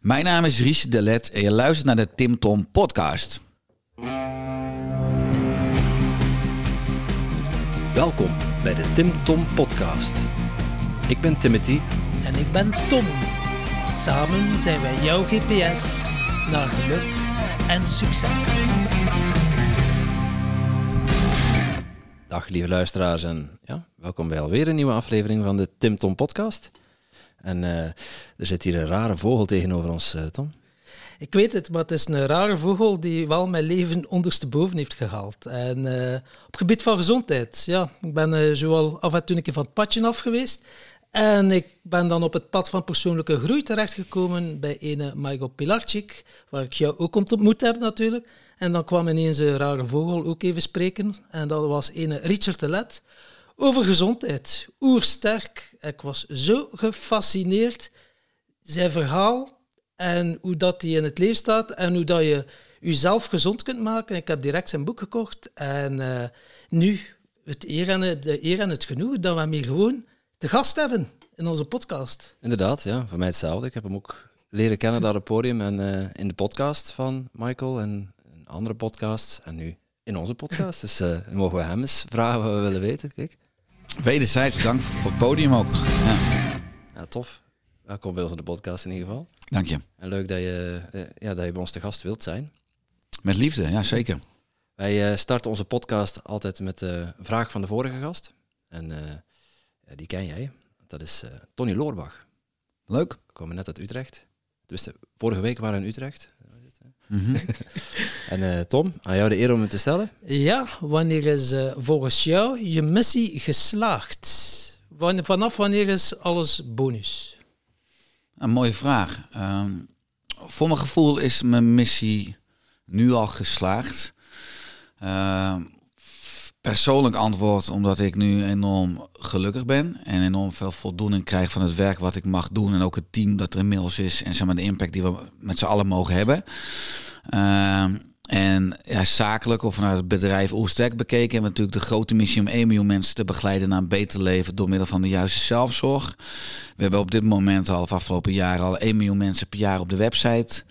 Mijn naam is Ries Delet en je luistert naar de Tim Tom podcast. Welkom bij de Tim Tom podcast. Ik ben Timothy En ik ben Tom. Samen zijn wij jouw GPS naar geluk en succes. Dag lieve luisteraars en ja, welkom bij alweer een nieuwe aflevering van de Tim Tom podcast. En eh, er zit hier een rare vogel tegenover ons, eh, Tom. Ik weet het, maar het is een rare vogel die wel mijn leven ondersteboven heeft gehaald. En eh, op gebied van gezondheid, ja, ik ben uh, zoal af en toe een keer van het padje af geweest. En ik ben dan op het pad van persoonlijke groei terechtgekomen bij ene Michael Pilarczyk, waar ik jou ook ontmoet heb natuurlijk. En dan kwam ineens een rare vogel ook even spreken. En dat was ene Richard de Let over gezondheid. Oersterk. Ik was zo gefascineerd. Zijn verhaal en hoe dat hij in het leven staat en hoe dat je jezelf gezond kunt maken. Ik heb direct zijn boek gekocht. En uh, nu het eer en het, de eer en het genoeg dat we hem hier gewoon te gast hebben in onze podcast. Inderdaad, ja, voor mij hetzelfde. Ik heb hem ook leren kennen daar op het podium en uh, in de podcast van Michael en in andere podcasts. En nu in onze podcast. Dus uh, mogen we hem eens vragen wat we willen weten. Kijk. Wederzijds bedankt voor het podium ook. Ja, ja tof. Welkom bij de podcast in ieder geval. Dank je. En leuk dat je, uh, ja, dat je bij ons te gast wilt zijn. Met liefde, ja zeker. Wij uh, starten onze podcast altijd met de vraag van de vorige gast. En die ken jij. Dat is Tony Loorbach. Leuk. We komen net uit Utrecht. Dus vorige week waren we in Utrecht. Mm -hmm. en Tom, aan jou de eer om het te stellen. Ja, wanneer is volgens jou je missie geslaagd? Wanneer, vanaf wanneer is alles bonus? Een mooie vraag. Uh, voor mijn gevoel is mijn missie nu al geslaagd. Uh, persoonlijk antwoord omdat ik nu enorm gelukkig ben en enorm veel voldoening krijg van het werk wat ik mag doen en ook het team dat er inmiddels is en zeg de impact die we met z'n allen mogen hebben. Uh, en ja, zakelijk of vanuit het bedrijf Oerstek bekeken hebben we natuurlijk de grote missie om 1 miljoen mensen te begeleiden naar een beter leven door middel van de juiste zelfzorg. We hebben op dit moment al, afgelopen jaar al 1 miljoen mensen per jaar op de website.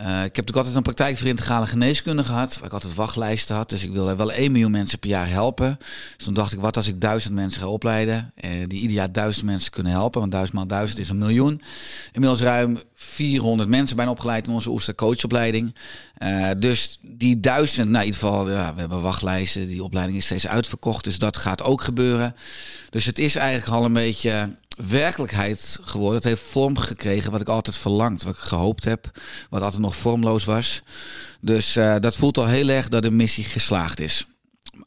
Uh, ik heb natuurlijk altijd een praktijk voor integrale geneeskunde gehad, waar ik altijd wachtlijsten had. Dus ik wil wel 1 miljoen mensen per jaar helpen. Dus toen dacht ik, wat als ik duizend mensen ga opleiden, uh, die ieder jaar duizend mensen kunnen helpen, want duizend maal duizend is een miljoen. Inmiddels ruim 400 mensen bijna opgeleid in onze Oester coachopleiding. Uh, dus die duizend, nou in ieder geval, ja, we hebben wachtlijsten, die opleiding is steeds uitverkocht, dus dat gaat ook gebeuren. Dus het is eigenlijk al een beetje werkelijkheid geworden. Het heeft vorm gekregen wat ik altijd verlangd, wat ik gehoopt heb, wat altijd nog vormloos was. Dus uh, dat voelt al heel erg dat de missie geslaagd is.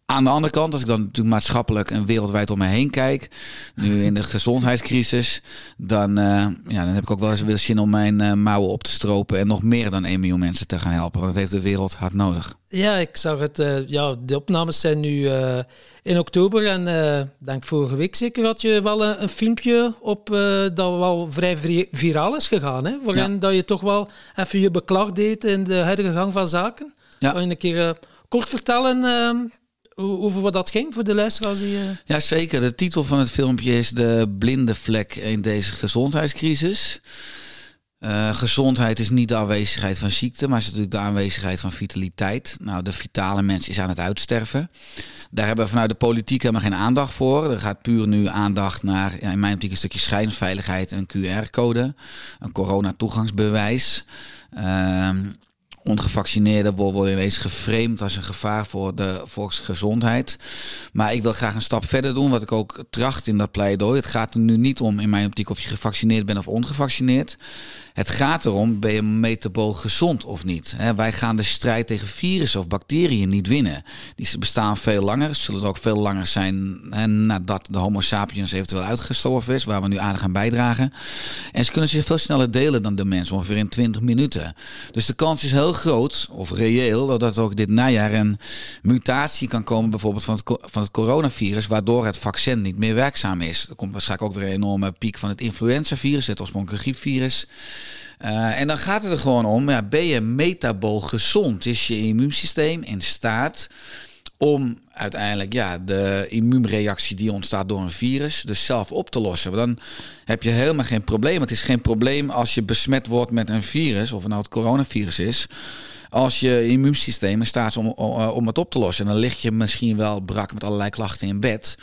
Aan de andere kant, als ik dan natuurlijk maatschappelijk en wereldwijd om me heen kijk, nu in de gezondheidscrisis, dan, uh, ja, dan heb ik ook wel eens weer zin om mijn uh, mouwen op te stropen en nog meer dan 1 miljoen mensen te gaan helpen. Want dat heeft de wereld hard nodig. Ja, ik zag het. Uh, ja, de opnames zijn nu in oktober en denk vorige week zeker had je wel een, een filmpje op dat wel vrij viraal is gegaan, hè? waarin ja. dat je toch wel even je beklag deed in de huidige gang van zaken. Ja. Kan je een keer kort vertellen? Over wat dat ging voor de luisteraars die... Uh... Ja, zeker. De titel van het filmpje is De blinde vlek in deze gezondheidscrisis. Uh, gezondheid is niet de aanwezigheid van ziekte, maar is natuurlijk de aanwezigheid van vitaliteit. Nou, de vitale mens is aan het uitsterven. Daar hebben we vanuit de politiek helemaal geen aandacht voor. Er gaat puur nu aandacht naar, ja, in mijn optiek, een stukje schijnveiligheid, een QR-code, een corona-toegangsbewijs. Uh, ongevaccineerden worden ineens geframed als een gevaar voor de volksgezondheid. Maar ik wil graag een stap verder doen, wat ik ook tracht in dat pleidooi. Het gaat er nu niet om, in mijn optiek, of je gevaccineerd bent of ongevaccineerd. Het gaat erom, ben je metabool gezond of niet? wij gaan de strijd tegen virussen of bacteriën niet winnen. Die bestaan veel langer, zullen ook veel langer zijn nadat de homo sapiens eventueel uitgestorven is, waar we nu aardig aan bijdragen. En ze kunnen zich veel sneller delen dan de mens, ongeveer in 20 minuten. Dus de kans is heel groot, of reëel, dat ook dit najaar een mutatie kan komen, bijvoorbeeld van het, van het coronavirus, waardoor het vaccin niet meer werkzaam is. Er komt waarschijnlijk ook weer een enorme piek van het influenzavirus, het oorspronkelijke griepvirus. Uh, en dan gaat het er gewoon om, ja, ben je metabool gezond? Is je immuunsysteem in staat om uiteindelijk ja, de immuunreactie die ontstaat door een virus, dus zelf op te lossen. Want dan heb je helemaal geen probleem. Het is geen probleem als je besmet wordt met een virus, of het nou het coronavirus is als je immuunsysteem in staat is om, om het op te lossen. En dan lig je misschien wel brak met allerlei klachten in bed.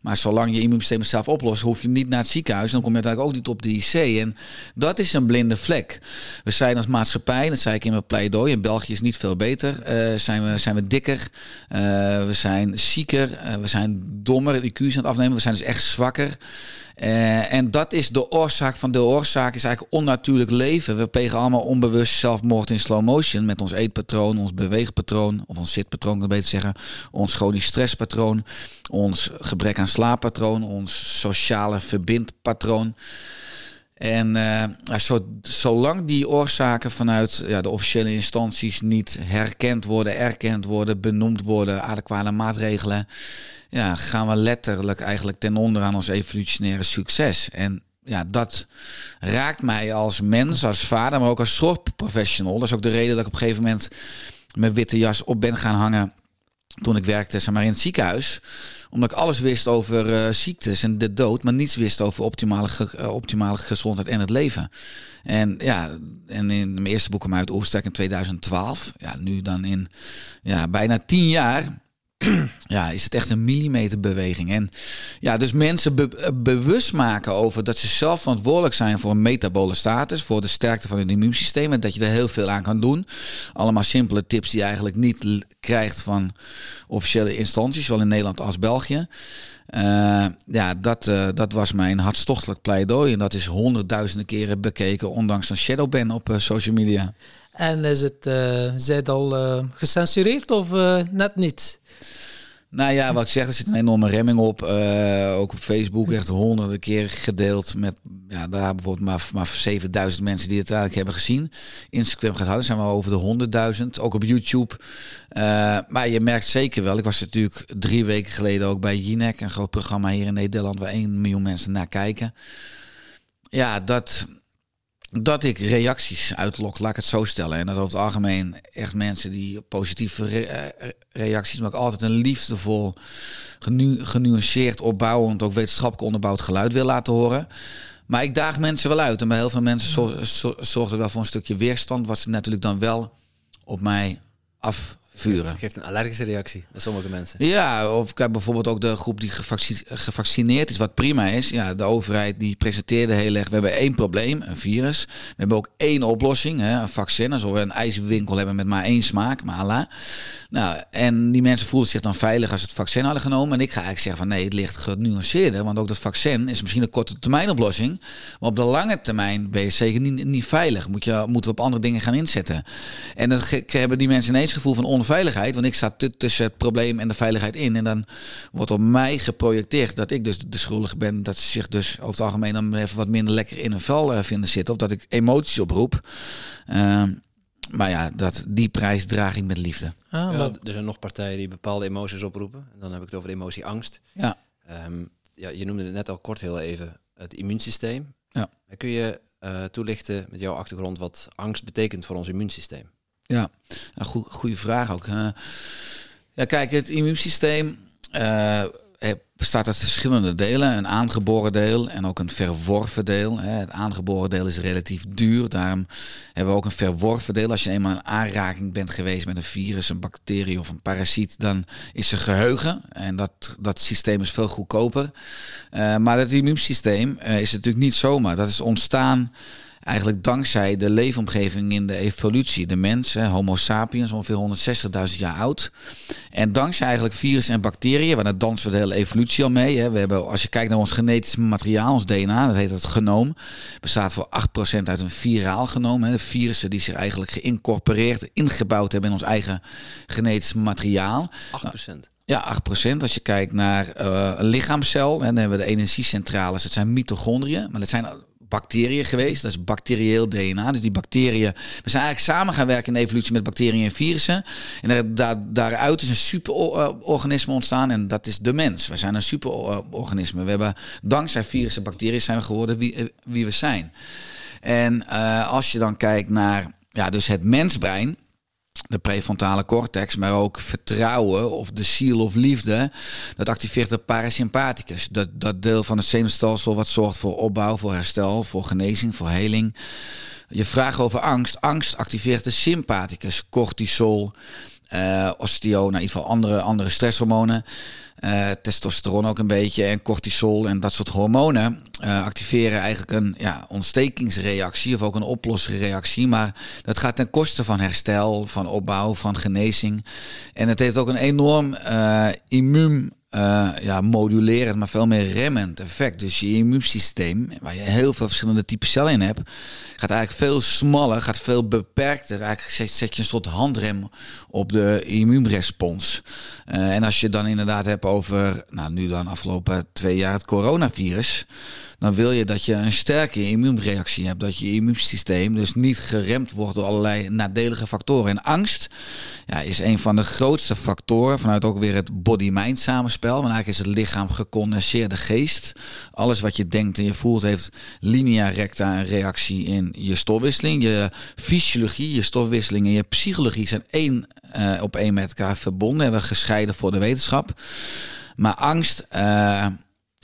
Maar zolang je immuunsysteem zelf oplost, hoef je niet naar het ziekenhuis. Dan kom je uiteindelijk ook niet op de IC. En dat is een blinde vlek. We zijn als maatschappij, dat zei ik in mijn pleidooi, in België is niet veel beter. Uh, zijn, we, zijn we dikker, uh, we zijn zieker, uh, we zijn dommer, IQ aan het afnemen. We zijn dus echt zwakker. Uh, en dat is de oorzaak van de oorzaak, is eigenlijk onnatuurlijk leven. We plegen allemaal onbewust zelfmoord in slow motion met ons eetpatroon, ons beweegpatroon, of ons zitpatroon, kan ik beter zeggen, ons chronisch stresspatroon, ons gebrek aan slaappatroon, ons sociale verbindpatroon. En uh, zo, zolang die oorzaken vanuit ja, de officiële instanties niet herkend worden, erkend worden, benoemd worden, adequate maatregelen, ja, gaan we letterlijk eigenlijk ten onder aan ons evolutionaire succes. En ja, dat raakt mij als mens, als vader, maar ook als zorgprofessional. Dat is ook de reden dat ik op een gegeven moment mijn witte jas op ben gaan hangen toen ik werkte zeg maar, in het ziekenhuis. Omdat ik alles wist over uh, ziektes en de dood, maar niets wist over optimale, uh, optimale gezondheid en het leven. En ja, en in mijn eerste boek kwam uit Oerstek in 2012. Ja, nu dan in ja, bijna tien jaar ja, is het echt een millimeterbeweging. En ja, dus mensen bewust maken over dat ze zelf verantwoordelijk zijn voor een metabole status, voor de sterkte van het immuunsysteem en dat je er heel veel aan kan doen. Allemaal simpele tips die je eigenlijk niet krijgt van officiële instanties, zowel in Nederland als België. Uh, ja, dat, uh, dat was mijn hartstochtelijk pleidooi. En dat is honderdduizenden keren bekeken, ondanks een shadowban op social media. En is het, zij het al gecensureerd of net niet? Nou ja, wat ik zeg, er zit een enorme remming op. Uh, ook op Facebook echt honderden keer gedeeld. Met ja, daar bijvoorbeeld maar, maar 7000 mensen die het eigenlijk hebben gezien. Instagram gaat houden, zijn we over de 100.000. Ook op YouTube. Uh, maar je merkt zeker wel, ik was natuurlijk drie weken geleden ook bij Jinek, een groot programma hier in Nederland waar 1 miljoen mensen naar kijken. Ja, dat, dat ik reacties uitlok, laat ik het zo stellen. En dat over het algemeen echt mensen die positieve re eh, reacties, maar ook altijd een liefdevol, genu genuanceerd, opbouwend, ook wetenschappelijk onderbouwd geluid wil laten horen. Maar ik daag mensen wel uit. En bij heel veel mensen zorgt er wel voor een stukje weerstand, wat ze natuurlijk dan wel op mij af vuren. geeft een allergische reactie bij sommige mensen. Ja, of kijk bijvoorbeeld ook de groep die gevaccineerd is, wat prima is. Ja, de overheid die presenteerde heel erg, we hebben één probleem, een virus. We hebben ook één oplossing, hè, een vaccin. Alsof we een ijswinkel hebben met maar één smaak, maar Allah. Nou, en die mensen voelden zich dan veilig als ze het vaccin hadden genomen. En ik ga eigenlijk zeggen van nee, het ligt genuanceerder. Want ook dat vaccin is misschien een korte termijn oplossing. Maar op de lange termijn ben je zeker niet, veilig. Moet je, moeten we op andere dingen gaan inzetten. En dan hebben die mensen ineens het gevoel van onveiligheid. Want ik sta tussen het probleem en de veiligheid in. En dan wordt op mij geprojecteerd dat ik dus de schuldige ben. Dat ze zich dus over het algemeen dan even wat minder lekker in een vel uh, vinden zitten. Of dat ik emoties oproep. Uh, maar ja, dat, die prijs draag ik met liefde. Ah, ja, er zijn nog partijen die bepaalde emoties oproepen. En dan heb ik het over de emotie angst. Ja. Um, ja, je noemde het net al kort heel even het immuunsysteem. Ja. Kun je uh, toelichten met jouw achtergrond wat angst betekent voor ons immuunsysteem? Ja, nou, goede vraag ook. Uh, ja, kijk, het immuunsysteem uh, bestaat uit verschillende delen. Een aangeboren deel en ook een verworven deel. Het aangeboren deel is relatief duur. Daarom hebben we ook een verworven deel. Als je eenmaal in aanraking bent geweest met een virus, een bacterie of een parasiet, dan is er geheugen. En dat, dat systeem is veel goedkoper. Uh, maar het immuunsysteem uh, is natuurlijk niet zomaar. Dat is ontstaan eigenlijk dankzij de leefomgeving in de evolutie. De mens, Homo sapiens, ongeveer 160.000 jaar oud. En dankzij eigenlijk virussen en bacteriën, waar daar dansen we de hele evolutie al mee. Hè. We hebben, als je kijkt naar ons genetisch materiaal, ons DNA, dat heet het genoom, bestaat voor 8% uit een viraal genoom. Hè. Virussen die zich eigenlijk geïncorporeerd, ingebouwd hebben in ons eigen genetisch materiaal. 8%? Ja, 8%. Als je kijkt naar uh, een lichaamcel, hè, dan hebben we de energiecentrales, dat zijn mitochondriën. Maar dat zijn bacteriën geweest. Dat is bacterieel DNA. Dus die bacteriën. We zijn eigenlijk samen gaan werken in de evolutie met bacteriën en virussen. En daar, daar, daaruit is een superorganisme ontstaan. En dat is de mens. We zijn een superorganisme. We hebben dankzij virussen en bacteriën zijn we geworden wie, eh, wie we zijn. En uh, als je dan kijkt naar ja, dus het mensbrein de prefrontale cortex, maar ook vertrouwen of de ziel of liefde, dat activeert de parasympathicus. Dat, dat deel van het zenuwstelsel wat zorgt voor opbouw, voor herstel, voor genezing, voor heling. Je vraag over angst. Angst activeert de sympathicus, cortisol, uh, osteo, in ieder geval andere, andere stresshormonen. Uh, testosteron ook een beetje en cortisol en dat soort hormonen uh, activeren eigenlijk een ja, ontstekingsreactie of ook een oplossingsreactie. Maar dat gaat ten koste van herstel, van opbouw, van genezing. En het heeft ook een enorm uh, immuun uh, ja, modulerend, maar veel meer remmend effect. Dus je immuunsysteem, waar je heel veel verschillende typen cellen in hebt, gaat eigenlijk veel smaller, gaat veel beperkter. Eigenlijk zet, je een soort handrem op de immuunrespons. Uh, en als je dan inderdaad hebt over, nou nu dan afgelopen twee jaar het coronavirus dan wil je dat je een sterke immuunreactie hebt. Dat je immuunsysteem dus niet geremd wordt door allerlei nadelige factoren. En angst ja, is een van de grootste factoren vanuit ook weer het body-mind samenspel. Eigenlijk is het lichaam gecondenseerde geest. Alles wat je denkt en je voelt heeft linea recta een reactie in je stofwisseling. Je fysiologie, je stofwisseling en je psychologie zijn één uh, op één met elkaar verbonden. Hebben gescheiden voor de wetenschap. Maar angst uh,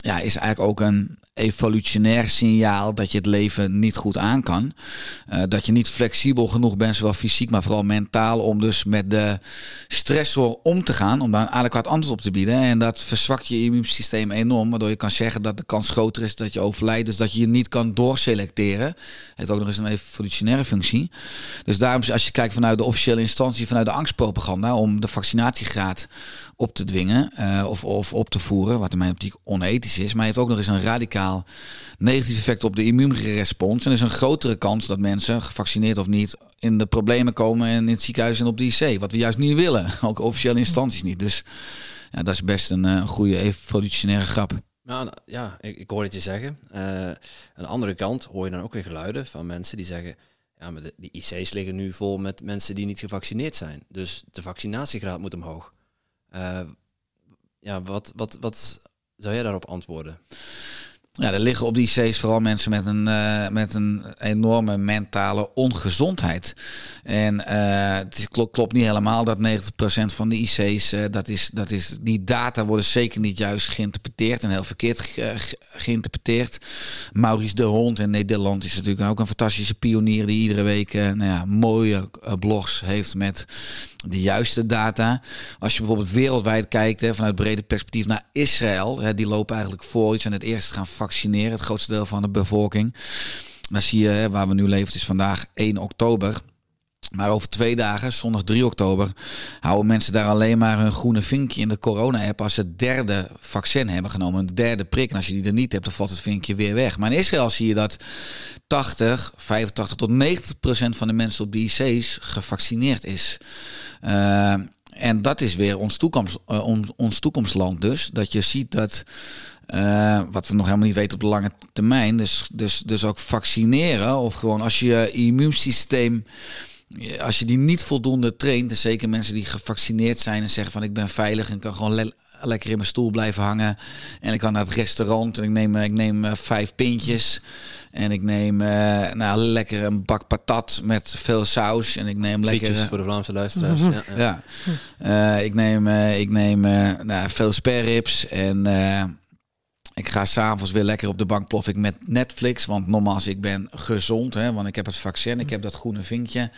ja, is eigenlijk ook een evolutionair signaal dat je het leven niet goed aan kan. Uh, dat je niet flexibel genoeg bent, zowel fysiek, maar vooral mentaal, om dus met de stressor om te gaan, om daar een adequaat antwoord op te bieden. En dat verzwakt je immuunsysteem enorm, waardoor je kan zeggen dat de kans groter is dat je overlijdt, dus dat je je niet kan doorselecteren. Heeft ook nog eens een evolutionaire functie. Dus daarom, als je kijkt vanuit de officiële instantie, vanuit de angstpropaganda, om de vaccinatiegraad op te dwingen uh, of, of op te voeren, wat in mijn optiek onethisch is, maar heeft ook nog eens een radicaal negatief effect op de immuunrespons. En er is een grotere kans dat mensen, gevaccineerd of niet, in de problemen komen en in het ziekenhuis en op de IC. Wat we juist niet willen, ook officiële instanties niet. Dus ja, dat is best een, een goede evolutionaire grap. Nou, ja, ik, ik hoor het je zeggen. Uh, aan de andere kant hoor je dan ook weer geluiden van mensen die zeggen... Ja, maar de, die IC's liggen nu vol met mensen die niet gevaccineerd zijn. Dus de vaccinatiegraad moet omhoog. Uh, ja, wat, wat, wat zou jij daarop antwoorden? Ja, er liggen op die IC's vooral mensen met een, uh, met een enorme mentale ongezondheid. En uh, het klopt, niet helemaal dat 90% van de IC's, dat is, dat is, die data worden zeker niet juist geïnterpreteerd en heel verkeerd ge geïnterpreteerd. Maurice de Hond in Nederland is natuurlijk ook een fantastische pionier die iedere week nou ja, mooie blogs heeft met de juiste data. Als je bijvoorbeeld wereldwijd kijkt, hè, vanuit brede perspectief naar Israël, hè, die lopen eigenlijk voor. Die zijn het eerst gaan vaccineren, het grootste deel van de bevolking. Dan zie je, hè, waar we nu leven, het is vandaag 1 oktober. Maar over twee dagen, zondag 3 oktober, houden mensen daar alleen maar hun groene vinkje in de corona-app als ze het derde vaccin hebben genomen, een derde prik. En als je die er niet hebt, dan valt het vinkje weer weg. Maar in Israël zie je dat 80, 85 tot 90 procent van de mensen op de IC's gevaccineerd is. Uh, en dat is weer ons, toekomst, uh, ons toekomstland dus. Dat je ziet dat, uh, wat we nog helemaal niet weten op de lange termijn, dus, dus, dus ook vaccineren of gewoon als je immuunsysteem als je die niet voldoende traint, en zeker mensen die gevaccineerd zijn en zeggen van ik ben veilig en kan gewoon le lekker in mijn stoel blijven hangen en ik kan naar het restaurant en ik neem, ik neem vijf pintjes en ik neem uh, nou, lekker een bak patat met veel saus en ik neem lekker voor de Vlaamse luisteraars. ja, ja. ja. Uh, ik neem, ik neem nou, veel sperrips en ik ga s'avonds weer lekker op de bank plof ik met Netflix. Want nogmaals, ik ben gezond. Hè, want ik heb het vaccin, ik heb dat groene vinkje.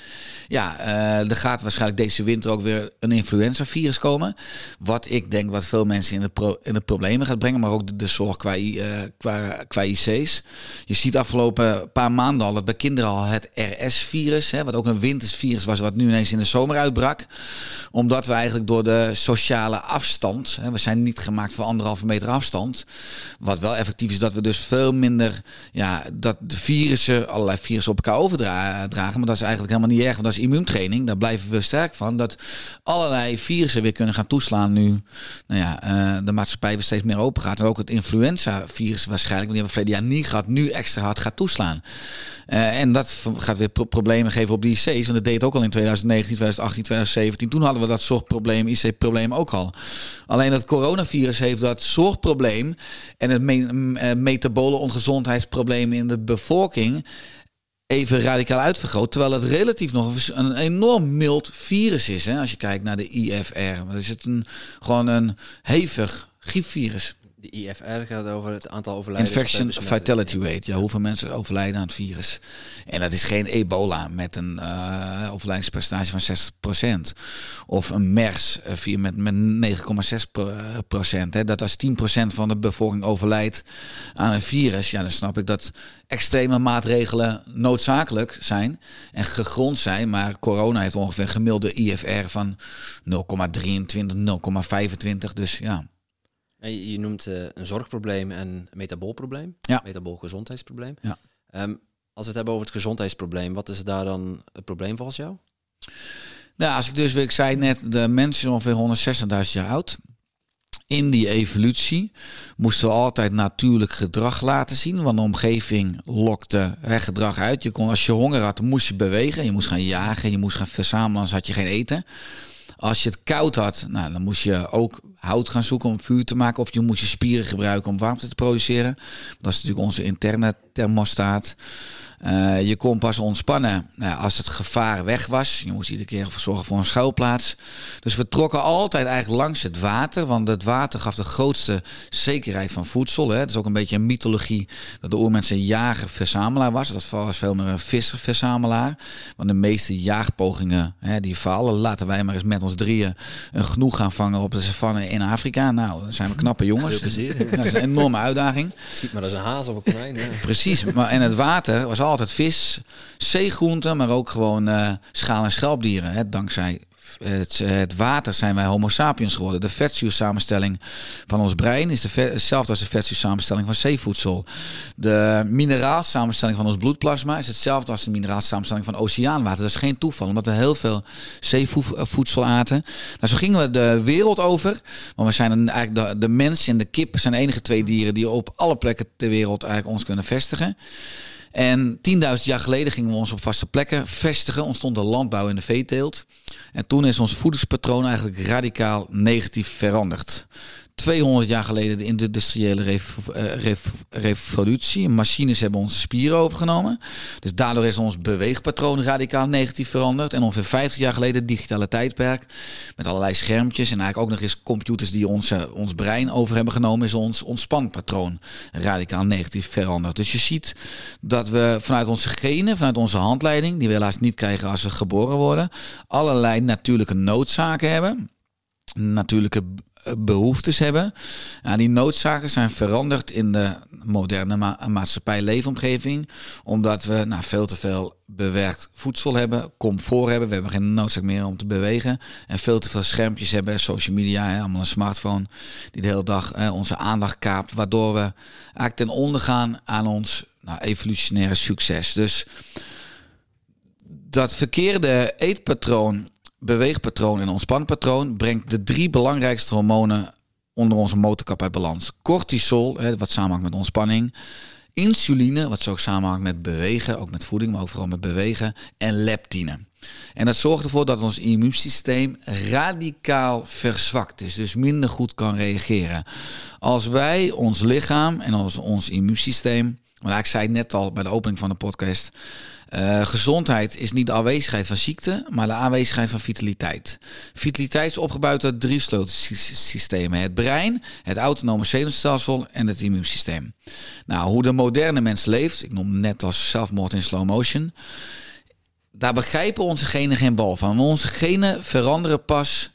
Ja, uh, er gaat waarschijnlijk deze winter ook weer een influenza-virus komen. Wat ik denk wat veel mensen in de, in problemen gaat brengen. Maar ook de, zorg qua, IC's. Je ziet afgelopen paar maanden al dat bij kinderen al het RS-virus. Wat ook een wintersvirus was, wat nu ineens in de zomer uitbrak. Omdat we eigenlijk door de sociale afstand. Hè, we zijn niet gemaakt voor anderhalve meter afstand wat wel effectief is, dat we dus veel minder, ja, dat de virussen, allerlei virussen op elkaar overdragen. Maar dat is eigenlijk helemaal niet erg, want dat is immuuntraining. Daar blijven we sterk van. Dat allerlei virussen weer kunnen gaan toeslaan nu nou ja, uh, de maatschappij weer steeds meer open gaat. En ook het influenza-virus waarschijnlijk, want die hebben we verleden jaar niet gehad, nu extra hard gaat toeslaan. Uh, en dat gaat weer pro problemen geven op die IC's. Want dat deed het ook al in 2019, 2018, 2017. Toen hadden we dat zorgprobleem, IC-probleem ook al. Alleen het coronavirus heeft dat zorgprobleem en het me metabole ongezondheidsprobleem in de bevolking even radicaal uitvergroot. Terwijl het relatief nog een enorm mild virus is. Hè, als je kijkt naar de IFR. Dan is het een, gewoon een hevig griepvirus. De IFR gaat over het aantal overlijdens. Infection fatality rate. Ja, hoeveel mensen overlijden aan het virus. En dat is geen ebola met een uh, overlijdenspercentage van 60%. Of een MERS uh, met, met 9,6%. Dat als 10% van de bevolking overlijdt aan een virus. Ja, dan snap ik dat extreme maatregelen noodzakelijk zijn en gegrond zijn. Maar corona heeft ongeveer een gemiddelde IFR van 0,23, 0,25. Dus ja. Je noemt uh, een zorgprobleem en een metaboolprobleem. Ja. Metabool gezondheidsprobleem. Ja. Um, als we het hebben over het gezondheidsprobleem, wat is daar dan het probleem volgens jou? Nou, als ik dus, ik zei net, de mensen ongeveer 160.000 jaar oud. In die evolutie moesten we altijd natuurlijk gedrag laten zien, want de omgeving lokte het gedrag uit. Je kon, als je honger had, moest je bewegen, je moest gaan jagen, je moest gaan verzamelen, anders had je geen eten. Als je het koud had, nou, dan moest je ook hout gaan zoeken om vuur te maken. Of je moest je spieren gebruiken om warmte te produceren. Dat is natuurlijk onze interne thermostaat. Uh, je kon pas ontspannen nou, als het gevaar weg was. Je moest iedere keer zorgen voor een schuilplaats. Dus we trokken altijd eigenlijk langs het water. Want het water gaf de grootste zekerheid van voedsel. Hè. Het is ook een beetje een mythologie dat de oermens een jager-verzamelaar was. Dat was veel meer een visser-verzamelaar. Want de meeste jaagpogingen hè, die falen. Laten wij maar eens met ons drieën een genoeg gaan vangen op de savanne in Afrika. Nou, dan zijn we knappe jongens. Dat is een enorme uitdaging. Schiet maar als een haas of een konijn. Precies. Maar, en het water was altijd vis, zeegroenten, maar ook gewoon uh, schaal- en schelpdieren. Hè, dankzij het, het, water zijn wij homo sapiens geworden. De vetzuursamenstelling van ons brein is de hetzelfde als de vetzuursamenstelling van zeevoedsel. De mineraalsamenstelling van ons bloedplasma is hetzelfde als de mineraalsamenstelling van oceaanwater. Dat is geen toeval, omdat we heel veel zeevoedsel aten. Nou, zo gingen we de wereld over. Want we zijn eigenlijk de, de mens en de kip zijn de enige twee dieren die op alle plekken ter wereld eigenlijk ons kunnen vestigen. En 10.000 jaar geleden gingen we ons op vaste plekken vestigen. Ontstond de landbouw en de veeteelt. En toen is ons voedingspatroon eigenlijk radicaal negatief veranderd. 200 jaar geleden de industriële eh, revolutie. Machines hebben onze spieren overgenomen. Dus daardoor is ons beweegpatroon radicaal negatief veranderd. En ongeveer 50 jaar geleden het digitale tijdperk. Met allerlei schermpjes en eigenlijk ook nog eens computers die onze, ons brein over hebben genomen. Is ons ontspanpatroon radicaal negatief veranderd. Dus je ziet dat we vanuit onze genen, vanuit onze handleiding, die we helaas niet krijgen als we geboren worden, allerlei natuurlijke noodzaken hebben natuurlijke behoeftes hebben. En die noodzaken zijn veranderd in de moderne ma maatschappij leefomgeving. Omdat we nou, veel te veel bewerkt voedsel hebben, comfort hebben. We hebben geen noodzaak meer om te bewegen. En veel te veel schermpjes hebben, social media, hè, allemaal een smartphone. Die de hele dag hè, onze aandacht kaapt. Waardoor we eigenlijk ten onder gaan aan ons nou, evolutionaire succes. Dus dat verkeerde eetpatroon beweegpatroon en ontspanpatroon brengt de drie belangrijkste hormonen onder onze motorkap uit balans. Cortisol, wat samenhangt met ontspanning. Insuline, wat zo ook samenhangt met bewegen, ook met voeding, maar ook vooral met bewegen. En leptine. En dat zorgt ervoor dat ons immuunsysteem radicaal verzwakt is, dus minder goed kan reageren. Als wij ons lichaam en ons, ons immuunsysteem, maar ik zei het net al bij de opening van de podcast, uh, gezondheid is niet de aanwezigheid van ziekte, maar de aanwezigheid van vitaliteit. Vitaliteit is opgebouwd uit drie sleutelsystemen: het brein, het autonome zenuwstelsel en het immuunsysteem. Nou, hoe de moderne mens leeft, ik noem net als zelfmoord in slow motion. Daar begrijpen onze genen geen bal van. Onze genen veranderen pas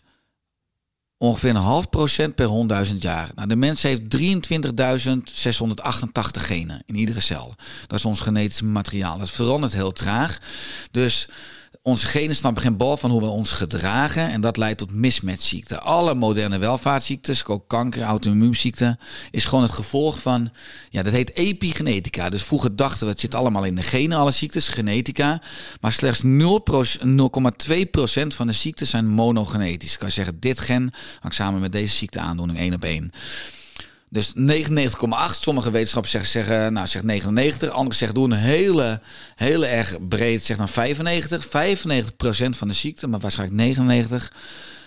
ongeveer een half procent per 100.000 jaar. Nou, de mens heeft 23.688 genen in iedere cel. Dat is ons genetisch materiaal. Dat verandert heel traag. Dus onze genen snappen geen bal van hoe we ons gedragen. En dat leidt tot mismatchziekten. Alle moderne welvaartsziektes, ook kanker, auto-immuunziekten, is gewoon het gevolg van, ja, dat heet epigenetica. Dus vroeger dachten we, het zit allemaal in de genen, alle ziektes, genetica. Maar slechts 0,2% van de ziekten zijn monogenetisch. Ik kan zeggen, dit gen hangt samen met deze ziekteaandoening één op één. Dus 99,8. Sommige wetenschappers zeggen, zeggen, nou, zeg 99. Anderen zeggen, doen een hele, hele erg breed, zeg dan 95. 95% van de ziekte, maar waarschijnlijk 99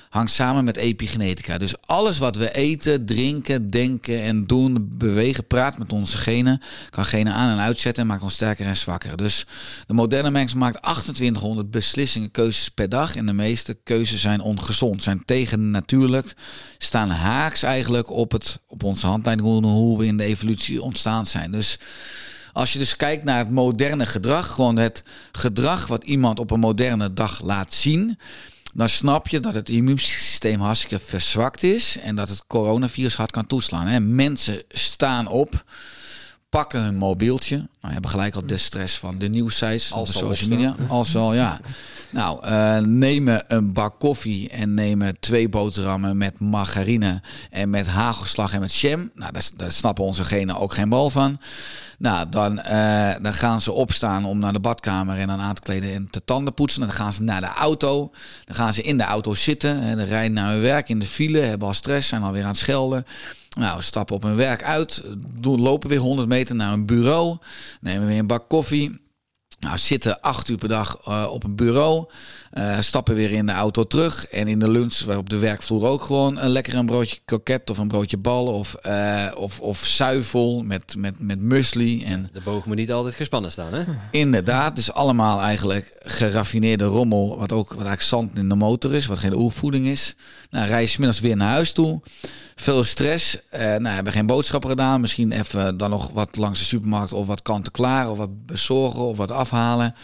hangt samen met epigenetica. Dus alles wat we eten, drinken, denken en doen, bewegen, praat met onze genen, kan genen aan en uitzetten en maakt ons sterker en zwakker. Dus de moderne mens maakt 2800 beslissingen, keuzes per dag. En de meeste keuzes zijn ongezond, zijn tegen natuurlijk, staan haaks eigenlijk op, het, op onze handleiding hoe we in de evolutie ontstaan zijn. Dus als je dus kijkt naar het moderne gedrag, gewoon het gedrag wat iemand op een moderne dag laat zien, dan snap je dat het immuunsysteem hartstikke verzwakt is en dat het coronavirus hard kan toeslaan. Hè. Mensen staan op, pakken hun mobieltje, nou, hebben gelijk al de stress van de nieuwsites, Als de social media, als al ja. Nou, eh, nemen een bak koffie en nemen twee boterhammen met margarine en met hagelslag en met jam. Nou, daar, daar snappen onze genen ook geen bal van. Nou, dan, eh, dan gaan ze opstaan om naar de badkamer en dan aan te kleden en te tanden poetsen. Dan gaan ze naar de auto. Dan gaan ze in de auto zitten en dan rijden naar hun werk in de file, hebben al stress, zijn alweer aan het schelden. Nou, stappen op hun werk uit, doen, lopen weer 100 meter naar een bureau, nemen weer een bak koffie. Nou, zitten acht uur per dag eh, op een bureau. Eh, stappen weer in de auto terug. En in de lunch, op de werkvloer ook gewoon een lekker een broodje kroket of een broodje bal of, eh, of, of zuivel met, met, met muesli. En De boog moet niet altijd gespannen staan, hè? inderdaad, dus allemaal eigenlijk geraffineerde rommel. Wat ook wat eigenlijk zand in de motor is, wat geen oervoeding is. Nou, rij je middags weer naar huis toe. Veel stress. eh nou, hebben geen boodschappen gedaan. Misschien even dan nog wat langs de supermarkt of wat kanten klaar. Of wat bezorgen of wat afhalen.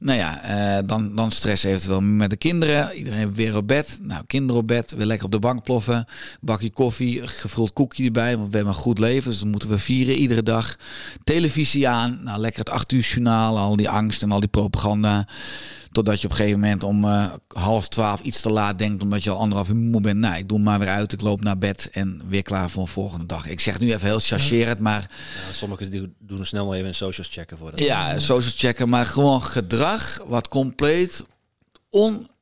Nou ja, eh, dan, dan stress eventueel met de kinderen. Iedereen weer op bed. Nou, kinderen op bed. Weer lekker op de bank ploffen. Bakje koffie, gevuld koekje erbij. Want we hebben een goed leven. Dus dat moeten we vieren iedere dag. Televisie aan. Nou, lekker het acht uur journaal. Al die angst en al die propaganda. Totdat je op een gegeven moment om eh, half twaalf iets te laat denkt. Omdat je al anderhalf uur moe bent. Nou, ik doe hem maar weer uit. Ik loop naar bed. En weer klaar voor een volgende dag. Ik zeg nu even heel chargerend. Maar Ja, sommigen die doen snel wel even een socials checken voor dat. ja, socials checken, maar gewoon gedrag wat compleet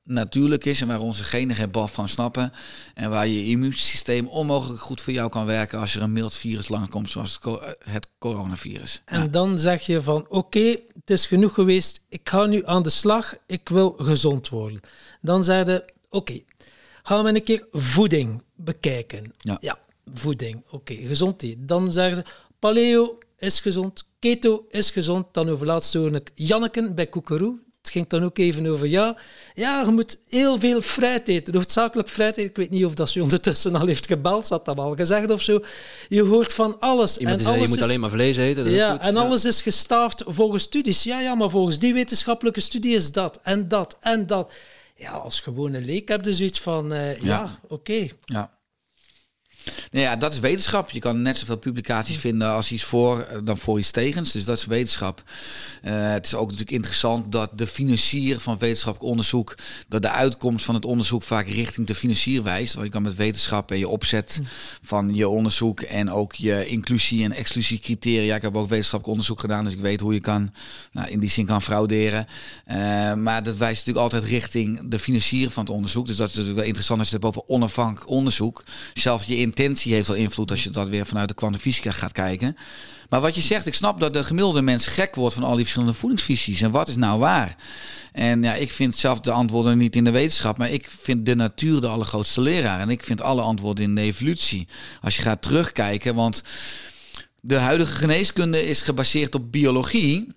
onnatuurlijk is en waar onze genen geen bal van snappen. En waar je immuunsysteem onmogelijk goed voor jou kan werken als er een mild virus langskomt, zoals het, eh, coronavirus. En Ja. dan zeg je van oké, het is genoeg geweest, ik ga nu aan de slag, ik wil gezond worden. Dan zeiden oké, gaan we een keer voeding bekijken. Ja. voeding, oké, gezond eten. Dan zeggen ze paleo is gezond, keto is gezond. Dan over laatst hoorde ik Janneken bij Koekeroe. Het ging dan ook even over, ja, ja, je moet heel veel fruit eten, hoofdzakelijk fruit eten. Ik weet niet of dat ze ondertussen al heeft gebeld, ze had dat al gezegd of zo. Je hoort van alles. Iemand en zei, je alles moet is- alleen maar vlees eten. dat is ja, goed. en alles is gestaafd volgens studies. Ja, ja, maar volgens die wetenschappelijke studie is dat en dat en dat. Ja, als gewone leek heb je zoiets van, eh, ja, Ja. oké. Ja. Nou ja, dat is wetenschap. Je kan net zoveel publicaties vinden als iets voor eh, dan voor iets tegens. Dus dat is wetenschap. Eh, het is ook natuurlijk interessant dat de financier van wetenschappelijk onderzoek, dat de uitkomst van het onderzoek vaak richting de financier wijst. Want je kan met wetenschap en je opzet van je onderzoek en ook je inclusie- en exclusiecriteria. Ik heb ook wetenschappelijk onderzoek gedaan, dus ik weet hoe je kan, nou, in die zin kan frauderen. Eh, maar dat wijst natuurlijk altijd richting de financier van het onderzoek. Dus dat is natuurlijk wel interessant als je het hebt over onafhankelijk onderzoek. Zelfs je intentie heeft al invloed als je dat weer vanuit de kwantumfysica gaat kijken. Maar wat je zegt, ik snap dat de gemiddelde mens gek wordt van al die verschillende voedingsvisies. En wat is nou waar? En ja, ik vind zelf de antwoorden niet in de wetenschap, maar ik vind de natuur de allergrootste leraar. En ik vind alle antwoorden in de evolutie. Als je gaat terugkijken, want de huidige geneeskunde is gebaseerd op biologie.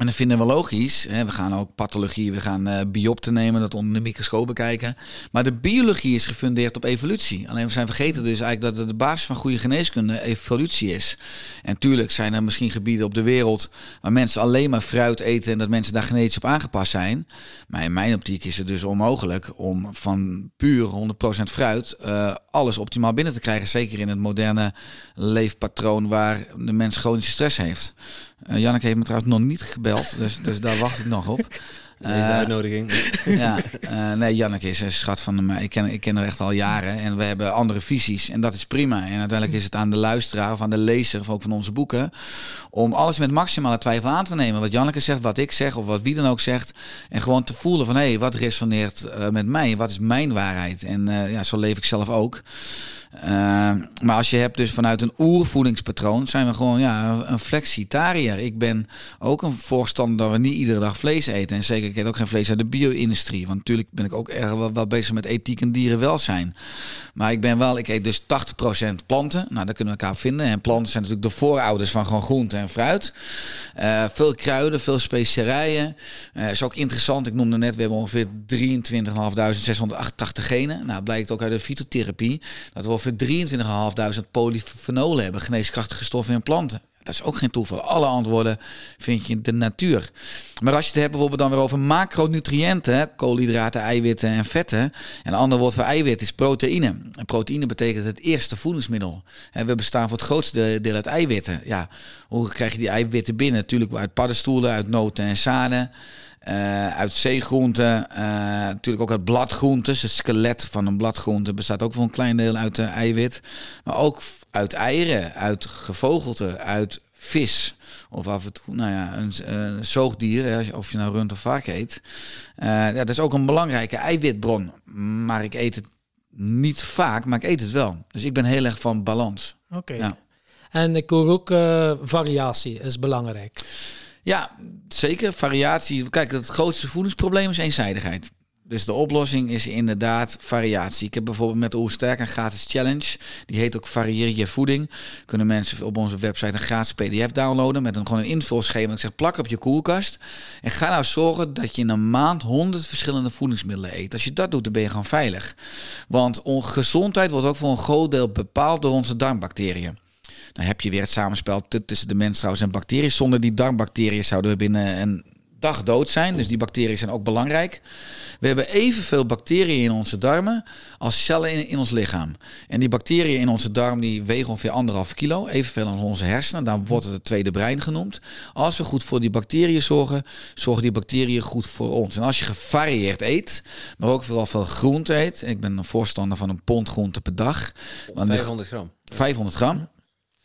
En dat vinden we logisch. Hè. We gaan ook pathologie, we gaan eh biopten nemen, dat onder de microscoop bekijken. Maar de biologie is gefundeerd op evolutie. Alleen we zijn vergeten dus eigenlijk dat de basis van goede geneeskunde evolutie is. En tuurlijk zijn er misschien gebieden op de wereld waar mensen alleen maar fruit eten en dat mensen daar genetisch op aangepast zijn. Maar in mijn optiek is het dus onmogelijk om van puur 100% fruit eh, alles optimaal binnen te krijgen. Zeker in het moderne leefpatroon waar de mens chronische stress heeft. Eh Janneke heeft me trouwens nog niet gebeld, dus, dus daar wacht ik nog op. Deze Eh, uitnodiging. ja, eh, nee, Janneke is een schat van me. Ik ken, ik ken haar echt al jaren en we hebben andere visies en dat is prima. En uiteindelijk is het aan de luisteraar of aan de lezer of ook van onze boeken om alles met maximale twijfel aan te nemen. Wat Janneke zegt, wat ik zeg of wat wie dan ook zegt. En gewoon te voelen van hé, hey, wat resoneert met mij? Wat is mijn waarheid? En ja, zo leef ik zelf ook. Uh, maar als je hebt dus vanuit een oervoedingspatroon, zijn we gewoon ja, een flexitariër. Ik ben ook een voorstander dat we niet iedere dag vlees eten. En zeker, ik eet ook geen vlees uit de bio-industrie. Want natuurlijk ben ik ook erg wel, bezig met ethiek en dierenwelzijn. Maar ik ben wel, ik eet dus 80% planten. Nou, daar kunnen we elkaar op vinden. En planten zijn natuurlijk de voorouders van gewoon groente en fruit. Uh, veel kruiden, veel specerijen. Uh, is ook interessant. Ik noemde net, we hebben ongeveer 23.688 genen. Nou, blijkt ook uit de fytotherapie dat we ongeveer 23.500 polyfenolen hebben, geneeskrachtige stoffen in planten. Dat is ook geen toeval. Alle antwoorden vind je in de natuur. Maar als je het hebt bijvoorbeeld dan weer over macronutriënten, koolhydraten, eiwitten en vetten. En een ander woord voor eiwit is proteïne. En proteïne betekent het eerste voedingsmiddel. En we bestaan voor het grootste deel uit eiwitten. Ja, hoe krijg je die eiwitten binnen? Natuurlijk uit paddenstoelen, uit noten en zaden. Uh, uit zeegroenten, uh, natuurlijk ook uit bladgroentes. Het skelet van een bladgroente bestaat ook voor een klein deel uit uh, eiwit. Maar ook uit eieren, uit gevogelte, uit vis. Of af en toe, nou ja, een, een zoogdier, of je nou rund of vaak eet. ja, dat is ook een belangrijke eiwitbron. Maar ik eet het niet vaak, maar ik eet het wel. Dus ik ben heel erg van balans. Oké. Ja. En ik hoor ook variatie is belangrijk. Ja, zeker. Variatie. Kijk, het grootste voedingsprobleem is eenzijdigheid. Dus de oplossing is inderdaad variatie. Ik heb bijvoorbeeld met Oersterk een gratis challenge. Die heet ook Varieer je voeding. Kunnen mensen op onze website een gratis pdf downloaden met een, gewoon een invulschema. Ik zeg plak op je koelkast. En ga nou zorgen dat je in een maand 100 verschillende voedingsmiddelen eet. Als je dat doet, dan ben je gewoon veilig. Want gezondheid wordt ook voor een groot deel bepaald door onze darmbacteriën. Dan heb je weer het samenspel tussen de mens trouwens en bacteriën. Zonder die darmbacteriën zouden we binnen een dag dood zijn. Dus die bacteriën zijn ook belangrijk. We hebben evenveel bacteriën in onze darmen als cellen in, in ons lichaam. En die bacteriën in onze darm die wegen ongeveer anderhalf kilo. Evenveel als onze hersenen. Dan wordt het het tweede brein genoemd. Als we goed voor die bacteriën zorgen, zorgen die bacteriën goed voor ons. En als je gevarieerd eet, maar ook vooral veel groente eet. Ik ben een voorstander van een pond groente per dag. 500 gram. 500 gram.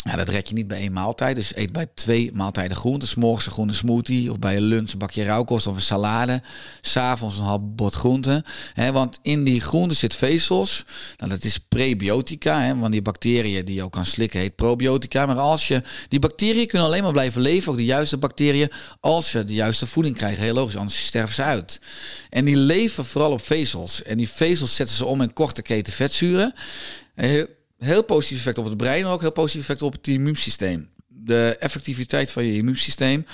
Ja, dat red je niet bij één maaltijd. Dus eet bij twee maaltijden groenten. S'morgens een groene smoothie. Of bij een lunch een bakje rauwkost of een salade. S'avonds een half bord groenten. He, want in die groenten zit vezels. Nou, dat is prebiotica. He, want die bacteriën die je ook kan slikken heet probiotica. Maar als je... Die bacteriën kunnen alleen maar blijven leven. Ook de juiste bacteriën. Als je de juiste voeding krijgt. Heel logisch. Anders sterven ze uit. En die leven vooral op vezels. En die vezels zetten ze om in korte keten vetzuren heel positief effect op het brein, ook heel positief effect op het immuunsysteem. De effectiviteit van je immuunsysteem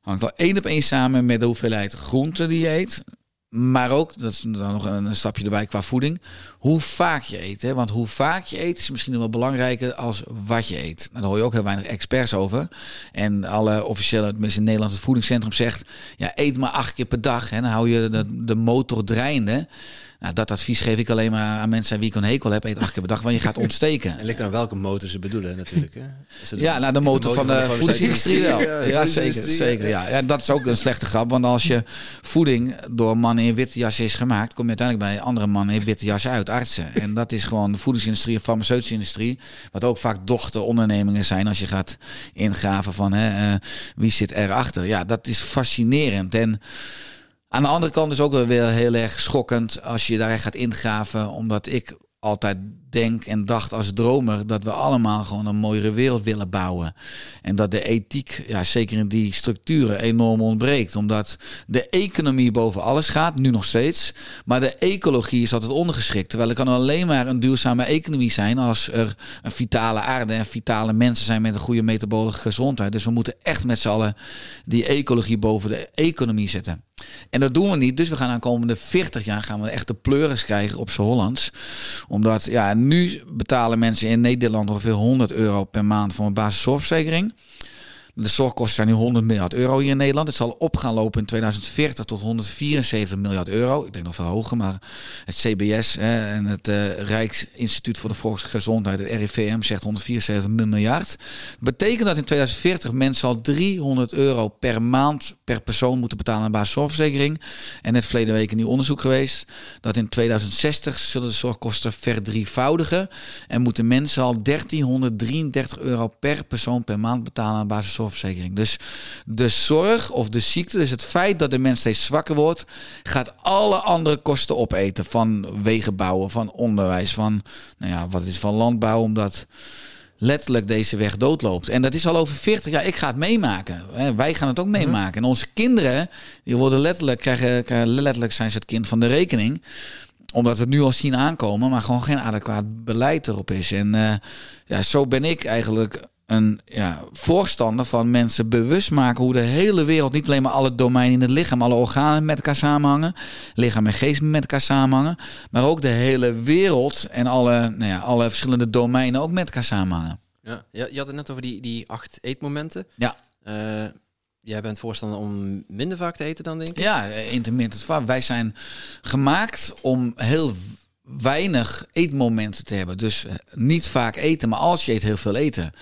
hangt wel één op één samen met de hoeveelheid groenten die je eet. Maar ook, dat is dan nog een, stapje erbij qua voeding, hoe vaak je eet. Hè? Want hoe vaak je eet is misschien nog wel belangrijker als wat je eet. Nou, daar hoor je ook heel weinig experts over. En alle officiële, tenminste in Nederland, het voedingscentrum zegt, ja, eet maar acht keer per dag. Hè? Dan hou je de, de motor draaiende. Nou, dat advies geef ik alleen maar aan mensen wie ik een hekel heb. Eet acht keer per dag, want je gaat ontsteken. En ligt aan welke motor ze bedoelen natuurlijk. Hè? ja, nou de motor, van de, voedingsindustrie wel. Ja, zeker. zeker ja. ja, dat is ook een slechte grap. Want als je voeding door mannen in witte jas is gemaakt... kom je uiteindelijk bij andere mannen in witte jas uit, artsen. En dat is gewoon de voedingsindustrie en farmaceutische industrie. Wat ook vaak dochterondernemingen zijn als je gaat ingraven van hè, uh, wie zit erachter. Ja, dat is fascinerend. En... Aan de andere kant is ook wel weer heel erg schokkend als je daar gaat ingraven, omdat ik altijd denk en dacht als dromer dat we allemaal gewoon een mooiere wereld willen bouwen. En dat de ethiek, ja, zeker in die structuren, enorm ontbreekt. Omdat de economie boven alles gaat, nu nog steeds. Maar de ecologie is altijd ondergeschikt. Terwijl er kan alleen maar een duurzame economie zijn als er een vitale aarde en vitale mensen zijn met een goede metabole gezondheid. Dus we moeten echt met z'n allen die ecologie boven de economie zetten. En dat doen we niet. Dus we gaan aan komende 40 jaar gaan we echt de pleuris krijgen op z'n Hollands. Omdat ja, nu betalen mensen in Nederland ongeveer 100 euro per maand voor een basiszorgverzekering. De zorgkosten zijn nu 100 miljard euro hier in Nederland. Het zal op gaan lopen in 2040 tot 174 miljard euro. Ik denk nog veel hoger, maar het CBS hè, en het uh, Rijksinstituut voor de Volksgezondheid, het RIVM, zegt 174 miljard. Dat betekent dat in 2040 mensen al 300 euro per maand per persoon moeten betalen aan basiszorgverzekering. En net verleden week een nieuw onderzoek geweest dat in 2060 zullen de zorgkosten verdrievoudigen en moeten mensen al 1333 euro per persoon per maand betalen aan basiszorg zorgverzekering. Dus de zorg of de ziekte, dus het feit dat de mens steeds zwakker wordt, gaat alle andere kosten opeten. Van wegen bouwen, van onderwijs, van nou ja, wat is van landbouw, omdat letterlijk deze weg doodloopt. En dat is al over 40 jaar. Ik ga het meemaken. Wij gaan het ook meemaken. En onze kinderen, die worden letterlijk, krijgen, krijgen letterlijk zijn ze het kind van de rekening omdat we het nu al zien aankomen, maar gewoon geen adequaat beleid erop is. En uh, ja, zo ben ik eigenlijk een ja, voorstander van mensen bewust maken hoe de hele wereld, niet alleen maar alle domeinen in het lichaam, alle organen met elkaar samenhangen, lichaam en geest met elkaar samenhangen, maar ook de hele wereld en alle, nou ja, alle verschillende domeinen ook met elkaar samenhangen. Ja, je had het net over die, die acht eetmomenten. Ja. Uh, jij bent voorstander om minder vaak te eten dan, denk ik? Ja, intermittent vaak. Wij zijn gemaakt om heel weinig eetmomenten te hebben. Dus eh, niet vaak eten, maar als je eet, heel veel eten.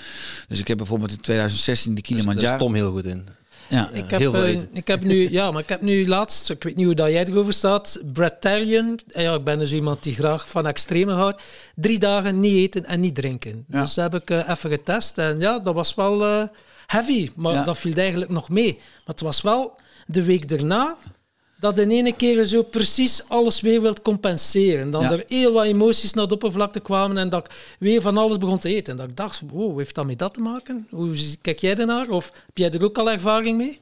Dus ik heb bijvoorbeeld in 2016 de Kilimanjaro... Daar is Tom heel goed in. Ja, ik heb, heel veel eten. ik heb nu, ja, maar ik heb nu laatst, ik weet niet hoe dat jij erover staat, Bretarian. Ja, ik ben dus iemand die graag van extreme houdt. Drie dagen niet eten en niet drinken. Ja. Dus dat heb ik uh, even getest en ja, dat was wel uh, heavy, maar dat viel eigenlijk nog mee. Maar het was wel de week daarna dat in ene keer zo precies alles weer wilt compenseren. Dan er heel wat emoties naar de oppervlakte kwamen en dat ik weer van alles begon te eten. En dat ik dacht, wow, heeft dat met dat te maken? Hoe kijk jij ernaar? Of heb jij er ook al ervaring mee?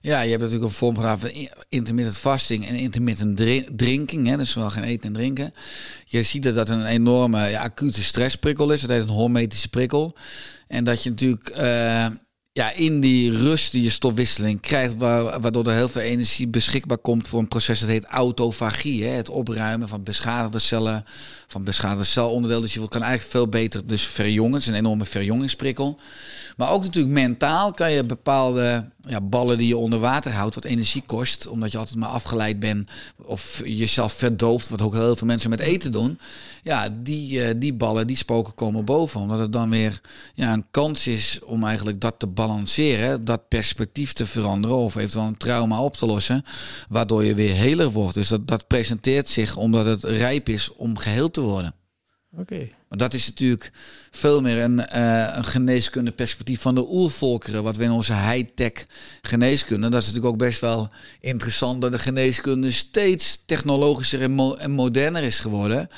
Ja, je hebt natuurlijk een vorm gedaan van intermittent fasting en intermittent drinking. Hè, dus wel geen eten en drinken. Je ziet dat dat een enorme ja, acute stressprikkel is. Dat heet een hormetische prikkel. En dat je natuurlijk... Uh, ja, in die rust die je stofwisseling krijgt, waardoor er heel veel energie beschikbaar komt voor een proces dat heet autofagie. Hè? Het opruimen van beschadigde cellen, van beschadigde celonderdeel. Dus je kan eigenlijk veel beter dus verjongen. Het is een enorme verjongingsprikkel. Maar ook natuurlijk mentaal kan je bepaalde ja, ballen die je onder water houdt, wat energie kost, omdat je altijd maar afgeleid bent of jezelf verdoopt, wat ook heel veel mensen met eten doen. Ja, die, uh, die ballen, die spoken komen boven, omdat het dan weer ja, een kans is om eigenlijk dat te balanceren, dat perspectief te veranderen of eventueel een trauma op te lossen, waardoor je weer heler wordt. Dus dat, dat presenteert zich omdat het rijp is om geheel te worden. Oké. Maar dat is natuurlijk veel meer een, uh, een geneeskunde perspectief van de oervolkeren. Wat we in onze high-tech geneeskunde. Dat is natuurlijk ook best wel interessant dat de geneeskunde steeds technologischer en, moderner is geworden.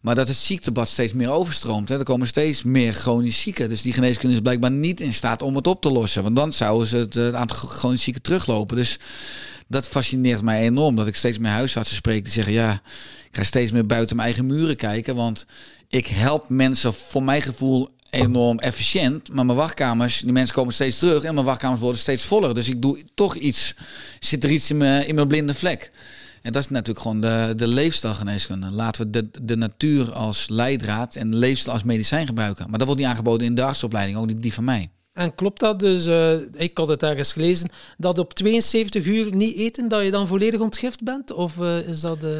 Maar dat het ziektebad steeds meer overstroomt. Hè. Er komen steeds meer chronisch zieken. Dus die geneeskunde is blijkbaar niet in staat om het op te lossen. Want dan zouden ze het, het aantal chronisch zieken teruglopen. Dus dat fascineert mij enorm. Dat ik steeds meer huisartsen spreek die zeggen... ja, ik ga steeds meer buiten mijn eigen muren kijken. Want ik help mensen voor mijn gevoel enorm efficiënt. Maar mijn wachtkamers, die mensen komen steeds terug en mijn wachtkamers worden steeds voller. Dus ik doe toch iets, zit er iets in mijn, in mijn blinde vlek. En dat is natuurlijk gewoon de, de leefstijlgeneeskunde. Laten we de, de natuur als leidraad en leefstijl als medicijn gebruiken. Maar dat wordt niet aangeboden in de artsopleiding, ook niet die van mij. En klopt dat dus, uh, ik had het ergens gelezen, dat op 72 uur niet eten, dat je dan volledig ontgift bent? Of uh, is dat... Uh...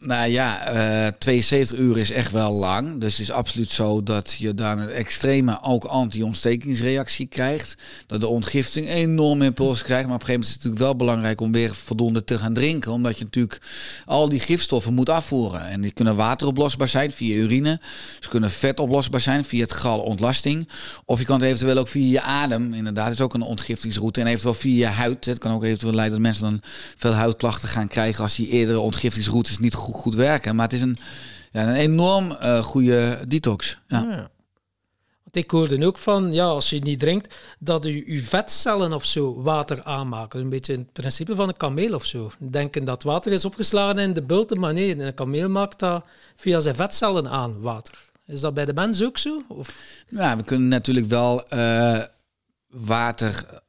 Nou ja, uh, eh, 72 uur is echt wel lang. Dus het is absoluut zo dat je daar een extreme ook anti-ontstekingsreactie krijgt. Dat de ontgifting enorm impuls krijgt. Maar op een gegeven moment is het natuurlijk wel belangrijk om weer voldoende te gaan drinken. Omdat je natuurlijk al die gifstoffen moet afvoeren. En die kunnen wateroplosbaar zijn via urine. Ze kunnen vetoplosbaar zijn via het galontlasting. Of je kan het eventueel ook via je adem. Inderdaad, is ook een ontgiftingsroute. En eventueel via je huid. Het kan ook eventueel leiden dat mensen dan veel huidklachten gaan krijgen als die eerdere ontgiftingsroutes niet goed goed, werken. Maar het is een, ja, een enorm uh, goede detox. Ja. ja. Want ik hoorde ook van, ja, als je niet drinkt, dat je, je vetcellen of zo water aanmaken. Een beetje het principe van een kameel of zo. Denken dat water is opgeslagen in de bulten, maar nee, een kameel maakt dat via zijn vetcellen aan, water. Is dat bij de mens ook zo? Of? Ja, we kunnen natuurlijk wel uh, water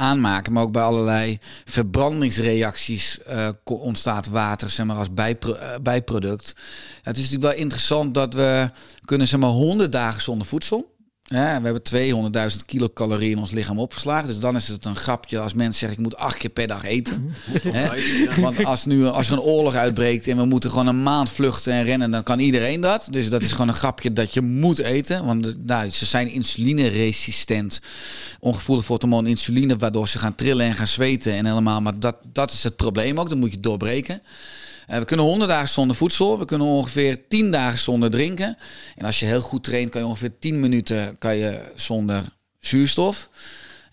aanmaken, maar ook bij allerlei verbrandingsreacties uh, ontstaat water zeg maar, als uh, bijproduct. Het is natuurlijk wel interessant dat we kunnen zeg maar 100 dagen zonder voedsel. Ja, we hebben 200.000 kilocalorieën in ons lichaam opgeslagen. Dus dan is het een grapje als mensen zeggen... ik moet acht keer per dag eten. Want als, nu, als er een oorlog uitbreekt... en we moeten gewoon een maand vluchten en rennen... dan kan iedereen dat. Dus dat is gewoon een grapje dat je moet eten. Want nou, ze zijn insulineresistent. Ongevoelig voor het hormoon insuline... waardoor ze gaan trillen en gaan zweten en helemaal. Maar dat, dat is het probleem ook. Dat moet je doorbreken. Uh, we kunnen 100 dagen zonder voedsel. We kunnen ongeveer 10 dagen zonder drinken. En als je heel goed traint, kan je ongeveer 10 minuten kan je zonder zuurstof.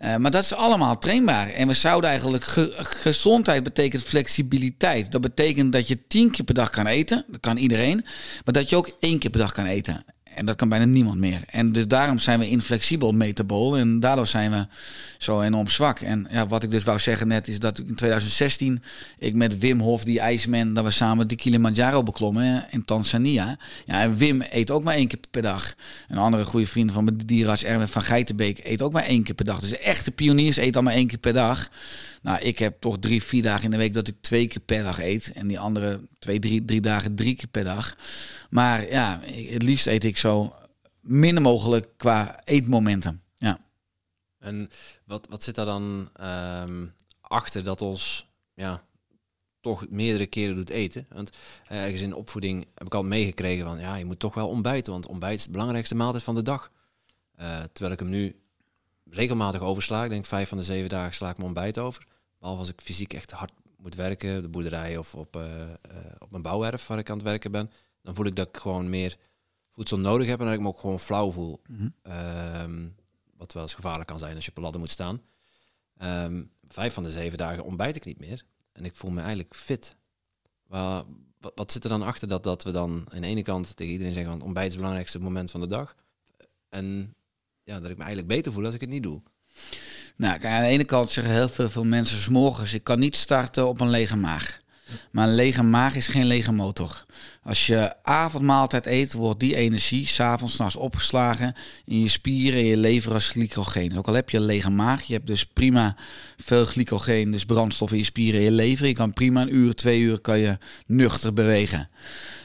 Uh, maar dat is allemaal trainbaar. En we zouden eigenlijk ge gezondheid betekent flexibiliteit. Dat betekent dat je tien keer per dag kan eten. Dat kan iedereen. Maar dat je ook één keer per dag kan eten. En dat kan bijna niemand meer. En dus daarom zijn we inflexibel metabool. En daardoor zijn we zo enorm zwak. En ja, wat ik dus wou zeggen net is dat in 2016 ik met Wim Hof, die ijsman, dat we samen de Kilimanjaro beklommen in Tanzania. Ja, en Wim eet ook maar één keer per dag. Een andere goede vriend van de dieras Erwin van Geitenbeek, eet ook maar één keer per dag. Dus echte pioniers eten al maar één keer per dag. Nou, ik heb toch drie, vier dagen in de week dat ik twee keer per dag eet. En die andere twee, drie, drie dagen drie keer per dag. Maar ja, het liefst eet ik zo min mogelijk qua eetmomenten. Ja. En wat, wat zit daar dan ehm, achter dat ons ja, toch meerdere keren doet eten? Want ergens in opvoeding heb ik al meegekregen van ja, je moet toch wel ontbijten, want ontbijt is de belangrijkste maaltijd van de dag. Uh, terwijl ik hem nu regelmatig oversla. Ik denk vijf van de zeven dagen sla ik mijn ontbijt over. Behalve als ik fysiek echt hard moet werken, de boerderij of op, uh, op mijn bouwwerf waar ik aan het werken ben. Dan voel ik dat ik gewoon meer voedsel nodig heb en dat ik me ook gewoon flauw voel. Mhm. Ehm, wat wel eens gevaarlijk kan zijn als je op een ladder moet staan. Ehm, vijf van de zeven dagen ontbijt ik niet meer. En ik voel me eigenlijk fit. wat, wat, zit er dan achter dat, dat we dan aan de ene kant tegen iedereen zeggen... van ontbijt is het belangrijkste moment van de dag. En ja, dat ik me eigenlijk beter voel als ik het niet doe. Nou, aan de ene kant zeggen heel veel, veel mensen s morgens, ik kan niet starten op een lege maag. Maar een lege maag is geen lege motor. Als je avondmaaltijd eet, wordt die energie s'avonds s'nachts opgeslagen in je spieren en je lever als glycogeen. Ook al heb je een lege maag, je hebt dus prima veel glycogeen, dus brandstof in je spieren en je lever. Je kan prima een uur, twee uur kan je nuchter bewegen.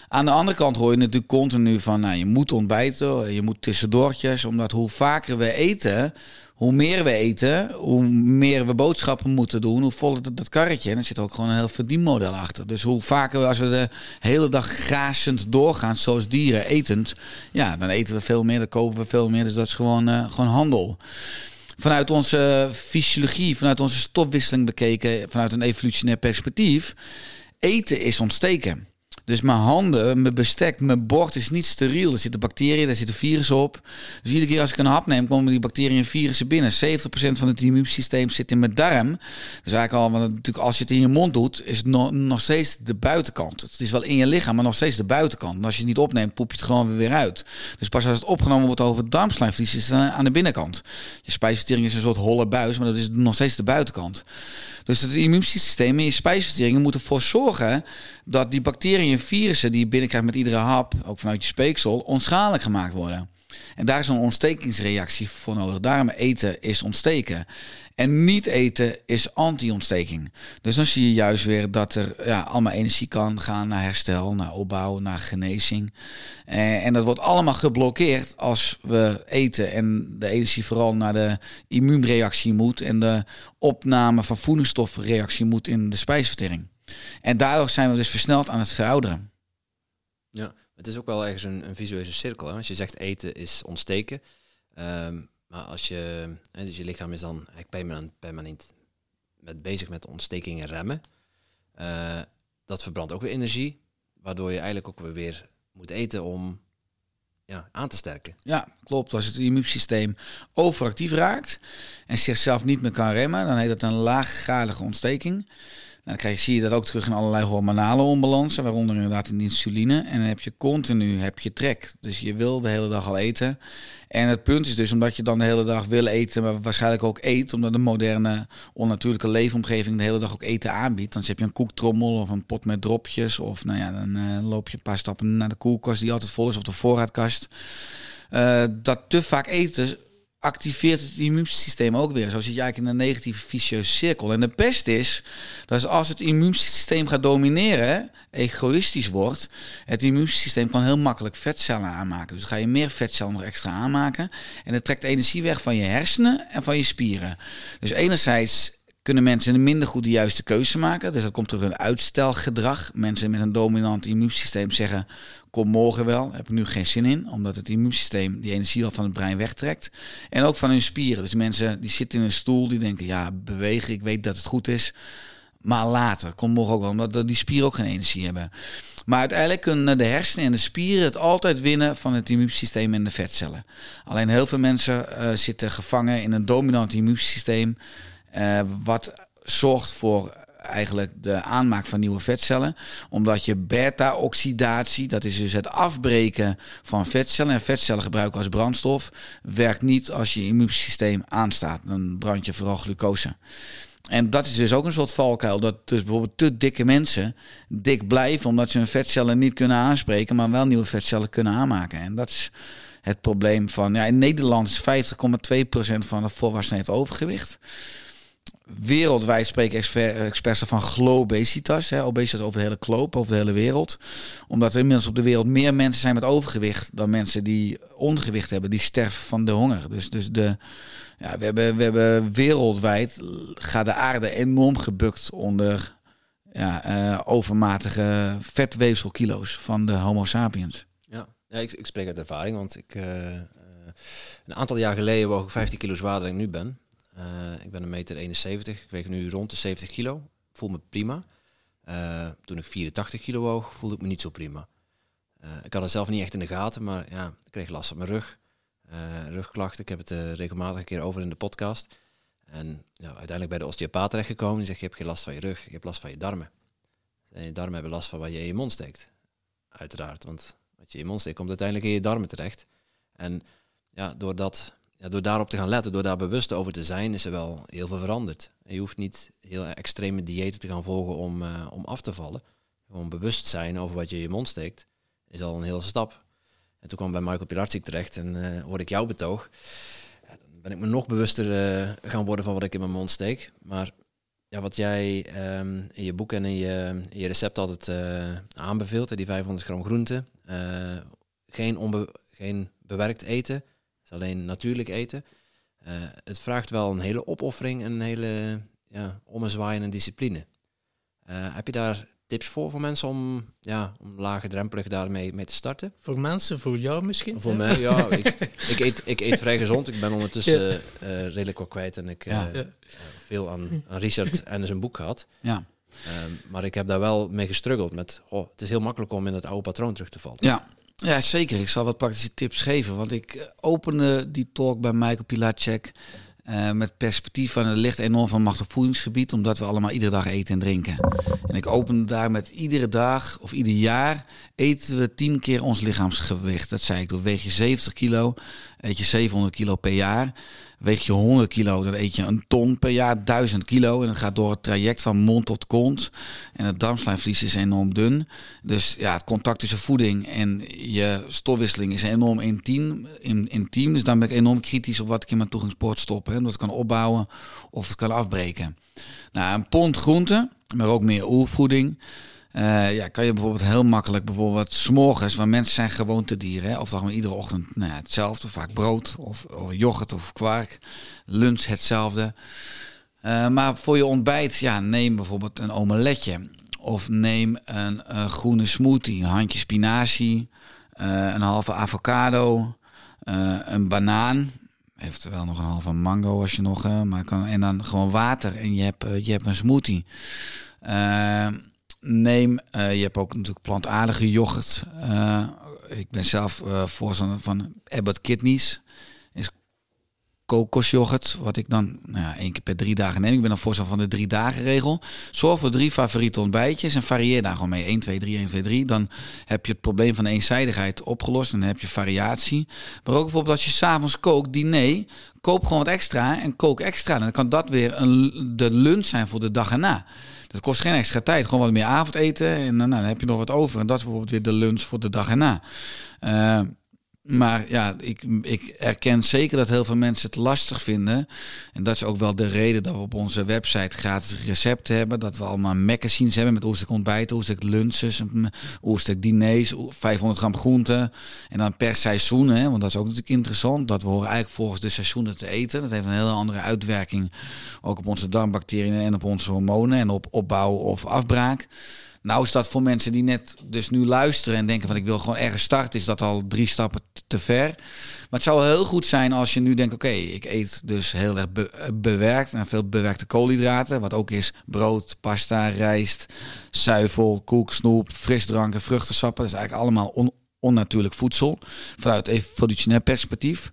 Aan de andere kant hoor je natuurlijk continu van, nou, je moet ontbijten, je moet tussendoortjes, omdat hoe vaker we eten, hoe meer we eten, hoe meer we boodschappen moeten doen, hoe voller dat, dat karretje. En er zit ook gewoon een heel verdienmodel achter. Dus hoe vaker we, als we de hele dag grazend doorgaan, zoals dieren, etend, ja, dan eten we veel meer, dan kopen we veel meer. Dus dat is gewoon, uh, gewoon handel. Vanuit onze fysiologie, vanuit onze stofwisseling bekeken, vanuit een evolutionair perspectief, eten is ontsteken. Dus mijn handen, mijn bestek, mijn bord is niet steriel. Er zitten bacteriën, daar zitten virussen op. Dus iedere keer als ik een hap neem, komen die bacteriën en virussen binnen. 70% van het immuunsysteem zit in mijn darm. Dus eigenlijk al, want natuurlijk als je het in je mond doet, is het nog, nog steeds de buitenkant. Het is wel in je lichaam, maar nog steeds de buitenkant. En als je het niet opneemt, poep je het gewoon weer uit. Dus pas als het opgenomen wordt over het darmslijmvlies, is het aan de binnenkant. Je spijsvertering is een soort holle buis, maar dat is nog steeds de buitenkant. Dus het immuunsysteem en je spijsverteringen moeten ervoor zorgen dat die bacteriën en virussen die je binnenkrijgt met iedere hap, ook vanuit je speeksel, onschadelijk gemaakt worden. En daar is een ontstekingsreactie voor nodig. Daarom eten is ontsteken. En niet eten is anti-ontsteking. Dus dan zie je juist weer dat er ja, allemaal energie kan gaan naar herstel, naar opbouw, naar genezing. Eh, en dat wordt allemaal geblokkeerd als we eten en de energie vooral naar de immuunreactie moet en de opname van voedingsstoffenreactie moet in de spijsvertering. En daardoor zijn we dus versneld aan het verouderen. Ja, het is ook wel ergens een, een visuele cirkel. Hè? Als je zegt eten is ontsteken. Ehm, maar als je, dus je lichaam is dan permanent, permanent met bezig met ontstekingen remmen. Uh, dat verbrandt ook weer energie, waardoor je eigenlijk ook weer moet eten om ja, aan te sterken. Ja, klopt. Als het immuunsysteem overactief raakt en zichzelf niet meer kan remmen, dan heet dat een laaggradige ontsteking. Dan krijg zie je dat ook terug in allerlei hormonale onbalansen, waaronder inderdaad in de insuline. En dan heb je continu heb je trek. Dus je wil de hele dag al eten. En het punt is dus, omdat je dan de hele dag wil eten, maar waarschijnlijk ook eet, omdat de moderne onnatuurlijke leefomgeving de hele dag ook eten aanbiedt. Dan heb je een koektrommel of een pot met dropjes. Of nou ja, dan uh, loop je een paar stappen naar de koelkast die altijd vol is, of de voorraadkast. Uh, dat te vaak eten activeert het immuunsysteem ook weer. Zo zit je eigenlijk in een negatieve vicieuze cirkel. En de pest is dat als het immuunsysteem gaat domineren, egoïstisch wordt, het immuunsysteem kan heel makkelijk vetcellen aanmaken. Dus ga je meer vetcellen nog extra aanmaken. En het trekt energie weg van je hersenen en van je spieren. Dus enerzijds kunnen mensen minder goed de juiste keuze maken. Dus dat komt door hun uitstelgedrag. Mensen met een dominant immuunsysteem zeggen: Kom morgen wel, heb ik nu geen zin in, omdat het immuunsysteem die energie al van het brein wegtrekt. En ook van hun spieren. Dus mensen die zitten in een stoel, die denken: Ja, bewegen, ik weet dat het goed is. maar later. Komt morgen ook wel, omdat die spieren ook geen energie hebben. Maar uiteindelijk kunnen de hersenen en de spieren het altijd winnen van het immuunsysteem en de vetcellen. Alleen heel veel mensen uh, zitten gevangen in een dominant immuunsysteem, uh, wat zorgt voor eigenlijk de aanmaak van nieuwe vetcellen. Omdat je beta-oxidatie, dat is dus het afbreken van vetcellen. En vetcellen gebruiken als brandstof. Werkt niet als je immuunsysteem aanstaat. Dan brand je vooral glucose. En dat is dus ook een soort valkuil. Dat dus bijvoorbeeld te dikke mensen dik blijven. Omdat ze hun vetcellen niet kunnen aanspreken. Maar wel nieuwe vetcellen kunnen aanmaken. En dat is het probleem van... Ja, in Nederland is 50,2% van de volwassenen heeft overgewicht wereldwijd spreken experts van globesitas. Hè, obesitas over de hele globe, over de hele wereld. Omdat er inmiddels op de wereld meer mensen zijn met overgewicht dan mensen die ondergewicht hebben, die sterven van de honger. Dus, dus de, ja, we, hebben, we hebben wereldwijd gaat de aarde enorm gebukt onder ja, uh, overmatige vetweefselkilo's van de Homo sapiens. Ja, ja ik, ik spreek uit ervaring, want ik, uh, een aantal jaar geleden woog ik 15 kilo zwaarder dan ik nu ben. Uh, ik ben een meter 71. Ik weeg nu rond de 70 kilo. Voel me prima. Uh, toen ik 84 kilo woog, voelde ik me niet zo prima. Uh, ik had het zelf niet echt in de gaten, maar ja, ik kreeg last van mijn rug. rugklachten. Ik heb het regelmatig een keer over in de podcast. En ja, uiteindelijk bij de osteopaat terechtgekomen. Die zegt, je hebt geen last van je rug, je hebt last van je darmen. En je darmen hebben last van wat je in je mond steekt. Uiteraard, want wat je in je mond steekt komt uiteindelijk in je darmen terecht. En ja, doordat door daarop te gaan letten, door daar bewust over te zijn, is er wel heel veel veranderd. je hoeft niet heel extreme diëten te gaan volgen om, uh, om af te vallen. Gewoon bewust zijn over wat je in je mond steekt, is al een hele stap. En toen kwam bij Michael Pilarczyk terecht en uh, hoorde ik jouw betoog. Dan ben ik me nog bewuster uh, gaan worden van wat ik in mijn mond steek. Maar ja, wat jij um, in je boek en in je, in je recept altijd aanbeveelt, die 500 gram groente, geen, geen bewerkt eten, alleen natuurlijk eten. Uh, het vraagt wel een hele opoffering en een hele ja, ommezwaaien en discipline. Uh, heb je daar tips voor voor mensen om, ja, om laagdrempelig daarmee mee te starten? Voor mensen, voor jou misschien? Voor mij, ja. ik, ik, eet, ik eet vrij gezond. Ik ben ondertussen ja. uh, redelijk wat kwijt en ik ja. veel aan, aan Richard en zijn boek gehad. Ja. maar ik heb daar wel mee gestruggeld met, oh, het is heel makkelijk om in het oude patroon terug te vallen. Ja, ja, zeker. Ik zal wat praktische tips geven. Want ik eh, opende die talk bij Michael Pilacek uh, met perspectief van het ligt enorm van macht op voedingsgebied, omdat we allemaal iedere dag eten en drinken. En ik opende daar met iedere dag of ieder jaar eten we tien keer ons lichaamsgewicht. Dat zei ik, door weeg je 70 kilo, eet je 700 kilo per jaar. Weeg je 100 kilo, dan eet je een ton per jaar, 1000 kilo. En dat gaat door het traject van mond tot kont. En het darmslijmvlies is enorm dun. Dus ja, het contact tussen voeding en je stofwisseling is enorm intiem. Dus dan ben ik enorm kritisch op wat ik in mijn toegangspoort stop. Hè, omdat het kan opbouwen of het kan afbreken. Nou, een pond groente, maar ook meer oervoeding. Uh, ja, kan je bijvoorbeeld heel makkelijk, bijvoorbeeld s'morgens, waar mensen zijn gewoontedieren, hè, of dan iedere ochtend nou ja, hetzelfde, vaak brood of, of, yoghurt of kwark, lunch hetzelfde. Uh, maar voor je ontbijt, ja, neem bijvoorbeeld een omeletje of neem een, groene smoothie, een handje spinazie, uh, een halve avocado, een banaan, eventueel nog een halve mango als je nog, maar kan, en dan gewoon water en je hebt, je hebt een smoothie neem. Uh, je hebt ook natuurlijk plantaardige yoghurt. Uh, ik ben zelf uh, voorstander van Abbott Kidneys. Is kokosyoghurt, wat ik dan nou ja, één keer per drie dagen neem. Ik ben dan voorstander van de drie dagen regel. Zorg voor drie favoriete ontbijtjes en varieer daar gewoon mee. 1, 2, 3, 1, 2, 3. Dan heb je het probleem van eenzijdigheid opgelost en dan heb je variatie. Maar ook bijvoorbeeld als je s'avonds kookt, diner, koop gewoon wat extra en kook extra. Dan kan dat weer een, de lunch zijn voor de dag erna. Dat kost geen extra tijd. Gewoon wat meer avondeten en nou, dan heb je nog wat over. En dat is bijvoorbeeld weer de lunch voor de dag erna. Uh, maar ja, ik, ik erken zeker dat heel veel mensen het lastig vinden. En dat is ook wel de reden dat we op onze website gratis recepten hebben. Dat we allemaal magazines hebben met oerstuk ontbijten, oerstuk lunches, oerstuk diners, 500 gram groenten. En dan per seizoen, hè, want dat is ook natuurlijk interessant. Dat we horen eigenlijk volgens de seizoenen te eten. Dat heeft een hele andere uitwerking. Ook op onze darmbacteriën en op onze hormonen en op opbouw of afbraak. Nou is dat voor mensen die net dus nu luisteren en denken van ik wil gewoon ergens starten, is dat al drie stappen te ver. Maar het zou heel goed zijn als je nu denkt, oké, ik eet dus heel erg bewerkt en veel bewerkte koolhydraten, wat ook is brood, pasta, rijst, zuivel, koek, snoep, frisdranken, vruchtensappen. Dat is eigenlijk allemaal onnatuurlijk voedsel vanuit evolutionair perspectief.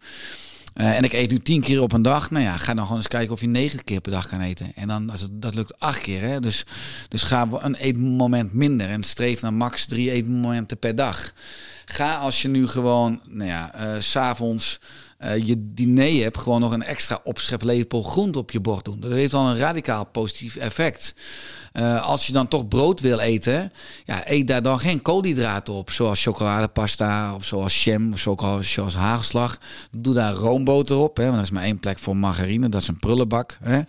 Uh, en ik eet nu tien keer op een dag. Nou ja, ga dan gewoon eens kijken of je negen keer per dag kan eten. En dan, als dat lukt acht keer. Hè? Dus, dus ga een eetmoment minder. En streef naar max drie eetmomenten per dag. Ga als je nu gewoon, nou ja, uh, s'avonds uh, je diner hebt, gewoon nog een extra opscheplepel groente op je bord doen. Dat heeft dan een radicaal positief effect. Uh, als je dan toch brood wil eten, ja, eet daar dan geen koolhydraten op. Zoals chocoladepasta of zoals jam of zoals, hagelslag. Doe daar roomboter op. Hè, want dat is maar één plek voor margarine. Dat is een prullenbak. Hè.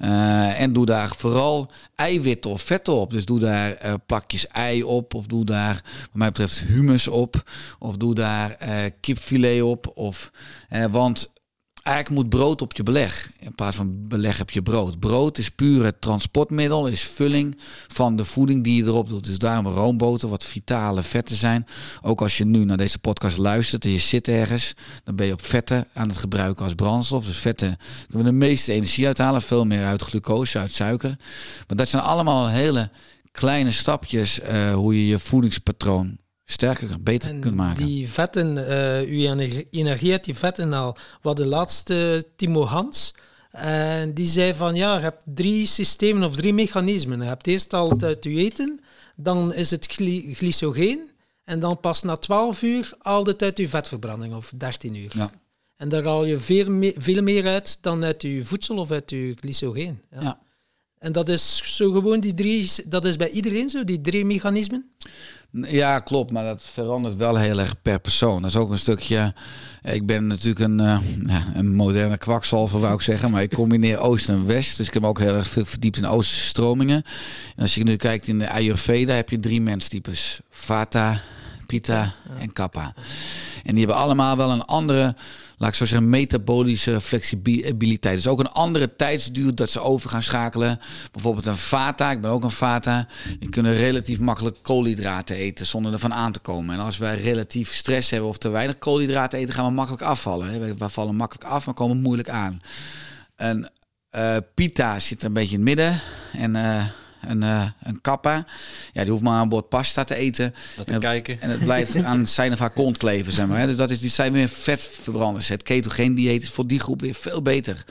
Uh, en doe daar vooral eiwitten of vetten op. Dus doe daar uh, plakjes ei op. Of doe daar, wat mij betreft, humus op. Of doe daar kipfilet op. Of, want eigenlijk moet brood op je beleg. In plaats van beleg heb je brood. Brood is puur het transportmiddel, is vulling van de voeding die je erop doet. Dus daarom roomboter, wat vitale vetten zijn. Ook als je nu naar deze podcast luistert en je zit ergens, dan ben je op vetten aan het gebruiken als brandstof. Dus vetten kunnen we de meeste energie uithalen, veel meer uit glucose, uit suiker. Maar dat zijn allemaal hele kleine stapjes uh, hoe je je voedingspatroon sterker, beter en kunt maken. Die vetten, uh, uw energie uit die vetten al. Wat de laatste Timo Hans. En die zei van ja, je hebt drie systemen of drie mechanismen. Je hebt eerst al uit je eten, dan is het gly glycogeen. En dan pas na 12 uur al het uit je vetverbranding of 13 uur. Ja. En daar haal je veel, me veel meer uit dan uit je voedsel of uit je glycogeen. Ja. ja. En dat is zo gewoon die drie, dat is bij iedereen zo, die drie mechanismen? Ja, klopt, maar dat verandert wel heel erg per persoon. Dat is ook een stukje. Ik ben natuurlijk een, uh, een moderne kwakzalver, wou ik zeggen. Maar ik combineer Oost en West. Dus ik heb ook heel erg veel verdiept in Oosterse stromingen. En als je nu kijkt in de Ayurveda, heb je drie menstypes: Vata, Pitta en Kappa. En die hebben allemaal wel een andere laat ik zo zeggen, metabolische flexibiliteit. Dus ook een andere tijdsduur dat ze over gaan schakelen. Bijvoorbeeld een vata, ik ben ook een vata. Die kunnen relatief makkelijk koolhydraten eten zonder ervan aan te komen. En als wij relatief stress hebben of te weinig koolhydraten eten, gaan we makkelijk afvallen. We vallen makkelijk af, maar komen moeilijk aan. En uh, pita zit een beetje in het midden. En uh, een, uh, een kappa. Ja, die hoeft maar aan boord pasta te eten. Dat te en, kijken. En het blijft aan zijn of haar kont kleven, zeg maar. Dus dat is, die zijn meer vetverbranders. Het ketogeen dieet is voor die groep weer veel beter.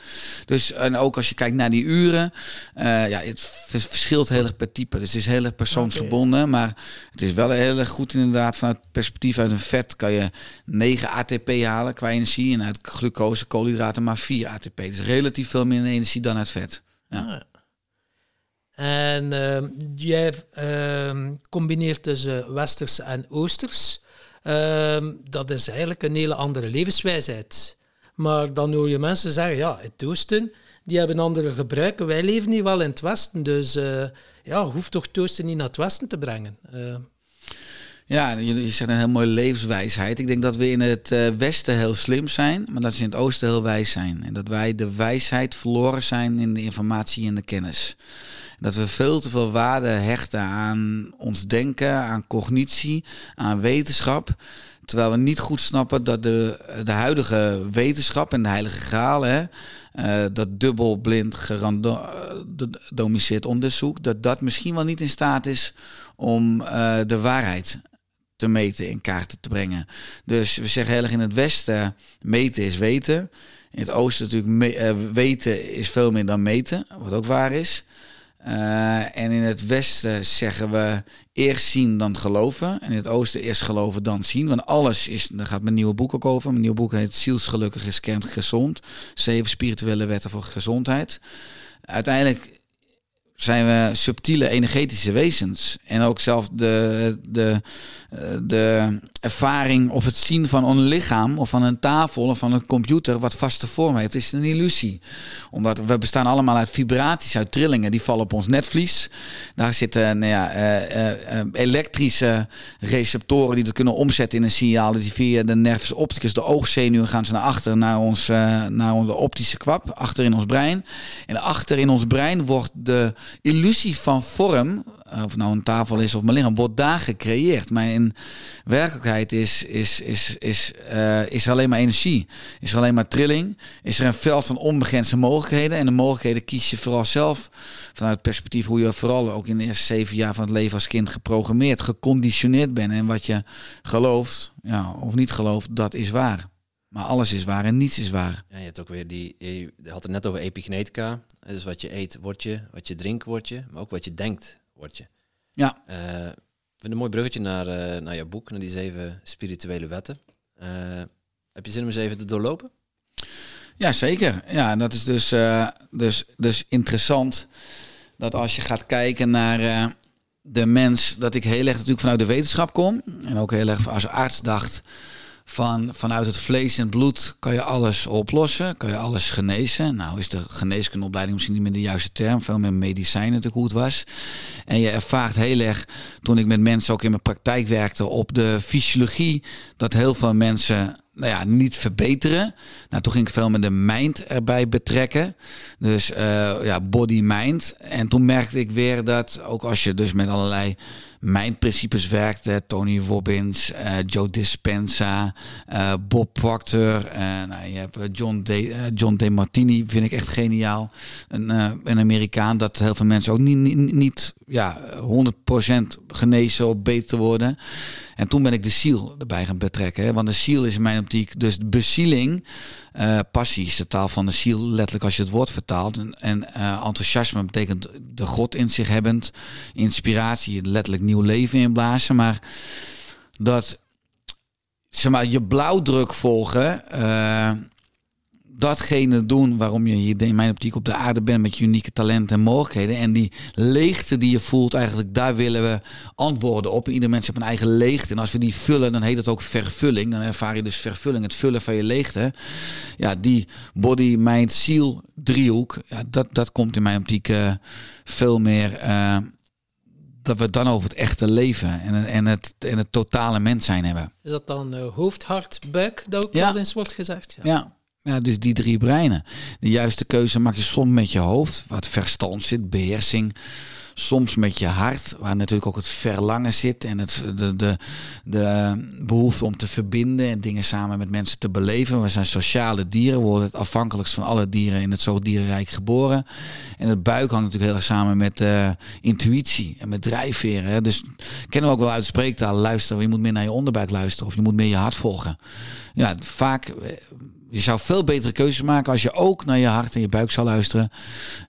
Dus en ook als je kijkt naar die uren, uh, ja, het verschilt heel erg per type. Dus het is heel erg persoonsgebonden, okay. maar het is wel heel erg goed inderdaad vanuit perspectief uit een vet kan je 9 ATP halen qua energie en uit glucose, koolhydraten maar 4 ATP. Dus relatief veel meer energie dan uit vet. Ja. Ah, en uh, jij uh, combineert tussen westers en oosters. Uh, dat is eigenlijk een hele andere levenswijsheid. Maar dan hoor je mensen zeggen, ja, het oosten, die hebben andere gebruiken. Wij leven nu wel in het westen, dus uh, ja, hoeft toch toosten niet naar het westen te brengen. Ja, je, zegt een heel mooie levenswijsheid. Ik denk dat we in het uh, westen heel slim zijn, maar dat ze in het oosten heel wijs zijn. En dat wij de wijsheid verloren zijn in de informatie en de kennis. Dat we veel te veel waarde hechten aan ons denken, aan cognitie, aan wetenschap. Terwijl we niet goed snappen dat de, de huidige wetenschap en de heilige graal, hè, uh, dat dubbelblind gerandomiseerd onderzoek, dat dat misschien wel niet in staat is om uh, de waarheid te meten, in kaart te brengen. Dus we zeggen heel erg in het Westen, meten is weten. In het Oosten natuurlijk, weten is veel meer dan meten, wat ook waar is. Uh, en in het westen zeggen we eerst zien dan geloven. En in het oosten eerst geloven dan zien. Want alles is, daar gaat mijn nieuwe boek ook over. Mijn nieuwe boek heet Zielsgelukkig is kent gezond. Zeven spirituele wetten voor gezondheid. Uiteindelijk zijn we subtiele energetische wezens. En ook zelf de, de, de ervaring of het zien van een lichaam of van een tafel of van een computer wat vaste vorm heeft, is een illusie. Omdat we bestaan allemaal uit vibraties, uit trillingen, die vallen op ons netvlies. Daar zitten nou ja, uh, uh, elektrische receptoren die dat kunnen omzetten in een signaal. Die via de nervus opticus, de oogzenuwen, gaan ze naar achter, naar, ons, naar onze optische kwap, achter in ons brein. En achter in ons brein wordt de illusie van vorm of nou een tafel is of mijn lichaam, wordt daar gecreëerd. Maar in werkelijkheid is, is, is, is, uh, is alleen maar energie. Is er alleen maar trilling. Is er een veld van onbegrensde mogelijkheden. En de mogelijkheden kies je vooral zelf vanuit het perspectief hoe je vooral ook in de eerste zeven jaar van het leven als kind geprogrammeerd, geconditioneerd bent. En wat je gelooft, ja, of niet gelooft, dat is waar. Maar alles is waar en niets is waar. Ja, je hebt ook weer die, je had het net over epigenetica. Dus wat je eet, word je. Wat je drinkt, word je. Maar ook wat je denkt, word je. Ja. Uh, ik vind een mooi bruggetje naar, uh, naar jouw boek, naar die zeven spirituele wetten. Uh, heb je zin om eens even te doorlopen? Ja, zeker. Ja, dat is dus, dus, dus interessant dat als je gaat kijken naar de mens, dat ik heel erg natuurlijk vanuit de wetenschap kom. En ook heel erg als arts dacht van vanuit het vlees en bloed kan je alles oplossen, kan je alles genezen. Nou is de geneeskundeopleiding misschien niet meer de juiste term, veel meer medicijnen natuurlijk hoe het was. En je ervaart heel erg, toen ik met mensen ook in mijn praktijk werkte, op de fysiologie, dat heel veel mensen nou ja, niet verbeteren. Nou, toen ging ik veel met de mind erbij betrekken. Dus uh, ja, body-mind. En toen merkte ik weer dat ook als je dus met allerlei mijn principes werkte. Tony Robbins, uh, Joe Dispenza, uh, Bob Proctor. Uh, nou, je hebt John De, John De Martini, vind ik echt geniaal. Een, een Amerikaan dat heel veel mensen ook niet, niet, niet ja, 100% genezen of beter worden. En toen ben ik de ziel erbij gaan betrekken. Hè? Want de ziel is in mijn optiek dus bezieling. Uh, passie is de taal van de ziel, letterlijk als je het woord vertaalt. En, en uh, enthousiasme betekent de God in zich hebbend. Inspiratie, letterlijk nieuw leven inblazen. Maar dat zeg maar, je blauwdruk volgen. Uh, datgene doen waarom je hier in mijn optiek op de aarde bent met unieke talenten en mogelijkheden. En die leegte die je voelt, eigenlijk daar willen we antwoorden op. ieder mens heeft een eigen leegte. En als we die vullen, dan heet het ook vervulling. Dan ervaar je dus vervulling, het vullen van je leegte. Ja, die body, mind, ziel driehoek, ja, dat, dat komt in mijn optiek uh, veel meer... Uh, dat we dan over het echte leven en, en, het, en het totale mens zijn hebben. Is dat dan uh, hoofd, hart, buik, dat ook Ja. wel eens wordt gezegd? Ja. ja. Ja, dus die drie breinen. De juiste keuze maak je soms met je hoofd, wat verstand zit, beheersing. Soms met je hart, waar natuurlijk ook het verlangen zit en het, de, de, de behoefte om te verbinden en dingen samen met mensen te beleven. We zijn sociale dieren, we worden het afhankelijkst van alle dieren in het zoogdierenrijk geboren. En het buik hangt natuurlijk heel erg samen met uh, intuïtie en met drijfveren. Hè. Dus kennen we ook wel uit spreektaal, luisteren, je moet meer naar je onderbuik luisteren of je moet meer je hart volgen. Ja, vaak je zou veel betere keuzes maken als je ook naar je hart en je buik zou luisteren.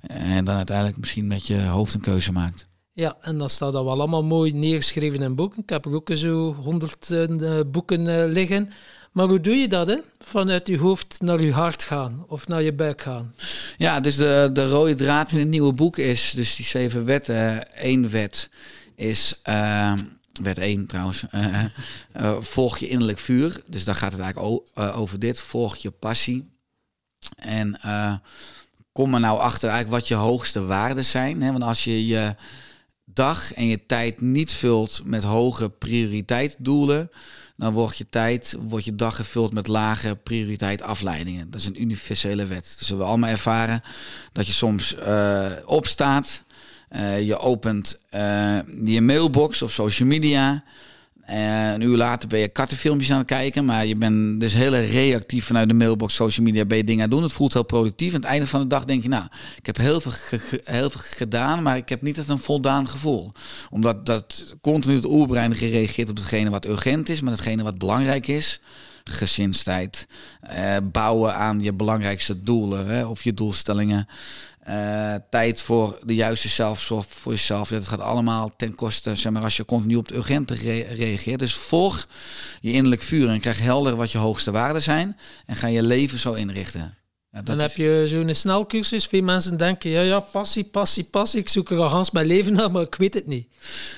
En dan uiteindelijk misschien met je hoofd een keuze maakt. Ja, en dan staat dat wel allemaal mooi neergeschreven in boeken. Ik heb er ook zo honderd uh, boeken uh, liggen. Maar hoe doe je dat, hè? Vanuit je hoofd naar je hart gaan of naar je buik gaan? Ja, dus de, de rode draad in het nieuwe boek is dus die zeven wetten. Eén wet is uh, Wet 1 trouwens. Uh, uh, volg je innerlijk vuur. Dus daar gaat het eigenlijk over dit. Volg je passie. En kom er nou achter eigenlijk wat je hoogste waarden zijn. Hè? Want als je je dag en je tijd niet vult met hoge prioriteitsdoelen, dan wordt je tijd, wordt je dag gevuld met lage prioriteit afleidingen. Dat is een universele wet. Dus we allemaal ervaren dat je soms opstaat. Uh, je opent uh, je mailbox of social media. Uh, een uur later ben je kattenfilmpjes aan het kijken. Maar je bent dus heel reactief vanuit de mailbox, social media. Ben je dingen aan het doen. Het voelt heel productief. Aan het einde van de dag denk je, nou, ik heb heel veel, heel veel gedaan. Maar ik heb niet echt een voldaan gevoel. Omdat dat continu het oerbrein gereageerd op hetgene wat urgent is. Maar hetgene wat belangrijk is gezinstijd, bouwen aan je belangrijkste doelen hè, of je doelstellingen. Uh, tijd voor de juiste zelfzorg voor jezelf. Dat gaat allemaal ten koste, zeg maar, als je continu op het urgente re reageert. Dus volg je innerlijk vuur en krijg helder wat je hoogste waarden zijn. En ga je leven zo inrichten. Ja, dan heb je zo'n snelcursus. Veel mensen denken, ja, ja, passie, passie, passie. Ik zoek er al gans mijn leven naar, maar ik weet het niet.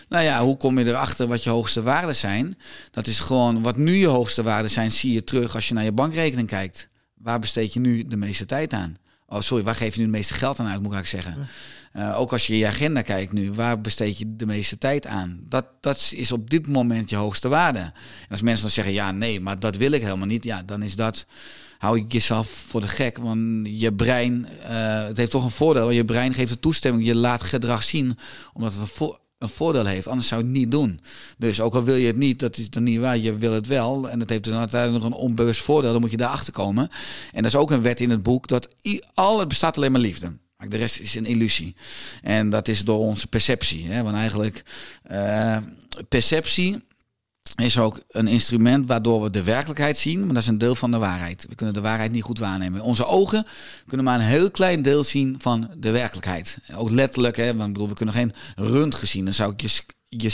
Nou ja, hoe kom je erachter wat je hoogste waarden zijn? Dat is gewoon, wat nu je hoogste waarden zijn, zie je terug als je naar je bankrekening kijkt. Waar besteed je nu de meeste tijd aan? Oh, sorry, waar geef je nu het meeste geld aan uit, moet ik zeggen. Uh, ook als je je agenda kijkt nu, waar besteed je de meeste tijd aan? Dat, dat is op dit moment je hoogste waarde. En als mensen dan zeggen, ja, nee, maar dat wil ik helemaal niet. Ja, dan is dat, hou ik jezelf voor de gek. Want je brein, uh, het heeft toch een voordeel. Je brein geeft de toestemming, je laat gedrag zien. Omdat het een, een voordeel heeft. Anders zou je het niet doen. Dus ook al wil je het niet, dat is dan niet waar. Je wil het wel. En het heeft dus uiteindelijk nog een onbewust voordeel. Dan moet je daarachter komen. En dat is ook een wet in het boek. Dat al het bestaat alleen maar liefde. De rest is een illusie. En dat is door onze perceptie. Hè? Want eigenlijk, uh, perceptie is ook een instrument waardoor we de werkelijkheid zien, maar dat is een deel van de waarheid. We kunnen de waarheid niet goed waarnemen. Onze ogen kunnen maar een heel klein deel zien van de werkelijkheid. Ook letterlijk, hè, want ik bedoel, we kunnen geen röntgen zien. Dan zou ik je, je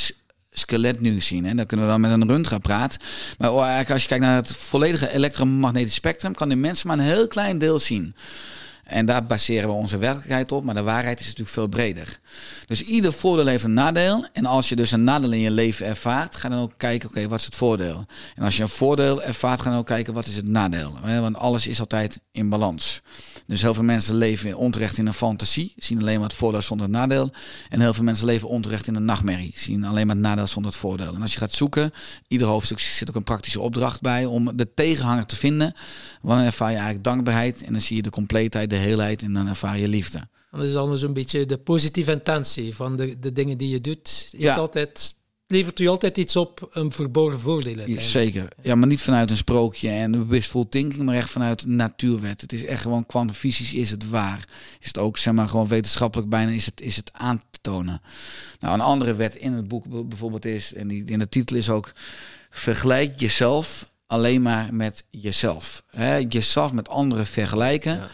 skelet nu zien. Hè. Dan kunnen we wel met een röntgenapparaat. Maar oh, als je kijkt naar het volledige elektromagnetisch spectrum, kan de mensen maar een heel klein deel zien. En daar baseren we onze werkelijkheid op, maar de waarheid is natuurlijk veel breder. Dus ieder voordeel heeft een nadeel. En als je dus een nadeel in je leven ervaart, ga dan ook kijken, oké, wat is het voordeel? En als je een voordeel ervaart, ga dan ook kijken, wat is het nadeel? Want alles is altijd in balans. Dus heel veel mensen leven onterecht in een fantasie, zien alleen maar het voordeel zonder het nadeel. En heel veel mensen leven onterecht in een nachtmerrie, zien alleen maar het nadeel zonder het voordeel. En als je gaat zoeken, ieder hoofdstuk zit ook een praktische opdracht bij om de tegenhanger te vinden. Wanneer ervaar je eigenlijk dankbaarheid en dan zie je de compleetheid, de heelheid en dan ervaar je liefde. Dat is allemaal zo'n beetje de positieve intentie van de, de dingen die je doet. Heeft ja. altijd levert u altijd iets op, een verborgen voordeel. Ja, zeker. Ja, maar niet vanuit een sprookje en een wistful thinking, maar echt vanuit natuurwet. Het is echt gewoon kwantumfysisch is het waar. Is het ook, zeg maar, gewoon wetenschappelijk bijna is het, is het aan te tonen. Nou, een andere wet in het boek bijvoorbeeld is, en die in de titel is ook, vergelijk jezelf alleen maar met jezelf. He, jezelf met anderen vergelijken. Ja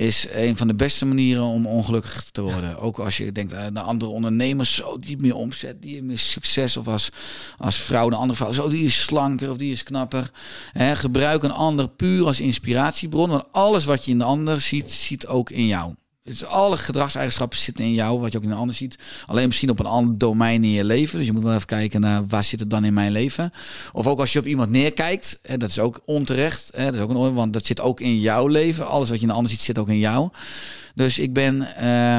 is een van de beste manieren om ongelukkig te worden. Ook als je denkt aan de andere ondernemers, zo die meer omzet, die meer succes. Of als, als vrouw, de andere vrouw, zo die is slanker of die is knapper. gebruik een ander puur als inspiratiebron. Want alles wat je in de ander ziet, ziet ook in jou. Dus alle gedragseigenschappen zitten in jou, wat je ook in een ander ziet. Alleen misschien op een ander domein in je leven. Dus je moet wel even kijken naar waar zit het dan in mijn leven. Of ook als je op iemand neerkijkt, hè, dat is ook onterecht. Hè, dat is ook een, want dat zit ook in jouw leven. Alles wat je in een ander ziet, zit ook in jou. Dus ik ben. Uh,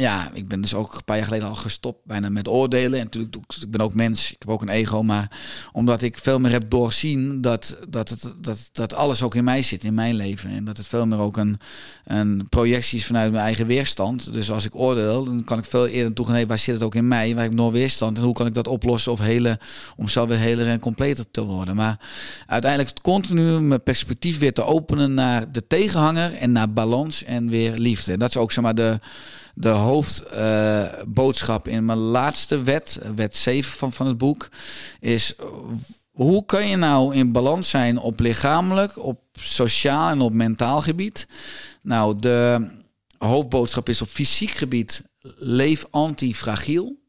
ja, ik ben dus ook een paar jaar geleden al gestopt bijna met oordelen. En natuurlijk, ik ben ook mens, ik heb ook een ego. Maar omdat ik veel meer heb doorzien dat, dat, het, dat, dat alles ook in mij zit, in mijn leven. En dat het veel meer ook een, een projectie is vanuit mijn eigen weerstand. Dus als ik oordeel, dan kan ik veel eerder toegeven, waar zit het ook in mij? Waar ik nog weerstand? En hoe kan ik dat oplossen of hele om zo weer heler en completer te worden? Maar uiteindelijk continu mijn perspectief weer te openen naar de tegenhanger en naar balans en weer liefde. En dat is ook zeg maar de de hoofdboodschap in mijn laatste wet, wet 7 van, van het boek, is hoe kun je nou in balans zijn op lichamelijk, op sociaal en op mentaal gebied? Nou, de hoofdboodschap is op fysiek gebied leef antifragiel.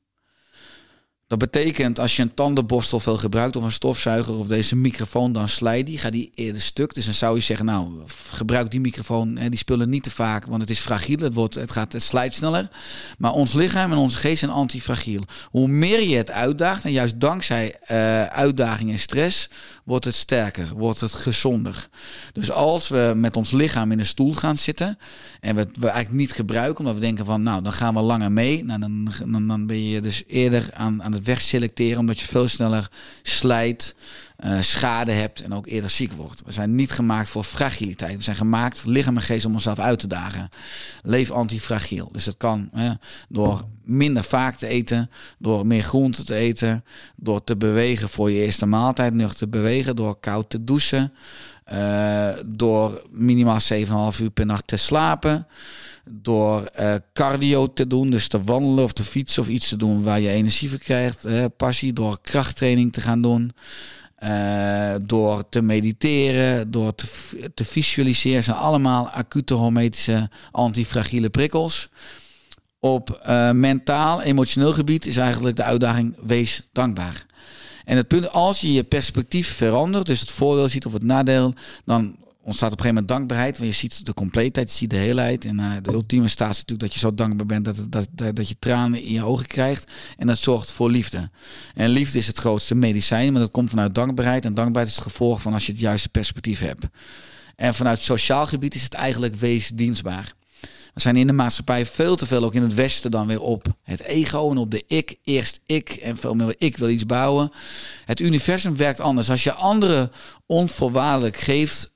Dat betekent als je een tandenborstel veel gebruikt of een stofzuiger of deze microfoon, dan slijt die, gaat die eerder stuk. Dus dan zou je zeggen, nou, gebruik die microfoon en die spullen niet te vaak, want het is fragiel, het, wordt, het, gaat, het slijt sneller. Maar ons lichaam en onze geest zijn antifragiel. Hoe meer je het uitdaagt, en juist dankzij uh, uitdaging en stress, wordt het sterker, wordt het gezonder. Dus als we met ons lichaam in een stoel gaan zitten en we eigenlijk niet gebruiken, omdat we denken van, nou, dan gaan we langer mee, nou, dan, dan, dan ben je dus eerder aan, aan het wegselecteren, omdat je veel sneller slijt, uh, schade hebt en ook eerder ziek wordt. We zijn niet gemaakt voor fragiliteit. We zijn gemaakt voor lichaam en geest om onszelf uit te dagen. Leef antifragiel. Dus dat kan hè, door minder vaak te eten, door meer groente te eten, door te bewegen voor je eerste maaltijd, nog te bewegen, door koud te douchen, uh, door minimaal 7,5 uur per nacht te slapen door uh, cardio te doen, dus te wandelen of te fietsen of iets te doen waar je energie voor krijgt, uh, passie, door krachttraining te gaan doen, door te mediteren, door te, te visualiseren, zijn allemaal acute hormetische antifragiele prikkels. Op mentaal, emotioneel gebied is eigenlijk de uitdaging wees dankbaar. En het punt, als je je perspectief verandert, dus het voordeel ziet of het nadeel, dan ontstaat op een gegeven moment dankbaarheid. Want je ziet de compleetheid, je ziet de heelheid. En uh, de ultieme staat is natuurlijk dat je zo dankbaar bent dat, dat, dat, dat je tranen in je ogen krijgt. En dat zorgt voor liefde. En liefde is het grootste medicijn, maar dat komt vanuit dankbaarheid. En dankbaarheid is het gevolg van als je het juiste perspectief hebt. En vanuit sociaal gebied is het eigenlijk wees dienstbaar. We zijn in de maatschappij veel te veel, ook in het Westen, dan weer op het ego en op de ik. Eerst ik en veel meer ik wil iets bouwen. Het universum werkt anders. Als je anderen onvoorwaardelijk geeft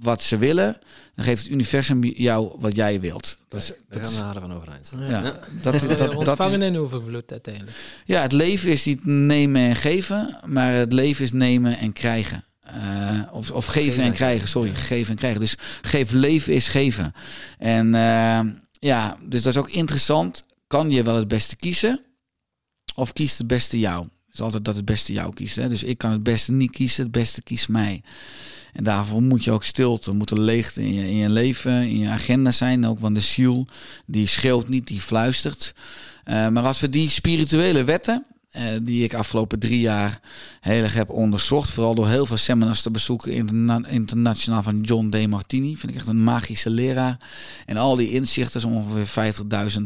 wat ze willen, dan geeft het universum jou wat jij wilt. Dat is, Daar gaan we halen van overeind. ja, dat, Eh, dat, dat, ontvangen is, in overvloed uiteindelijk. ja, het leven is niet nemen en geven, maar het leven is nemen en krijgen. Eh, of, of geven en krijgen, sorry, geven en krijgen. Dus geef leven is geven. En eh, ja, dus dat is ook interessant. Kan je wel het beste kiezen? Of kiest het beste jou? Het is altijd dat het beste jou kiest. Hè? Dus ik kan het beste niet kiezen, het beste kiest mij. En daarvoor moet je ook stilte, moet er leegte in je, in je leven, in je agenda zijn. Ook want de ziel, die schreeuwt niet, die fluistert. Eh, maar als we die spirituele wetten, die ik afgelopen drie jaar heel erg heb onderzocht, vooral door heel veel seminars te bezoeken, interna internationaal van John D. Martini, vind ik echt een magische leraar. En al die inzichten, zo ongeveer 50.000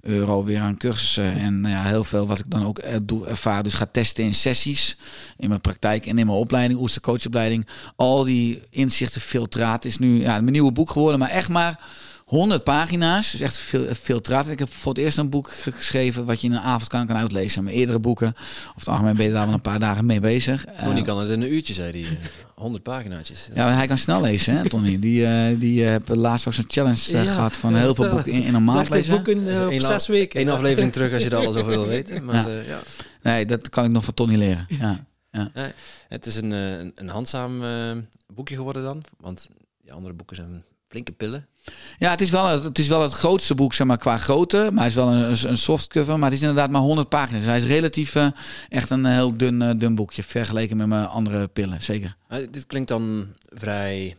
euro weer aan cursussen. En nou ja, heel veel wat ik dan ook eh, ervaar. Dus ga testen in sessies, in mijn praktijk en in mijn opleiding, Oester coachopleiding. Al die inzichten, filtraat is nu ja, mijn nieuwe boek geworden, maar echt maar 100 pagina's, dus echt veel filtraat. Ik heb voor het eerst een boek geschreven wat je in een avond kan, kan uitlezen. Mijn eerdere boeken, of het algemeen ben je daar wel een paar dagen mee bezig. Tony Eh, kan het in een uurtje, zei hij. 100 paginaatjes. ja, maar hij kan snel lezen, hè, Tony. Die, eh die eh, heeft laatst ook zo'n challenge eh, Ja, gehad van ja, heel veel boeken in, in een maand 30 lezen. boeken op Eén zes af- weken. Eén Ja. aflevering terug als je er alles over wil weten. Maar Ja. ja. ja. Nee, dat kan ik nog van Tony leren. Ja. Het is een, eh, een, een handzaam eh, boekje geworden dan. Want die andere boeken zijn flinke pillen. Ja, het is, wel, het is wel het grootste boek zeg maar, qua grootte. Maar het is wel een, een softcover. Maar het is inderdaad maar 100 pagina's. Dus hij is relatief eh, echt een heel dun, eh, dun boekje. Vergeleken met mijn andere pillen, zeker. Maar dit klinkt dan vrij,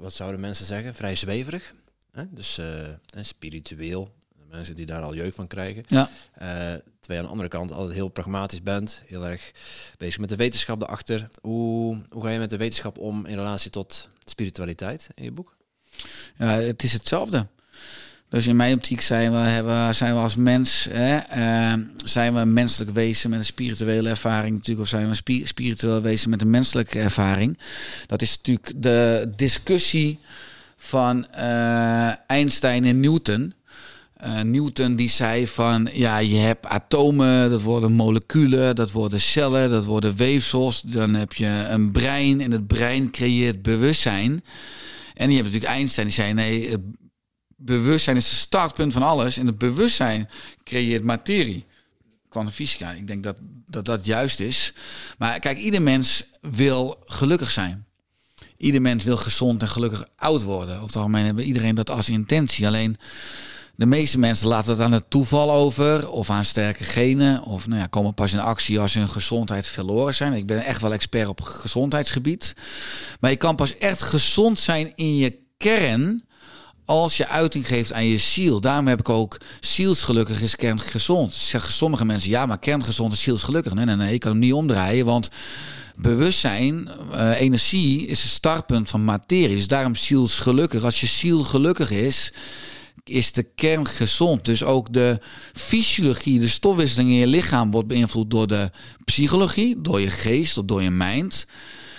wat zouden mensen zeggen, vrij zweverig. Hè? Dus eh, eh, spiritueel. Mensen die daar al jeuk van krijgen. Ja. Eh, terwijl je aan de andere kant altijd heel pragmatisch bent. Heel erg bezig met de wetenschap erachter. Hoe, hoe ga je met de wetenschap om in relatie tot spiritualiteit in je boek? Ja, het is hetzelfde. Dus in mijn optiek zijn we, hebben, zijn we als mens, hè, eh, zijn we een menselijk wezen met een spirituele ervaring natuurlijk, of zijn we een spi- spiritueel wezen met een menselijke ervaring. Dat is natuurlijk de discussie van eh, Einstein en Newton. Eh, Newton die zei van ja, je hebt atomen, dat worden moleculen, dat worden cellen, dat worden weefsels. Dan heb je een brein en het brein creëert bewustzijn. En je hebt natuurlijk Einstein die zei nee, bewustzijn is het startpunt van alles en het bewustzijn creëert materie. Kwantumfysica, ik denk dat, dat dat juist is. Maar kijk, ieder mens wil gelukkig zijn. Ieder mens wil gezond en gelukkig oud worden. Over het algemeen hebben iedereen dat als intentie. Alleen de meeste mensen laten het aan het toeval over, of aan sterke genen, of nou ja, komen pas in actie als hun gezondheid verloren zijn. Ik ben echt wel expert op gezondheidsgebied. Maar je kan pas echt gezond zijn in je kern als je uiting geeft aan je ziel. Daarom heb ik ook zielsgelukkig is kerngezond. Zeggen sommige mensen, ja, maar kerngezond is zielsgelukkig. Nee, nee, nee, ik kan hem niet omdraaien, want bewustzijn, eh, energie is het startpunt van materie. Dus daarom zielsgelukkig. Als je ziel gelukkig is, is de kern gezond. Dus ook de fysiologie, de stofwisseling in je lichaam wordt beïnvloed door de psychologie, door je geest of door je mind.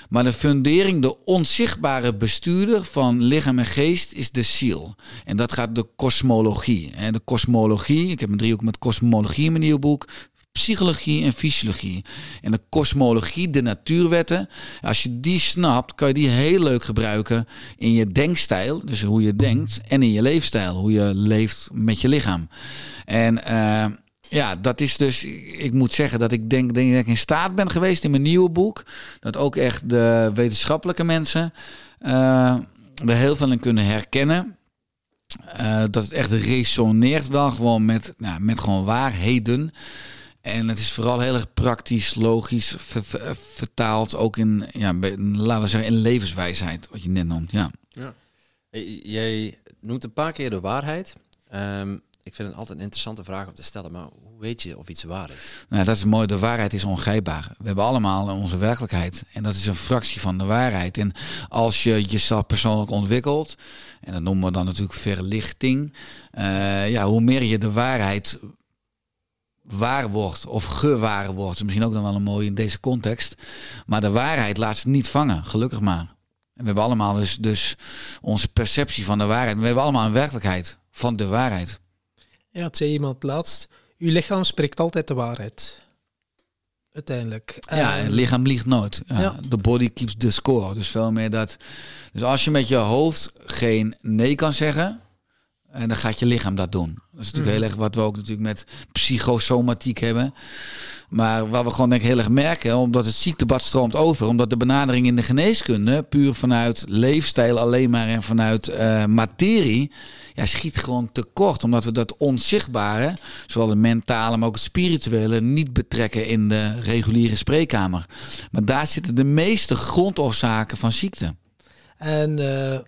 Maar de fundering, de onzichtbare bestuurder van lichaam en geest is de ziel. En dat gaat de kosmologie. De kosmologie, ik heb een driehoek met kosmologie in mijn nieuwe boek. Psychologie en fysiologie. En de kosmologie, de natuurwetten. Als je die snapt, kan je die heel leuk gebruiken in je denkstijl. Dus hoe je denkt. En in je leefstijl. Hoe je leeft met je lichaam. En uh, ja, dat is dus, ik moet zeggen dat ik denk, denk dat ik in staat ben geweest in mijn nieuwe boek. Dat ook echt de wetenschappelijke mensen uh, er heel veel in kunnen herkennen. Uh, dat het echt resoneert wel gewoon met, nou, met gewoon waarheden. En het is vooral heel erg praktisch, logisch, ver, ver, vertaald ook in, ja, laten we zeggen, in levenswijsheid, wat je net noemt. Ja. ja. Jij noemt een paar keer de waarheid. Um, ik vind het altijd een interessante vraag om te stellen, maar hoe weet je of iets waar is? Nou, dat is mooi. De waarheid is ongrijpbaar. We hebben allemaal onze werkelijkheid. En dat is een fractie van de waarheid. En als je jezelf persoonlijk ontwikkelt, en dat noemen we dan natuurlijk verlichting, uh, ja, hoe meer je de waarheid waar wordt of gewaar wordt, misschien ook dan wel een mooie in deze context, maar de waarheid laat ze niet vangen, gelukkig maar. En we hebben allemaal dus, dus onze perceptie van de waarheid. We hebben allemaal een werkelijkheid van de waarheid. Ja, het zei iemand laatst. Uw lichaam spreekt altijd de waarheid. uiteindelijk. Ja, het lichaam liegt nooit. Ja, Ja. Body keeps the score. Dus veel meer dat. Dus als je met je hoofd geen nee kan zeggen, en dan gaat je lichaam dat doen. Dat is natuurlijk heel erg wat we ook natuurlijk met psychosomatiek hebben. Maar waar we gewoon denk ik heel erg merken, omdat het ziektebad stroomt over, omdat de benadering in de geneeskunde puur vanuit leefstijl alleen maar en vanuit eh, materie, ja, schiet gewoon tekort. Omdat we dat onzichtbare, zowel het mentale, maar ook het spirituele, niet betrekken in de reguliere spreekkamer. Maar daar zitten de meeste grondoorzaken van ziekte. En eh,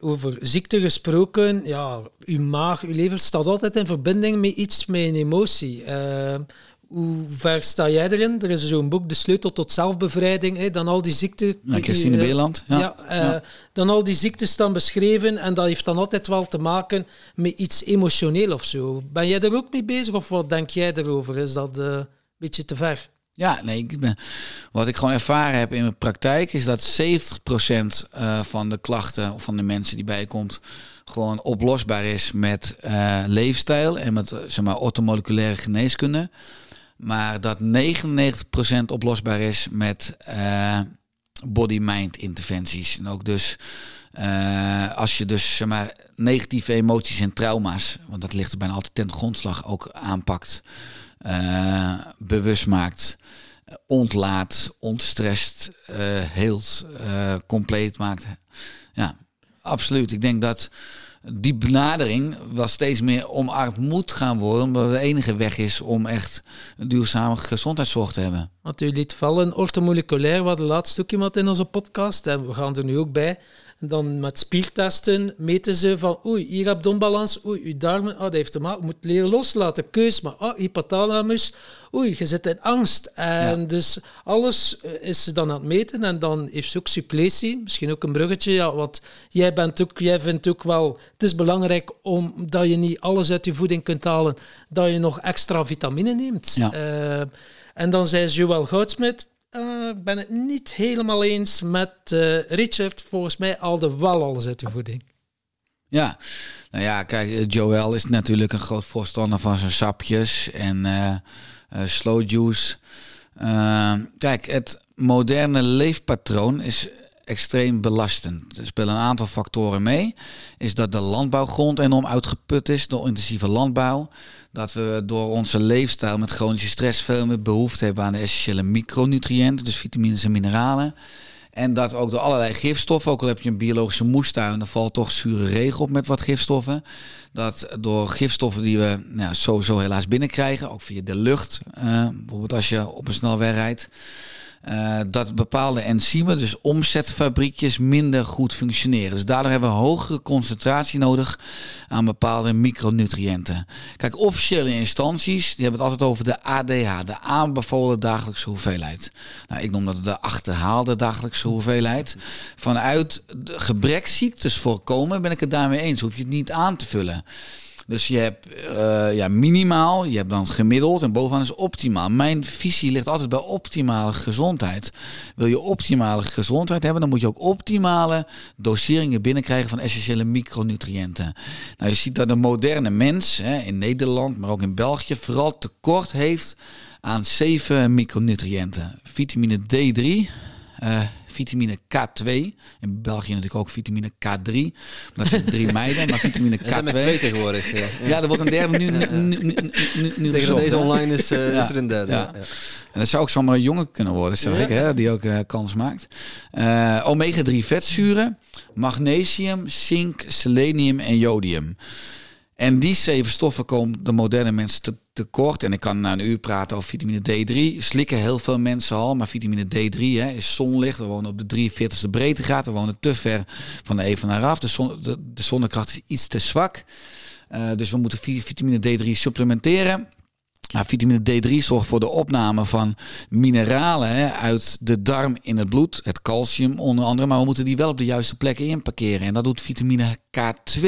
over ziekte gesproken, ja, uw maag, uw lever staat altijd in verbinding met iets, met een emotie. Eh, hoe ver sta jij erin? Er is zo'n boek, De Sleutel tot Zelfbevrijding, hè, dan al die ziekten... Nou, Christine eh, Beerland. Ja. Ja, eh, Ja. dan al die ziektes staan beschreven en dat heeft dan altijd wel te maken met iets emotioneel of zo. Ben jij er ook mee bezig of wat denk jij erover? Is dat een beetje te ver? Ja, nee, ik ben, wat ik gewoon ervaren heb in mijn praktijk is dat 70% eh, van de klachten of van de mensen die bij je komt gewoon oplosbaar is met eh, leefstijl en met eh, zeg maar orthomoleculaire geneeskunde. Maar dat 99% oplosbaar is met eh, body-mind interventies. En ook dus als je dus zeg maar, negatieve emoties en trauma's, want dat ligt er bijna altijd ten grondslag, ook aanpakt, eh, bewust maakt, eh, ontlaat, ontstrest, eh, heelt, compleet maakt. Ja, absoluut. Ik denk dat die benadering wel steeds meer omarmd moet gaan worden, omdat het de enige weg is om echt duurzame gezondheidszorg te hebben. Want u liet vallen, orthomoleculair, we hadden laatst ook iemand in onze podcast en we gaan er nu ook bij. En dan met spiertesten meten ze van, oei, hier heb je onbalans, oei, uw darmen, oh, dat heeft te maken, je moet leren loslaten, keus, maar oh, hypothalamus, oei, je zit in angst. En Ja. dus alles eh, is ze dan aan het meten en dan heeft ze ook suppletie, misschien ook een bruggetje, ja, want jij, bent ook, jij vindt ook wel, het is belangrijk omdat je niet alles uit je voeding kunt halen, dat je nog extra vitamine neemt. Ja. Eh, en dan zei Joël Goudsmit, eh, ik ben het niet helemaal eens met eh, Richard. Volgens mij haalde wel alles uit de voeding. Ja, nou ja, kijk, eh, Joel is natuurlijk een groot voorstander van zijn sapjes en slow juice. Kijk, het moderne leefpatroon is extreem belastend. Er spelen een aantal factoren mee. Is dat de landbouwgrond enorm uitgeput is door intensieve landbouw. Dat we door onze leefstijl met chronische stress veel meer behoefte hebben aan de essentiële micronutriënten, dus vitamines en mineralen. En dat ook door allerlei gifstoffen, ook al heb je een biologische moestuin, dan valt toch zure regen op met wat gifstoffen. Dat door gifstoffen die we nou, sowieso helaas binnenkrijgen, ook via de lucht, eh, bijvoorbeeld als je op een snelweg rijdt, eh, dat bepaalde enzymen, dus omzetfabriekjes, minder goed functioneren. Dus daardoor hebben we hogere concentratie nodig aan bepaalde micronutriënten. Kijk, officiële instanties die hebben het altijd over de ADH, de aanbevolen dagelijkse hoeveelheid. Nou, ik noem dat de achterhaalde dagelijkse hoeveelheid. Vanuit de gebrekziektes voorkomen ben ik het daarmee eens. Hoef je het niet aan te vullen. Dus je hebt eh, ja, minimaal, je hebt dan gemiddeld en bovenaan is optimaal. Mijn visie ligt altijd bij optimale gezondheid. Wil je optimale gezondheid hebben, dan moet je ook optimale doseringen binnenkrijgen van essentiële micronutriënten. Nou, je ziet dat de moderne mens hè, in Nederland, maar ook in België, vooral tekort heeft aan zeven micronutriënten. Vitamine D3, eh, vitamine K2. In België natuurlijk ook vitamine K3. Dat zijn drie meiden, maar vitamine Er zijn met twee K2. tegenwoordig. Ja. Ja, er wordt een derde nu, nu, nu, nu, nu, Tegen deze online is, eh, Ja. is er een derde. Ja. En dat zou ook zomaar een jongen kunnen worden, zeg ik, hè, die ook eh, kans maakt. Eh, Omega-3 vetzuren, magnesium, zink, selenium en jodium. En die zeven stoffen komen de moderne mensen te, tekort. En ik kan na een uur praten over vitamine D3. Slikken heel veel mensen al, maar vitamine D3 hè, is zonlicht. We wonen op de 43ste breedtegraad. We wonen te ver van de evenaar af. De, zon, de, zonnekracht is iets te zwak. Eh, dus we moeten vi- vitamine D3 supplementeren. Nou, vitamine D3 zorgt voor de opname van mineralen hè, uit de darm in het bloed. Het calcium onder andere. Maar we moeten die wel op de juiste plekken inparkeren. En dat doet vitamine K2.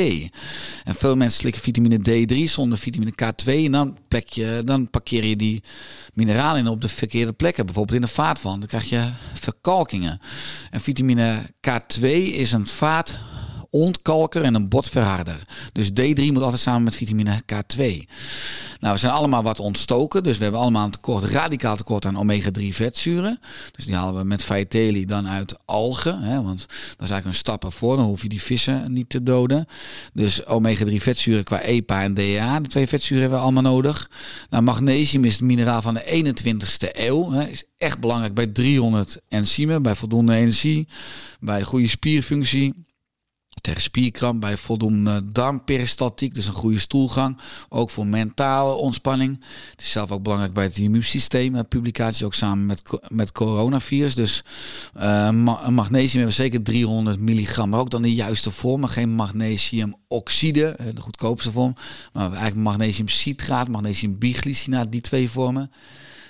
En veel mensen slikken vitamine D3 zonder vitamine K2. En dan, plek je, dan parkeer je die mineralen in op de verkeerde plekken. Bijvoorbeeld in de vaatwand. Dan krijg je verkalkingen. En vitamine K2 is een vaat ontkalker en een botverharder. Dus D3 moet altijd samen met vitamine K2. Nou, we zijn allemaal wat ontstoken, dus we hebben allemaal een tekort, radicaal tekort aan omega-3 vetzuren. Dus die halen we met Vitelli dan uit algen, hè, want dat is eigenlijk een stap ervoor. Dan hoef je die vissen niet te doden. Dus omega-3 vetzuren qua EPA en DHA, de twee vetzuren hebben we allemaal nodig. Nou, magnesium is het mineraal van de 21ste eeuw. Hè, is echt belangrijk bij 300 enzymen, bij voldoende energie, bij goede spierfunctie tegen spierkramp, bij voldoende darmperistaltiek, dus een goede stoelgang. Ook voor mentale ontspanning. Het is zelf ook belangrijk bij het immuunsysteem. Publicaties ook samen met, met coronavirus. Dus uh, magnesium hebben we zeker 300 milligram. Maar ook dan de juiste vorm, geen magnesiumoxide, de goedkoopste vorm. Maar eigenlijk magnesiumcitraat, magnesiumbiglycinaat, die twee vormen.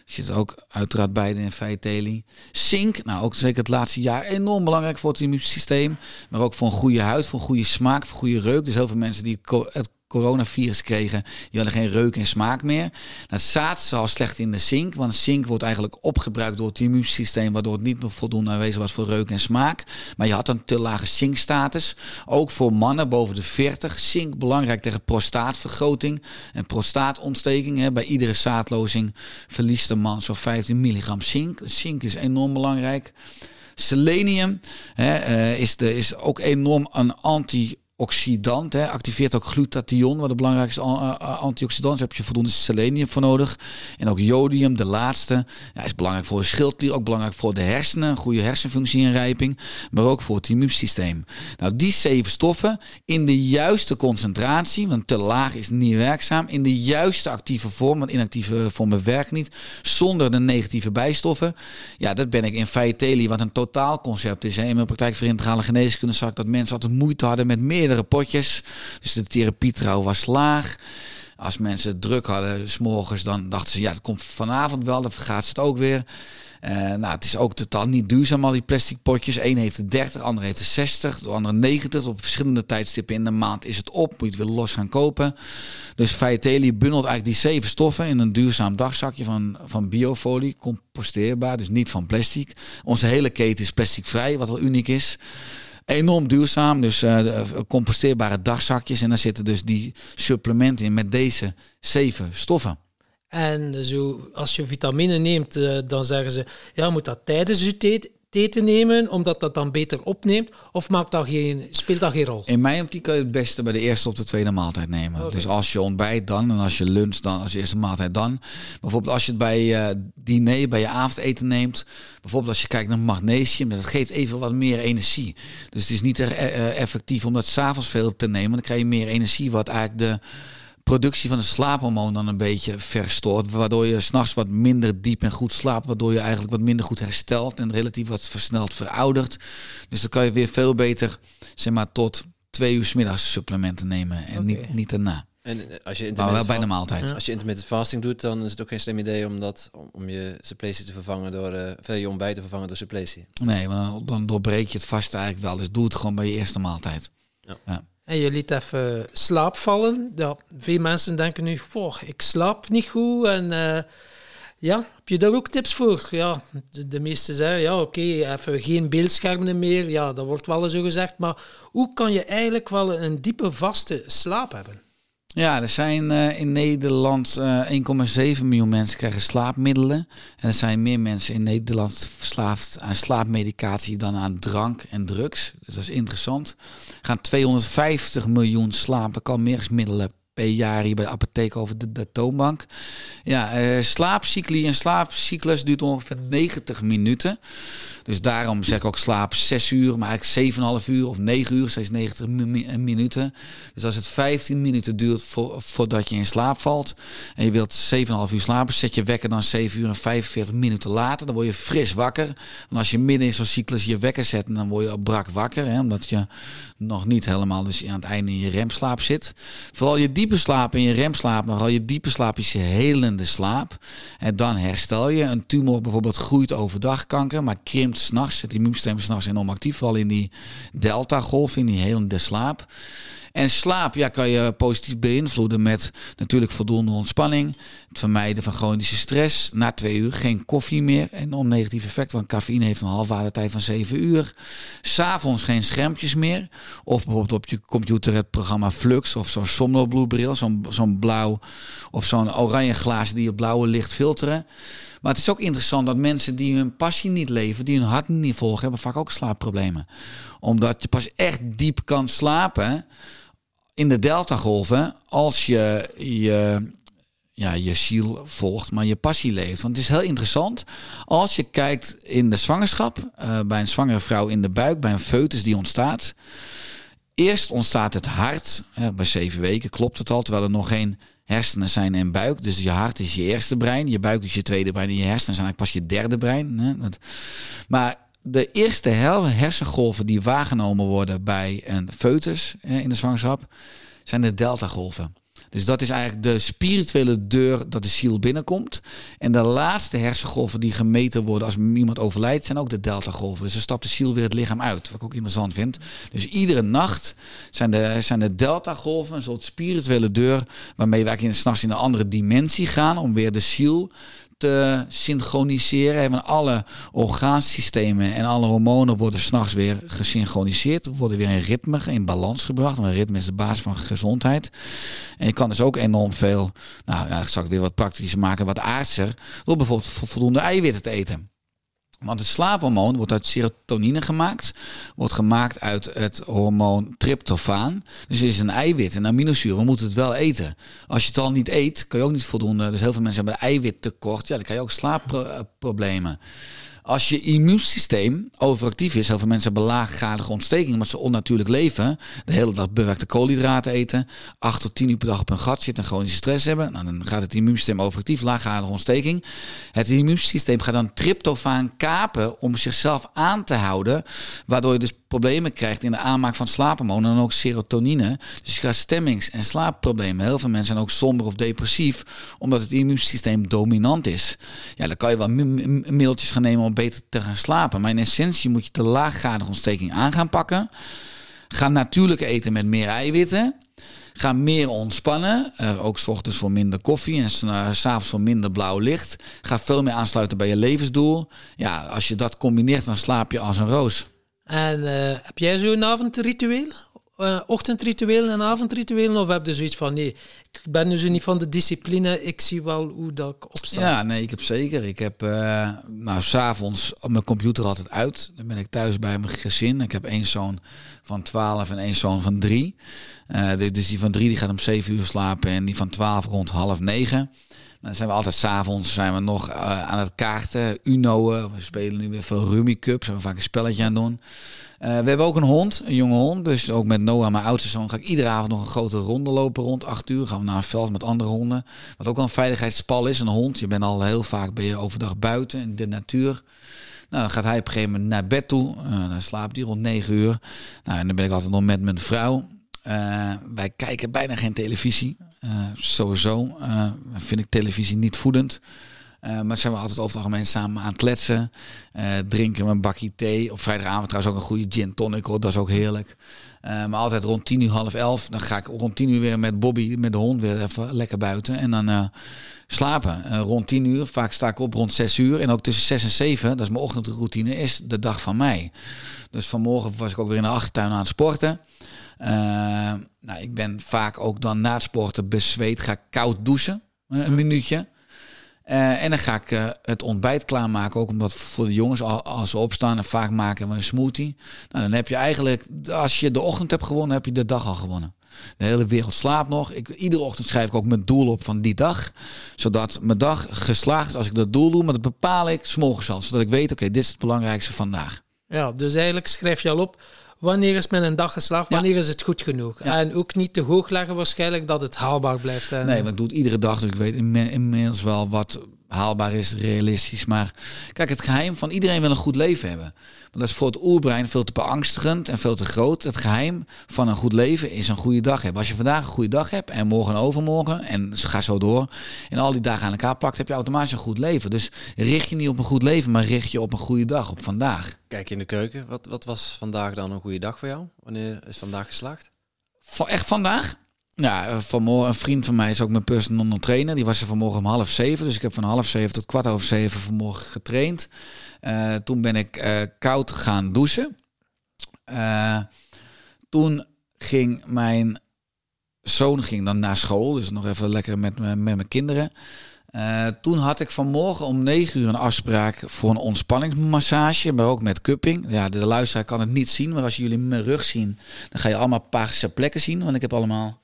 Zit ook uiteraard beide in Vitelli. Zink, nou ook zeker het laatste jaar enorm belangrijk voor het immuunsysteem. Maar ook voor een goede huid, voor een goede smaak, voor goede reuk. Dus heel veel mensen die het coronavirus kregen, die hadden geen reuk en smaak meer. Dat zaad ze al slecht in de zink, want zink wordt eigenlijk opgebruikt door het immuunsysteem, waardoor het niet meer voldoende aanwezig was voor reuk en smaak. Maar je had een te lage zinkstatus. Ook voor mannen boven de 40. Zink belangrijk tegen prostaatvergroting en prostaatontsteking. Bij iedere zaadlozing verliest de man zo'n 15 milligram zink. Zink is enorm belangrijk. Selenium hè, eh, is, de, is ook enorm een anti oxidant. Hè. Activeert ook glutathion, wat de belangrijkste antioxidant is. Daar heb je voldoende selenium voor nodig. En ook jodium, de laatste. Ja, is belangrijk voor de schildklier, ook belangrijk voor de hersenen. Goede hersenfunctie en rijping. Maar ook voor het immuunsysteem. Nou, die zeven stoffen in de juiste concentratie, want te laag is niet werkzaam. In de juiste actieve vorm, want inactieve vormen werken niet. Zonder de negatieve bijstoffen. Ja, dat ben ik in feite wat een totaalconcept is. Hè. In mijn praktijk voor integrale geneeskunde zag ik dat mensen altijd moeite hadden met meer potjes. Dus de therapietrouw was laag. Als mensen druk hadden, s'morgens, dan dachten ze, ja, het komt vanavond wel, dan vergaat ze het ook weer. Uh, nou, het is ook totaal niet duurzaam, al die plastic potjes. Eén heeft er 30, de andere heeft er 60, de andere 90. Op verschillende tijdstippen in de maand is het op. Moet je het weer los gaan kopen. Dus Vitelli bundelt eigenlijk die zeven stoffen in een duurzaam dagzakje van, van biofolie. Composteerbaar, dus niet van plastic. Onze hele keten is plasticvrij, wat wel uniek is. Enorm duurzaam, dus uh, composteerbare dagzakjes. En daar zitten dus die supplementen in met deze zeven stoffen. En zo, als je vitamine neemt, uh, dan zeggen ze, ja, moet dat tijdens je thee te nemen, omdat dat dan beter opneemt? Of maakt dat geen, speelt dat geen rol? In mijn optiek kan je het beste bij de eerste of de tweede maaltijd nemen. Dus als je ontbijt dan, en als je lunch dan, als je eerste maaltijd dan. Bijvoorbeeld als je het bij uh, diner, bij je avondeten neemt. Bijvoorbeeld als je kijkt naar magnesium, dat geeft even wat meer energie. Dus het is niet er, uh, effectief om dat s'avonds veel te nemen. Dan krijg je meer energie, wat eigenlijk de productie van de slaaphormoon dan een beetje verstoort. Waardoor je s'nachts wat minder diep en goed slaapt. Waardoor je eigenlijk wat minder goed herstelt en relatief wat versneld veroudert. Dus dan kan je weer veel beter, zeg maar, tot twee uur s middags supplementen nemen. En niet, niet daarna. En eh, als je maar wel bij de maaltijd. Als je intermittent fasting doet, dan is het ook geen slim idee om, dat, om, je suppletie te vervangen door uh, veel je ontbijt te vervangen door suppletie. Nee, want dan doorbreek je het vast eigenlijk wel. Dus doe het gewoon bij je eerste maaltijd. Ja. ja. En je liet even slaap vallen. Veel mensen denken nu, ik slaap niet goed. En uh, ja, heb je daar ook tips voor? Ja, de, de meesten zeggen, ja oké, even geen beeldschermen meer. Ja, dat wordt wel zo gezegd. Maar hoe kan je eigenlijk wel een diepe, vaste slaap hebben? Ja, er zijn uh, in Nederland uh, eh, 1,7 miljoen mensen krijgen slaapmiddelen. En er zijn meer mensen in Nederland verslaafd aan slaapmedicatie dan aan drank en drugs. Dus dat is interessant. Er gaan 250 miljoen slapen per jaar hier bij de apotheek over de, toonbank. Ja, uh, slaapcycli en slaapcyclus duurt ongeveer 90 minuten. Dus daarom zeg ik ook slaap 6 uur, maar eigenlijk 7,5 uur of 9 uur, steeds 90 minuten. Dus als het 15 minuten duurt voordat je in slaap valt en je wilt 7,5 uur slapen, zet je wekker dan 7 uur en 45 minuten later. Dan word je fris wakker. Want als je midden in zo'n cyclus je wekker zet, dan word je brak wakker. Hè, omdat je nog niet helemaal dus aan het einde in je remslaap zit. Vooral je diepe slaap en je remslaap, maar al je diepe slaap is je helende slaap. En dan herstel je. Een tumor bijvoorbeeld groeit overdag kanker, maar krimpt s'nachts. Het immuunsysteem is s'nachts enorm actief, vooral in die delta-golf, in die helende slaap. En slaap ja, kan je positief beïnvloeden met natuurlijk voldoende ontspanning. Het vermijden van chronische stress. Na twee uur geen koffie meer. En om negatief effect, want cafeïne heeft een halfwaardetijd van zeven uur. S'avonds geen schermpjes meer. Of bijvoorbeeld op je computer het programma Flux of zo'n somnolbril, zo'n zo'n blauw of zo'n oranje glazen die het blauwe licht filteren. Maar het is ook interessant dat mensen die hun passie niet leven, die hun hart niet volgen, hebben vaak ook slaapproblemen. Omdat je pas echt diep kan slapen in de deltagolven als je je, ja, je ziel volgt, maar je passie leeft. Want het is heel interessant. Als je kijkt in de zwangerschap, uh, bij een zwangere vrouw in de buik, bij een foetus die ontstaat. Eerst ontstaat het hart, bij zeven weken klopt het al, terwijl er nog geen hersenen zijn en buik. Dus je hart is je eerste brein, je buik is je tweede brein en je hersenen zijn eigenlijk pas je derde brein. Maar de eerste hersengolven die waargenomen worden bij een foetus in de zwangerschap zijn de deltagolven. Dus dat is eigenlijk de spirituele deur dat de ziel binnenkomt. En de laatste hersengolven die gemeten worden als iemand overlijdt, zijn ook de deltagolven. Dus dan stapt de ziel weer het lichaam uit, wat ik ook interessant vind. Dus iedere nacht zijn de, zijn de deltagolven een soort spirituele deur waarmee wij s'nachts in een andere dimensie gaan om weer de ziel te synchroniseren. Want alle orgaansystemen en alle hormonen worden s'nachts weer gesynchroniseerd. Worden weer in ritme, in balans gebracht. Want ritme is de basis van gezondheid. En je kan dus ook enorm veel, nou ja, ik zal ik weer wat praktischer maken, wat aardser. Door bijvoorbeeld voldoende eiwitten te eten. Want het slaaphormoon wordt uit serotonine gemaakt. Wordt gemaakt uit het hormoon tryptofaan. Dus het is een eiwit, een aminozuur. We moeten het wel eten. Als je het al niet eet, kan je ook niet voldoende. Dus heel veel mensen hebben eiwittekort. Ja, dan krijg je ook slaapproblemen. Als je immuunsysteem overactief is, heel veel mensen hebben laaggradige ontsteking, omdat ze onnatuurlijk leven, de hele dag bewerkte koolhydraten eten, 8 tot 10 uur per dag op hun gat zitten en chronische stress hebben, nou, dan gaat het immuunsysteem overactief, laaggradige ontsteking. Het immuunsysteem gaat dan tryptofaan kapen om zichzelf aan te houden, waardoor je dus problemen krijgt in de aanmaak van slaaphormonen en ook serotonine. Dus je krijgt stemmings- en slaapproblemen. Heel veel mensen zijn ook somber of depressief, omdat het immuunsysteem dominant is. Ja, dan kan je wel middeltjes gaan nemen beter te gaan slapen. Maar in essentie moet je de laaggradige ontsteking aan gaan pakken. Ga natuurlijk eten met meer eiwitten. Ga meer ontspannen. Uh, ook s ochtends voor minder koffie en s'avonds voor minder blauw licht. Ga veel meer aansluiten bij je levensdoel. Ja, als je dat combineert, dan slaap je als een roos. En uh, heb jij zo'n avondritueel? Uh, ochtendritueel en avondritueel? Of heb je zoiets van, nee, ik ben zo niet van de discipline, ik zie wel hoe dat ik? Ja, nee, ik heb zeker. Ik heb, uh, nou, s'avonds mijn computer altijd uit. Dan ben ik thuis bij mijn gezin. Ik heb één zoon van 12 en één zoon van 3. Uh, dus die van 3 die gaat om 7 uur slapen en die van 12 rond half 9. Dan zijn we altijd s'avonds zijn we nog aan het kaarten. Uno, we spelen nu weer veel Rummy Cup. Zijn we vaak een spelletje aan doen. Uh, we hebben ook een hond, een jonge hond. Dus ook met Noah, mijn oudste zoon, ga ik iedere avond nog een grote ronde lopen rond 8 uur. Gaan we naar een veld met andere honden. Wat ook al een veiligheidspal is, een hond. Je bent al heel vaak ben je overdag buiten in de natuur. Nou, dan gaat hij op een gegeven moment naar bed toe. Uh, dan slaapt hij rond 9 uur. Nou, en dan ben ik altijd nog met mijn vrouw. Uh, wij kijken bijna geen televisie. Uh, sowieso vind ik televisie niet voedend. Maar zijn we altijd over het algemeen samen aan het kletsen. drinken we een bakje thee. Op vrijdagavond trouwens ook een goede gin tonic. Hoor. Dat is ook heerlijk. maar altijd rond tien uur, half elf. Dan ga ik rond tien uur weer met Bobby, met de hond, weer even lekker buiten. En dan slapen. rond tien uur. Vaak sta ik op rond zes uur. En ook tussen zes en zeven, dat is mijn ochtendroutine, is de dag van mij. Dus vanmorgen was ik ook weer in de achtertuin aan het sporten. Nou, ik ben vaak ook dan na het sporten bezweet, ga koud douchen, een minuutje. Uh, en dan ga ik het ontbijt klaarmaken, ook omdat voor de jongens, als ze opstaan, en vaak maken we een smoothie. Nou, dan heb je eigenlijk, als je de ochtend hebt gewonnen, heb je de dag al gewonnen. De hele wereld slaapt nog. Ik, iedere ochtend schrijf ik ook mijn doel op van die dag. Zodat mijn dag geslaagd is als ik dat doel doe. Maar dat bepaal ik s'morgens al. Zodat ik weet, oké, dit is het belangrijkste vandaag. Ja, dus eigenlijk schrijf je al op wanneer is men een dag geslaagd, wanneer is het goed genoeg. En ook niet te hoog leggen waarschijnlijk dat het haalbaar blijft. En... Nee, want ik doe het iedere dag, dus ik weet inmiddels wel wat haalbaar is, realistisch. Maar kijk, het geheim van iedereen wil een goed leven hebben. Want dat is voor het oerbrein veel te beangstigend en veel te groot. Het geheim van een goed leven is een goede dag hebben. Als je vandaag een goede dag hebt en morgen en overmorgen en ga zo door. En al die dagen aan elkaar plakt, heb je automatisch een goed leven. Dus richt je niet op een goed leven, maar richt je op een goede dag, op vandaag. Kijk in de keuken. Wat, wat was vandaag dan een goede dag voor jou? Wanneer is vandaag geslaagd? Van, echt vandaag? Ja, eh, vanmorgen, een vriend van mij is ook mijn personal trainer. Die was er vanmorgen om half zeven. Dus ik heb van half zeven tot kwart over zeven vanmorgen getraind. Eh, toen ben ik eh, koud gaan douchen. Toen ging mijn zoon ging dan naar school. Dus nog even lekker met, me- met mijn kinderen. Eh, toen had ik vanmorgen om 9 uur een afspraak voor een ontspanningsmassage, maar ook met cupping. Ja, de luisteraar kan het niet zien, maar als jullie mijn rug zien, dan ga je allemaal paarse plekken zien, want ik heb allemaal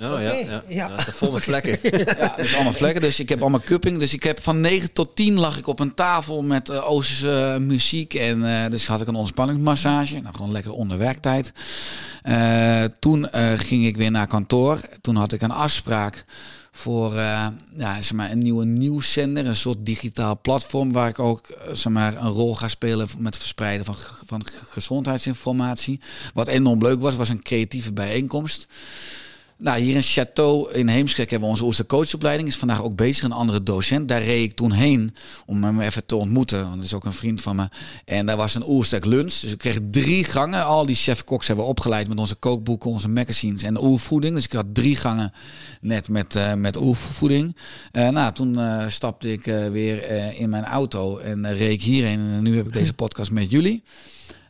Oh, ja, ja. ja. ja. vol met vlekken. ja, dus allemaal vlekken. Dus ik heb allemaal cupping. Dus ik heb van 9 tot 10 lag ik op een tafel met eh, Oosterse eh, muziek. En eh, dus had ik een ontspanningsmassage. Nou, gewoon lekker onder werktijd. Eh, toen eh, ging ik weer naar kantoor. Toen had ik een afspraak voor eh, ja, zeg maar, een nieuwe nieuwszender. Een soort digitaal platform waar ik ook eh, zeg maar, een rol ga spelen met het verspreiden van, van ge- gezondheidsinformatie. Wat enorm leuk was, was een creatieve bijeenkomst. Nou, hier in Château in Heemskerk hebben we onze Ooster coachopleiding. Is vandaag ook bezig, een andere docent. Daar reed ik toen heen om hem even te ontmoeten. Want dat is ook een vriend van me. En daar was een oerstek lunch. Dus ik kreeg drie gangen. Al die chef-koks hebben we opgeleid met onze kookboeken, onze magazines en oervoeding. Dus ik had drie gangen net met, eh met oervoeding. Eh, nou, toen eh, stapte ik weer in mijn auto en reed ik hierheen. En nu heb ik deze podcast met jullie.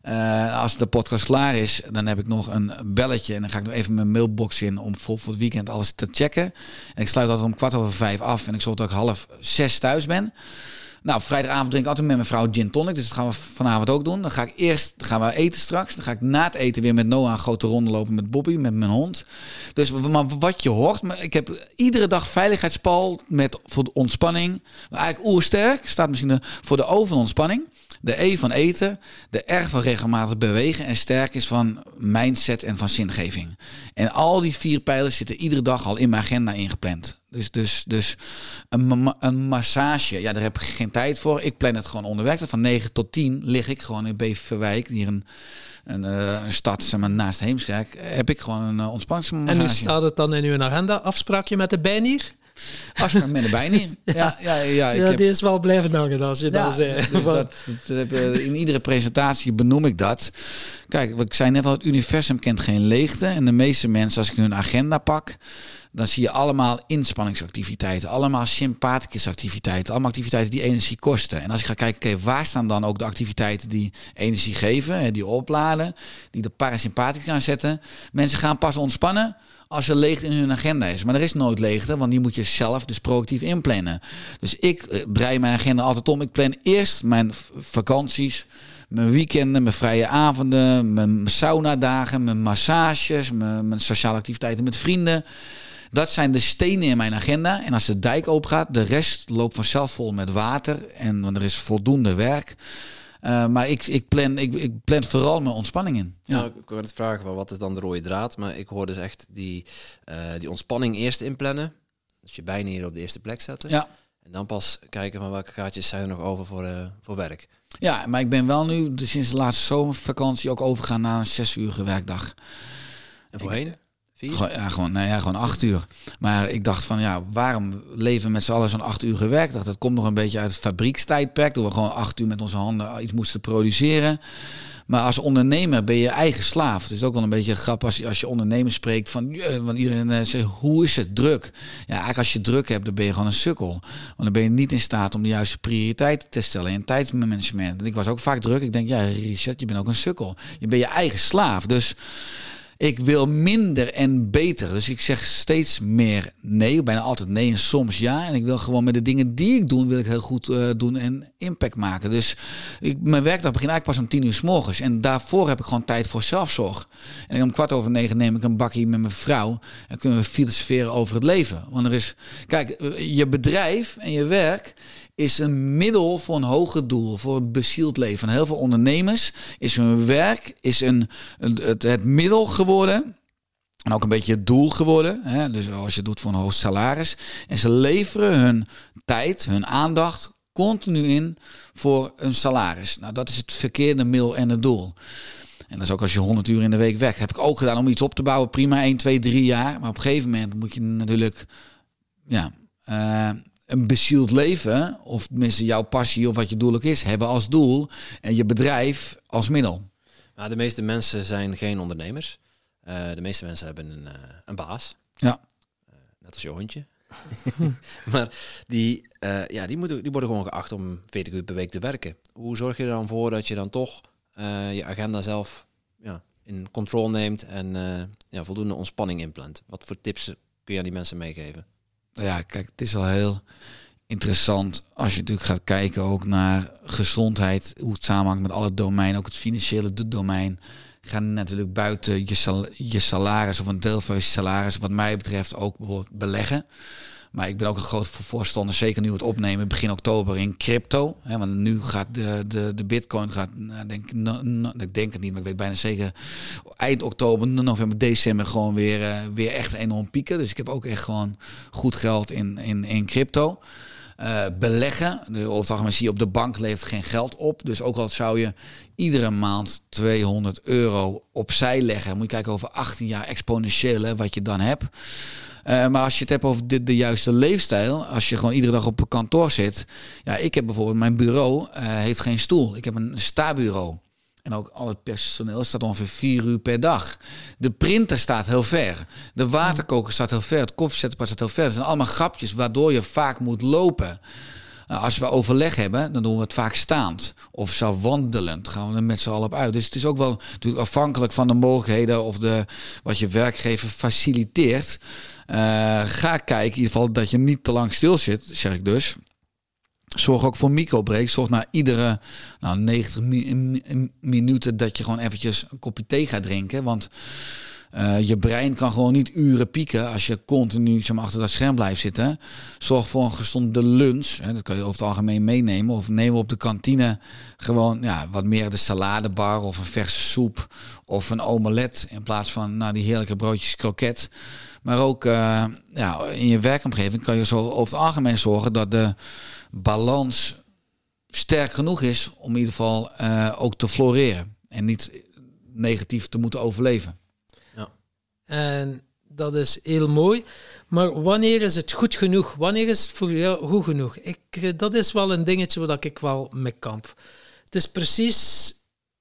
Eh, als de podcast klaar is, dan heb ik nog een belletje. En dan ga ik nog even mijn mailbox in om voor, het weekend alles te checken. En ik sluit altijd om kwart over vijf af. En ik zorg dat ik half zes thuis ben. Nou, vrijdagavond drink ik altijd met mijn vrouw gin tonic. Dus dat gaan we vanavond ook doen. Dan ga ik eerst gaan we eten straks. Dan ga ik na het eten weer met Noah een grote ronde lopen met Bobby, met mijn hond. Dus wat je hoort, maar ik heb iedere dag veiligheidspal met voor de ontspanning. Maar eigenlijk oersterk staat misschien de, voor de O van ontspanning. De E van eten, de R van regelmatig bewegen en sterk is van mindset en van zingeving. En al die vier pijlers zitten iedere dag al in mijn agenda ingepland. Dus, dus, dus een, een massage, ja, daar heb ik geen tijd voor. Ik plan het gewoon onderweg. Van 9 tot 10 lig ik gewoon in Beverwijk, hier een, een, eh, een stad zeg maar, naast Heemskerk, heb ik gewoon een uh, ontspanningsmassage. En nu staat het dan in uw agenda, afspraakje met de bijnier? Afspraak met de bijnier. Ja, ja, ja, ik Ja, heb, die is wel blijven hangen als je dat zei. dus Van- dat, dat heb, eh, in iedere presentatie benoem ik dat. Kijk, ik zei net al, het universum kent geen leegte. En de meeste mensen, als ik hun agenda pak, dan zie je allemaal inspanningsactiviteiten, allemaal sympathicusactiviteiten, allemaal activiteiten die energie kosten. En als ik ga kijken, oké, waar staan dan ook de activiteiten die energie geven, die opladen, die de parasympathicus aanzetten. Mensen gaan pas ontspannen als er leegte in hun agenda is. Maar er is nooit leegte, want die moet je zelf dus proactief inplannen. Dus ik eh, draai mijn agenda altijd om. Ik plan eerst mijn vakanties, mijn weekenden, mijn vrije avonden, mijn saunadagen, mijn massages, mijn, sociale activiteiten met vrienden. Dat zijn de stenen in mijn agenda. En als de dijk open gaat, de rest loopt vanzelf vol met water. En er is voldoende werk. Eh, maar ik, ik, plan, ik, ik plan vooral mijn ontspanning in. Ja, Ja. ik word het vragen van wat is dan de rode draad, maar ik hoor dus echt die, eh, die ontspanning eerst inplannen. Dus je bijna hier op de eerste plek zetten. Ja. En dan pas kijken van welke gaatjes zijn er nog over voor, eh, voor werk. Ja, maar ik ben wel nu dus sinds de laatste zomervakantie ook overgegaan naar een zes uur werkdag. En voorheen? Ja, gewoon, nou ja, gewoon acht uur. Maar ik dacht van ja, waarom leven we met z'n allen zo'n acht uur werkdag? Dat komt nog een beetje uit het fabriekstijdperk, door we gewoon acht uur met onze handen iets moesten produceren. Maar als ondernemer ben je eigen slaaf. Dus ook wel een beetje grap als je, als je ondernemer spreekt van... Want iedereen eh, zegt, hoe is het druk? Ja, eigenlijk als je druk hebt, dan ben je gewoon een sukkel. Want dan ben je niet in staat om de juiste prioriteiten te stellen in tijdsmanagement. En ik was ook vaak druk. Ik denk, ja, Richard, je bent ook een sukkel. Je bent je eigen slaaf. Dus ik wil minder en beter. Dus ik zeg steeds meer nee. Bijna altijd nee en soms ja. En ik wil gewoon met de dingen die ik doe, wil ik heel goed eh, doen en impact maken. Dus ik, mijn werkdag begint eigenlijk pas om tien uur s morgens. En daarvoor heb ik gewoon tijd voor zelfzorg. En om kwart over negen neem ik een bakje met mijn vrouw. En kunnen we filosoferen over het leven. Want er is, kijk, eh, je bedrijf en je werk is een middel voor een hoger doel, voor een bezield leven. En heel veel ondernemers is hun werk is een, het, middel geworden. En ook een beetje het doel geworden. Hè? Dus als je doet voor een hoog salaris. En ze leveren hun tijd, hun aandacht continu in voor een salaris. Nou, dat is het verkeerde middel en het doel. En dat is ook als je 100 uur in de week werkt. Heb ik ook gedaan om iets op te bouwen. Prima, 1, 2, 3 jaar. Maar op een gegeven moment moet je natuurlijk ja, eh, een bezield leven, of tenminste jouw passie of wat je doel ook is, hebben als doel en je bedrijf als middel. Maar de meeste mensen zijn geen ondernemers. Eh, de meeste mensen hebben een, eh, een baas. Ja. Eh, net als je hondje. maar die, ja, die, moeten, die worden gewoon geacht om 40 uur per week te werken. Hoe zorg je er dan voor dat je dan toch je agenda zelf ja, in control neemt en ja, voldoende ontspanning inplant? Wat voor tips kun je aan die mensen meegeven? Ja, kijk, het is al heel interessant als je natuurlijk gaat kijken ook naar gezondheid, hoe het samenhangt met alle domeinen, ook het financiële do- domein. Ga natuurlijk buiten je, sal je salaris of een deel van je salaris, wat mij betreft, ook bijvoorbeeld beleggen. Maar ik ben ook een groot voorstander, zeker nu het opnemen, begin oktober in crypto. Hè, want nu gaat de, de, de bitcoin, gaat, nou, denk, ik denk het niet, maar ik weet bijna zeker, eind oktober, november, december gewoon weer, eh, weer echt enorm pieken. Dus ik heb ook echt gewoon goed geld in, in, in crypto. Eh, beleggen. Over het zie je op de bank levert geen geld op. Dus ook al zou je iedere maand 200 euro opzij leggen, moet je kijken over 18 jaar exponentieel wat je dan hebt. Eh, maar als je het hebt over de, juiste leefstijl, als je gewoon iedere dag op een kantoor zit. Ja, ik heb bijvoorbeeld, mijn bureau eh, heeft geen stoel. Ik heb een sta-bureau. En ook al het personeel staat ongeveer vier uur per dag. De printer staat heel ver. De waterkoker staat heel ver. Het koffiezetapparaat staat heel ver. Dat zijn allemaal grapjes waardoor je vaak moet lopen. Nou, als we overleg hebben, dan doen we het vaak staand. Of zo wandelend gaan we er met z'n allen op uit. Dus het is ook wel natuurlijk afhankelijk van de mogelijkheden of de, wat je werkgever faciliteert. Eh, ga kijken in ieder geval dat je niet te lang stil zit, zeg ik dus. Zorg ook voor microbreaks. Zorg na iedere nou, 90 mi- mi- minuten dat je gewoon eventjes een kopje thee gaat drinken. Want eh, je brein kan gewoon niet uren pieken als je continu zeg maar, achter dat scherm blijft zitten. Zorg voor een gezonde lunch. Hè, dat kan je over het algemeen meenemen. Of neem op de kantine gewoon ja, wat meer de saladebar of een verse soep of een omelet. In plaats van nou, die heerlijke broodjes kroket. Maar ook eh, ja, in je werkomgeving kan je zo over het algemeen zorgen dat de balans sterk genoeg is om in ieder geval eh, ook te floreren. En niet negatief te moeten overleven. En dat is heel mooi. Maar wanneer is het goed genoeg? Wanneer is het voor jou goed genoeg? Ik, eh, dat is wel een dingetje waar ik wel mee kamp. Het is precies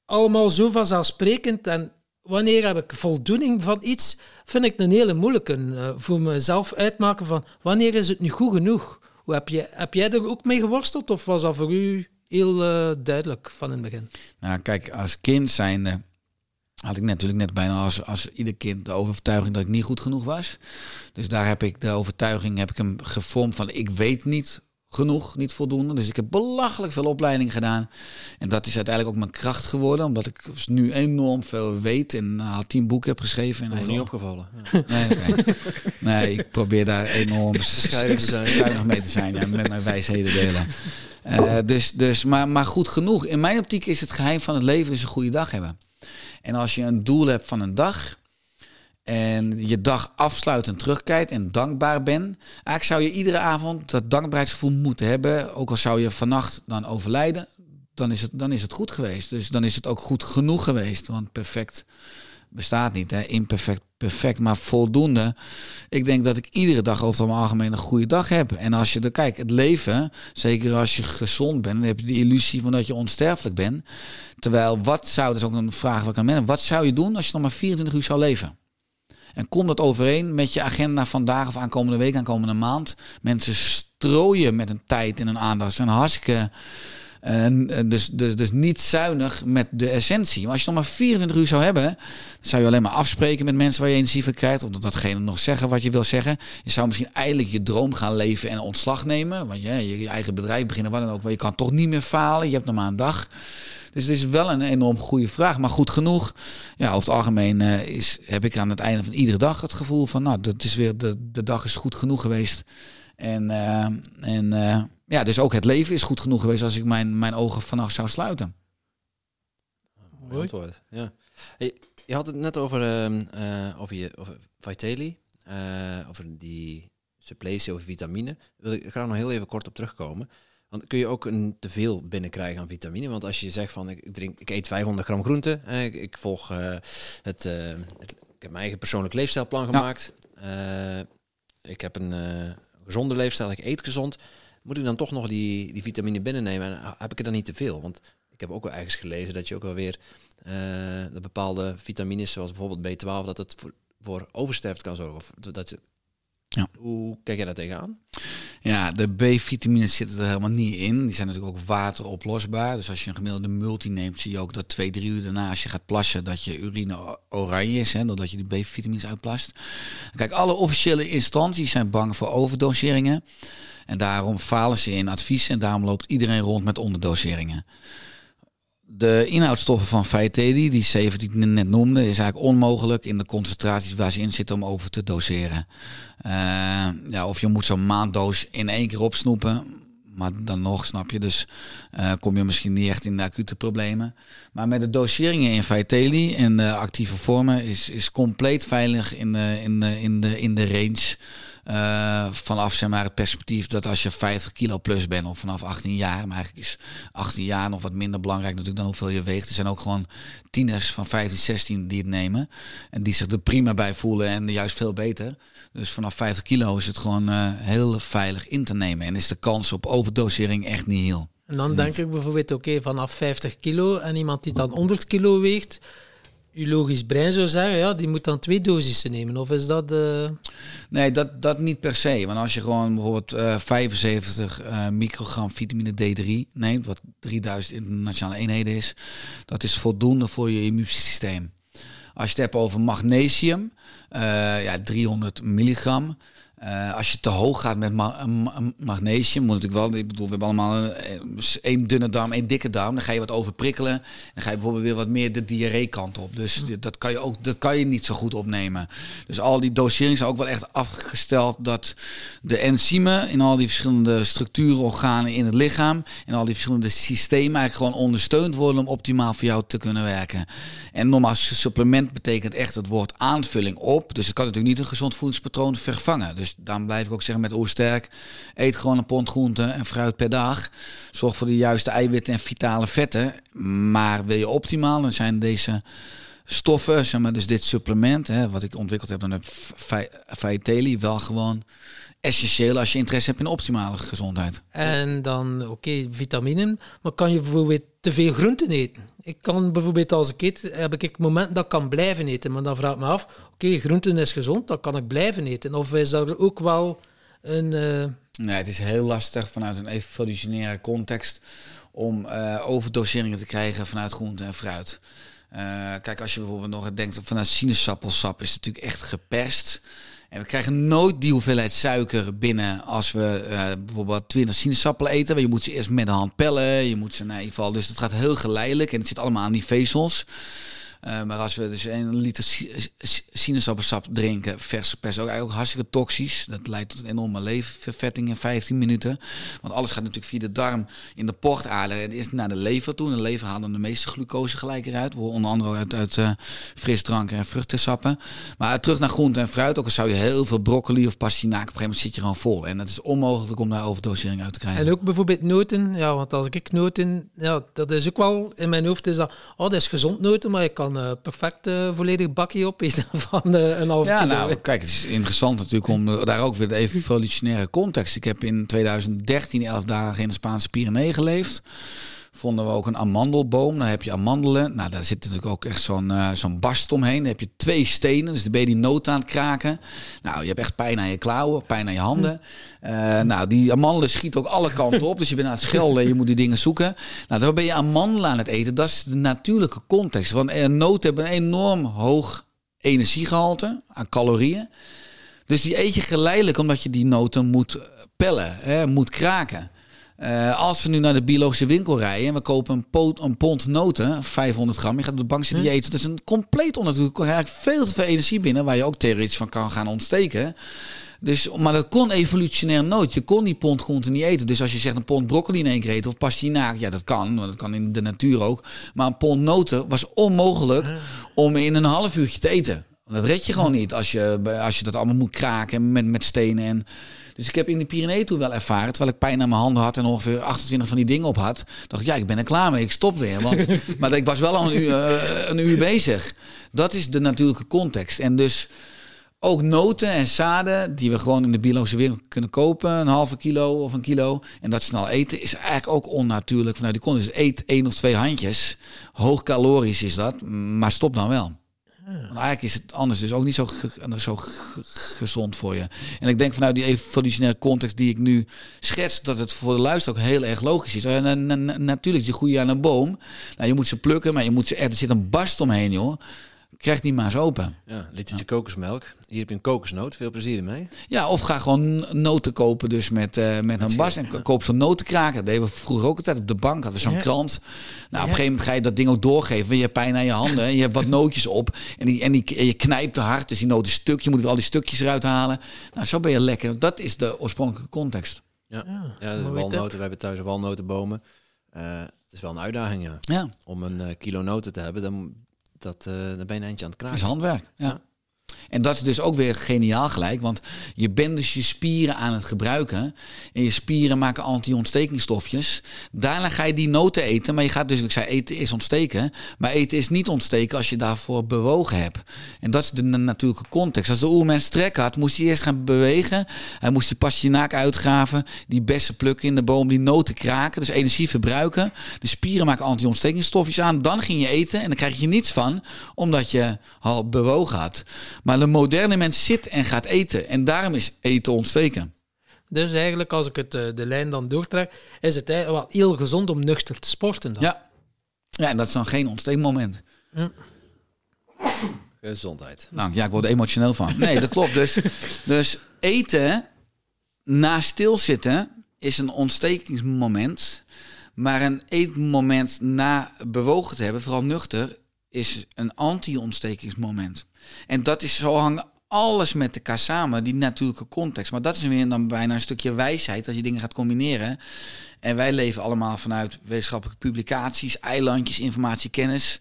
allemaal zo vanzelfsprekend. En wanneer heb ik voldoening van iets, vind ik een hele moeilijke. eh, voor mezelf uitmaken van wanneer is het nu goed genoeg? Hoe heb, je, heb jij er ook mee geworsteld? Of was dat voor u heel eh, duidelijk van in het begin? Nou, kijk, als kind zijnde had ik natuurlijk net bijna als, als ieder kind de overtuiging dat ik niet goed genoeg was. Dus daar heb ik de overtuiging heb ik hem gevormd van ik weet niet genoeg, niet voldoende. Dus ik heb belachelijk veel opleiding gedaan. En dat is uiteindelijk ook mijn kracht geworden, omdat ik nu enorm veel weet en al tien boeken heb geschreven. En heel- niet opgevallen. Ja. Nee, nee. nee, ik probeer daar enorm zuinig mee te zijn. Ja, met mijn wijsheden delen. Eh, dus, dus, maar, maar goed genoeg. In mijn optiek is het geheim van het leven dus een goede dag hebben. En als je een doel hebt van een dag en je dag afsluit en terugkijkt en dankbaar bent, eigenlijk zou je iedere avond dat dankbaarheidsgevoel moeten hebben. Ook al zou je vannacht dan overlijden, dan is het, dan is het goed geweest. Dus dan is het ook goed genoeg geweest. Want perfect bestaat niet, hè? imperfect, perfect, maar voldoende. Ik denk dat ik iedere dag over het algemeen een goede dag heb. En als je er kijkt, het leven, zeker als je gezond bent, dan heb je de illusie van dat je onsterfelijk bent. Terwijl, wat zou, dat ook een vraag wat ik aan wat zou je doen als je nog maar 24 uur zou leven? En komt dat overeen met je agenda vandaag of aankomende week, aankomende maand? Mensen strooien met een tijd en een aandacht. Ze zijn hartstikke eh, dus, dus, dus niet zuinig met de essentie. Maar als je nog maar 24 uur zou hebben, zou je alleen maar afspreken met mensen waar je energie van krijgt. Of datgene nog zeggen wat je wil zeggen. Je zou misschien eigenlijk je droom gaan leven en ontslag nemen. Want je, je, eigen bedrijf beginnen, wat dan ook. Want je kan toch niet meer falen. Je hebt nog maar een dag. Dus het is wel een enorm goede vraag. Maar goed genoeg. Ja, over het algemeen eh, is, heb ik aan het einde van iedere dag het gevoel van, nou, dat is weer de, de dag is goed genoeg geweest. En, eh, en eh, ja, dus ook het leven is goed genoeg geweest als ik mijn, mijn ogen vannacht zou sluiten. Antwoord. Ja. Je had het net over, ehm, eh, over, je, over Vitaly, eh, over die suppletie, over vitamine. Wil ik graag nog heel even kort op terugkomen. Want kun je ook een teveel binnenkrijgen aan vitamine? Want als je zegt van ik, drink, ik eet 500 gram groente, eh, ik, ik volg eh, het, eh, het- ik heb mijn eigen persoonlijk leefstijlplan gemaakt. Eh, ik heb een gezonde leefstijl, ik eet gezond. Moet ik dan toch nog die, die vitamine binnennemen en heb ik er dan niet te veel? Want ik heb ook wel ergens gelezen dat je ook alweer uh, de bepaalde vitamines, zoals bijvoorbeeld B12, dat het voor, voor oversterft kan zorgen. Of dat je, ja. Hoe kijk jij daar tegenaan? Ja, de B-vitamines zitten er helemaal niet in. Die zijn natuurlijk ook wateroplosbaar. Dus als je een gemiddelde multi neemt, zie je ook dat twee, drie uur daarna, als je gaat plassen, dat je urine oranje is. Hè, doordat je de B-vitamines uitplast. Kijk, alle officiële instanties zijn bang voor overdoseringen. En daarom falen ze in advies en daarom loopt iedereen rond met onderdoseringen de inhoudstoffen van Faetedi, die zeven die ik net noemde, is eigenlijk onmogelijk in de concentraties waar ze in zitten om over te doseren. Uh, ja, of je moet zo'n maanddoos in één keer opsnoepen. Maar dan nog, snap je, dus uh, kom je misschien niet echt in de acute problemen. Maar met de doseringen in Vitelli en de actieve vormen is, is compleet veilig in de, in de, in de, in de range uh, vanaf zeg maar, het perspectief dat als je 50 kilo plus bent of vanaf 18 jaar, maar eigenlijk is 18 jaar nog wat minder belangrijk natuurlijk dan hoeveel je weegt. Er zijn ook gewoon tieners van 15, 16 die het nemen en die zich er prima bij voelen en juist veel beter. Dus vanaf 50 kilo is het gewoon uh, heel veilig in te nemen en is de kans op overdosering echt niet heel. En dan denk ik bijvoorbeeld, oké, vanaf 50 kilo en iemand die dan 100 kilo weegt, je logisch brein zou zeggen, ja, die moet dan twee dosissen nemen. Of is dat... Uh... Nee, dat, dat niet per se. Want als je gewoon bijvoorbeeld uh, 75 uh, microgram vitamine D3 neemt, wat 3000 internationale eenheden is, dat is voldoende voor je immuunsysteem. Als je het hebt over magnesium, ja, 300 milligram. Uh, als je te hoog gaat met ma magnesium, moet natuurlijk wel. Ik bedoel, we hebben allemaal eh, één dunne darm, één dikke darm. Dan ga je wat overprikkelen. Dan ga je bijvoorbeeld weer wat meer de diarree kant op. Dus dat kan je ook dat kan je niet zo goed opnemen. Dus al die dosering zijn ook wel echt afgesteld dat de enzymen in al die verschillende structuren, organen in het lichaam en al die verschillende systemen eigenlijk gewoon ondersteund worden om optimaal voor jou te kunnen werken. En nogmaals, supplement betekent echt het woord aanvulling op. Dus het kan natuurlijk niet een gezond voedingspatroon vervangen. Dus dus daarom blijf ik ook zeggen met Oersterk, eet gewoon een pond groente en fruit per dag. Zorg voor de juiste eiwitten en vitale vetten. Maar wil je optimaal, dan zijn deze stoffen, zeg maar, dus dit supplement, hè, wat ik ontwikkeld heb, dan heb Vitaly wel gewoon essentieel als je interesse hebt in optimale gezondheid. En dan, oké, okay, vitaminen, maar kan je bijvoorbeeld te veel groenten eten? Ik kan bijvoorbeeld als ik eet, heb ik moment dat ik kan blijven eten, maar dan vraag ik me af, oké, groenten is gezond, dan kan ik blijven eten. Of is dat ook wel een... Uh... Nee, het is heel lastig vanuit een evolutionaire context om uh, overdoseringen te krijgen vanuit groente en fruit. Uh, kijk, als je bijvoorbeeld nog denkt vanuit sinaasappelsap is het natuurlijk echt geperst. En we krijgen nooit die hoeveelheid suiker binnen als we uh, bijvoorbeeld 20 sinaasappelen eten. Je moet ze eerst met de hand pellen. Je moet ze in ieder geval. Dus het gaat heel geleidelijk en het zit allemaal aan die vezels. Uh, maar als we dus een liter sinaasappelsap drinken, verse pers, ook eigenlijk hartstikke toxisch. Dat leidt tot een enorme leververvetting in 15 minuten. Want alles gaat natuurlijk via de darm in de portader en eerst naar de lever toe. En de lever haalt dan de meeste glucose gelijk eruit. Onder andere uit, uit uh, frisdranken en vruchtensappen. Maar terug naar groente en fruit. Ook al zou je heel veel broccoli of pastinaak, op een gegeven moment zit je gewoon vol. En het is onmogelijk om daar overdosering uit te krijgen. En ook bijvoorbeeld noten. Ja, want als ik noten, ja, dat is ook wel in mijn hoofd is dat, oh, dat is gezond noten, maar je kan uh, perfect uh, volledig bakje op is van uh, een half ja, nou, kijk, het is interessant natuurlijk om daar ook weer de evolutionaire context. Ik heb in 2013 elf dagen in de Spaanse Pyreneeën geleefd vonden we ook een amandelboom. Dan heb je amandelen. Nou, daar zit natuurlijk ook echt zo'n uh, zo'n barst omheen. Dan heb je twee stenen, dus dan ben je die noot aan het kraken. Nou, je hebt echt pijn aan je klauwen, pijn aan je handen. Uh, nou, die amandelen schieten ook alle kanten op. Dus je bent aan het schelden en je moet die dingen zoeken. Nou, dan ben je amandelen aan het eten. Dat is de natuurlijke context. Want noten hebben een enorm hoog energiegehalte aan calorieën. Dus die eet je geleidelijk omdat je die noten moet pellen, hè, moet kraken. Uh, als we nu naar de biologische winkel rijden en we kopen een, pot, een pond noten, 500 gram, je gaat op de bank zitten hm. eten. Dat is een compleet onnatuurlijk. eigenlijk veel te veel energie binnen, waar je ook theoretisch van kan gaan ontsteken. Dus, maar dat kon evolutionair nooit. Je kon die pond groente niet eten. Dus als je zegt een pond broccoli in één keer eten of pastinaak, ja dat kan, want dat kan in de natuur ook. Maar een pond noten was onmogelijk om in een half uurtje te eten. Dat red je gewoon niet als je, als je dat allemaal moet kraken met, met stenen en... Dus ik heb in de Pyreneeën toen wel ervaren, terwijl ik pijn aan mijn handen had en ongeveer 28 van die dingen op had, dacht ik, ja, ik ben er klaar mee, ik stop weer. Want, maar ik was wel al een uur, uh, een uur bezig. Dat is de natuurlijke context. En dus ook noten en zaden die we gewoon in de biologische wereld kunnen kopen, een halve kilo of een kilo, en dat snel eten, is eigenlijk ook onnatuurlijk vanuit die context. Dus eet één of twee handjes, hoog calorisch is dat, maar stop dan wel. Want eigenlijk is het anders dus ook niet zo, zo ge- gezond voor je. En ik denk vanuit die evolutionaire context die ik nu schets, dat het voor de luisteraar ook heel erg logisch is. En, en- natuurlijk, je groeit aan een boom. Nou, je moet ze plukken, maar je moet ze er zit een barst omheen, joh. Krijg die maar eens open. Ja, litertje kokosmelk. Hier heb je een kokosnoot. Veel plezier ermee. Ja, of ga gewoon noten kopen dus met, eh, met een bas. En ko- koop zo'n notenkraker. Dat deden we vroeger ook altijd op de bank. Hadden we zo'n Ja. krant. Nou, op een gegeven moment ga je dat ding ook doorgeven. Je hebt pijn aan je handen. En je hebt wat nootjes op. En, die, en, die, en je knijpt te hard. Dus die noten stuk. Je moet al die stukjes eruit halen. Nou, zo ben je lekker. Dat is de oorspronkelijke context. Ja, Ja, ja de walnoten. We hebben thuis walnotenbomen. Eh, het is wel een uitdaging, ja. Ja, Om een eh, kilo noten te hebben, dan, dat, eh, dan ben je een eindje aan het dat is kraken. handwerk. Ja. En dat is dus ook weer geniaal gelijk. Want je bent dus je spieren aan het gebruiken. En je spieren maken anti-ontstekingsstofjes. Daarna ga je die noten eten. Maar je gaat dus, ik zei, eten is ontsteken. Maar eten is niet ontsteken als je daarvoor bewogen hebt. En dat is de na- natuurlijke context. Als de oermens trek had, moest hij eerst gaan bewegen. Hij moest die pastinaak uitgraven. Die bessen plukken in de boom. Die noten kraken. Dus energie verbruiken. De spieren maken anti-ontstekingsstofjes aan. Dan ging je eten. En dan krijg je niets van. Omdat je al bewogen had. Maar de moderne mens zit en gaat eten. En daarom is eten ontsteken. Dus eigenlijk, als ik het, eh, de lijn dan doortrek, is het wel heel gezond om nuchter te sporten dan. Ja. Ja, en dat is dan geen ontsteekmoment. Gezondheid. Nou ja, ik word er emotioneel van. Nee, dat klopt. Dus, dus eten na stilzitten is een ontstekingsmoment. Maar een eetmoment na bewogen te hebben, vooral nuchter, is een anti-ontstekingsmoment. En dat is zo hangen alles met elkaar samen, die natuurlijke context. Maar dat is weer dan bijna een stukje wijsheid als je dingen gaat combineren. En wij leven allemaal vanuit wetenschappelijke publicaties, eilandjes, informatie, kennis,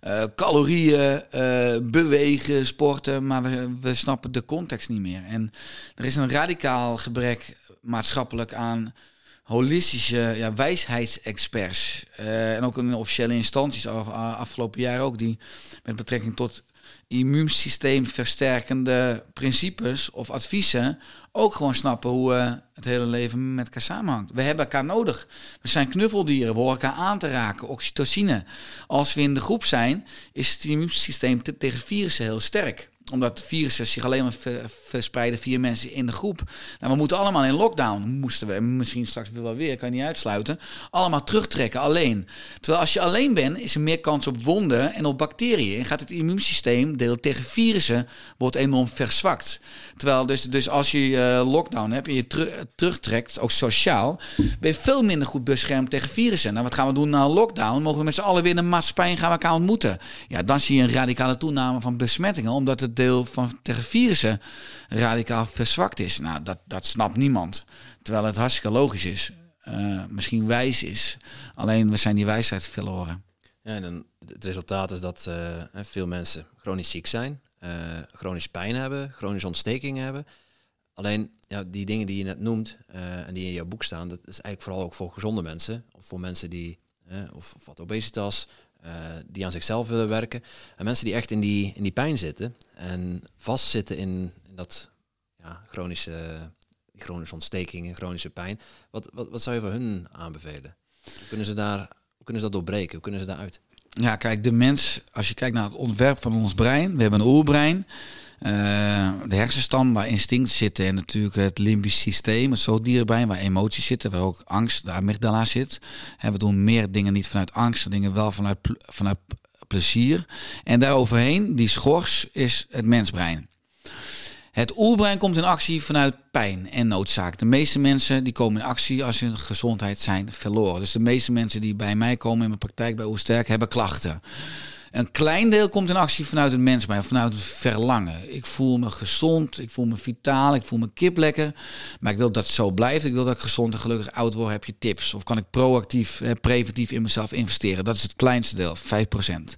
eh, calorieën, eh, bewegen, sporten. Maar we, we snappen de context niet meer. En er is een radicaal gebrek maatschappelijk aan holistische ja, wijsheidsexperts. Eh, en ook in officiële instanties af, afgelopen jaar ook, die met betrekking tot immuunsysteem versterkende principes of adviezen ook gewoon snappen hoe eh, het hele leven met elkaar samenhangt. We hebben elkaar nodig. We zijn knuffeldieren, we horen elkaar aan te raken, oxytocine. Als we in de groep zijn, is het immuunsysteem te- tegen virussen heel sterk omdat virussen zich alleen maar ver- verspreiden via mensen in de groep. Nou, we moeten allemaal in lockdown. Moesten we, misschien straks wel weer, kan je niet uitsluiten. Allemaal terugtrekken, alleen. Terwijl als je alleen bent, is er meer kans op wonden en op bacteriën. En gaat het immuunsysteem, deel tegen virussen, wordt enorm verzwakt. Terwijl dus, dus als je eh, lockdown hebt en je teru- terugtrekt, ook sociaal, ben je veel minder goed beschermd tegen virussen. Nou, wat gaan we doen na lockdown? Mogen we met z'n allen weer in de maatschappij gaan we elkaar ontmoeten? Ja, dan zie je een radicale toename van besmettingen, omdat het deel van tegen virussen radicaal verzwakt is. Nou, dat, dat snapt niemand. Terwijl het hartstikke logisch is. Eh, misschien wijs is. Alleen we zijn die wijsheid verloren. Ja, en dan, het resultaat is dat eh, veel mensen chronisch ziek zijn, eh chronisch pijn hebben, chronische ontstekingen hebben. Alleen ja, die dingen die je net noemt eh, en die in jouw boek staan, dat is eigenlijk vooral ook voor gezonde mensen. Of voor mensen die, eh, of wat obesitas, eh, die aan zichzelf willen werken. En mensen die echt in die, in die pijn zitten en vastzitten in, in dat ja, chronische, chronische ontstekingen, chronische pijn. Wat, wat, wat zou je voor hun aanbevelen? Hoe kunnen ze daar, hoe kunnen ze dat doorbreken? Hoe kunnen ze daaruit? Ja, kijk, de mens, als je kijkt naar het ontwerp van ons brein, we hebben een oerbrein, de hersenstam waar instinct zitten en natuurlijk het limbisch systeem, het zoogdierenbrein waar emoties zitten, waar ook angst, de amygdala zit. En we doen meer dingen niet vanuit angst, dingen wel vanuit, vanuit plezier. En daaroverheen, die schors, is het mensbrein. Het oerbrein komt in actie vanuit pijn en noodzaak. De meeste mensen die komen in actie als hun gezondheid zijn verloren. Dus de meeste mensen die bij mij komen in mijn praktijk bij Oersterk hebben klachten. Een klein deel komt in actie vanuit het mensbrein, vanuit het verlangen. Ik voel me gezond, ik voel me vitaal, ik voel me kip lekker. Maar ik wil dat zo blijft. Ik wil dat ik gezond en gelukkig oud word. Heb je tips? Of kan ik proactief, eh, preventief in mezelf investeren? Dat is het kleinste deel, 5%.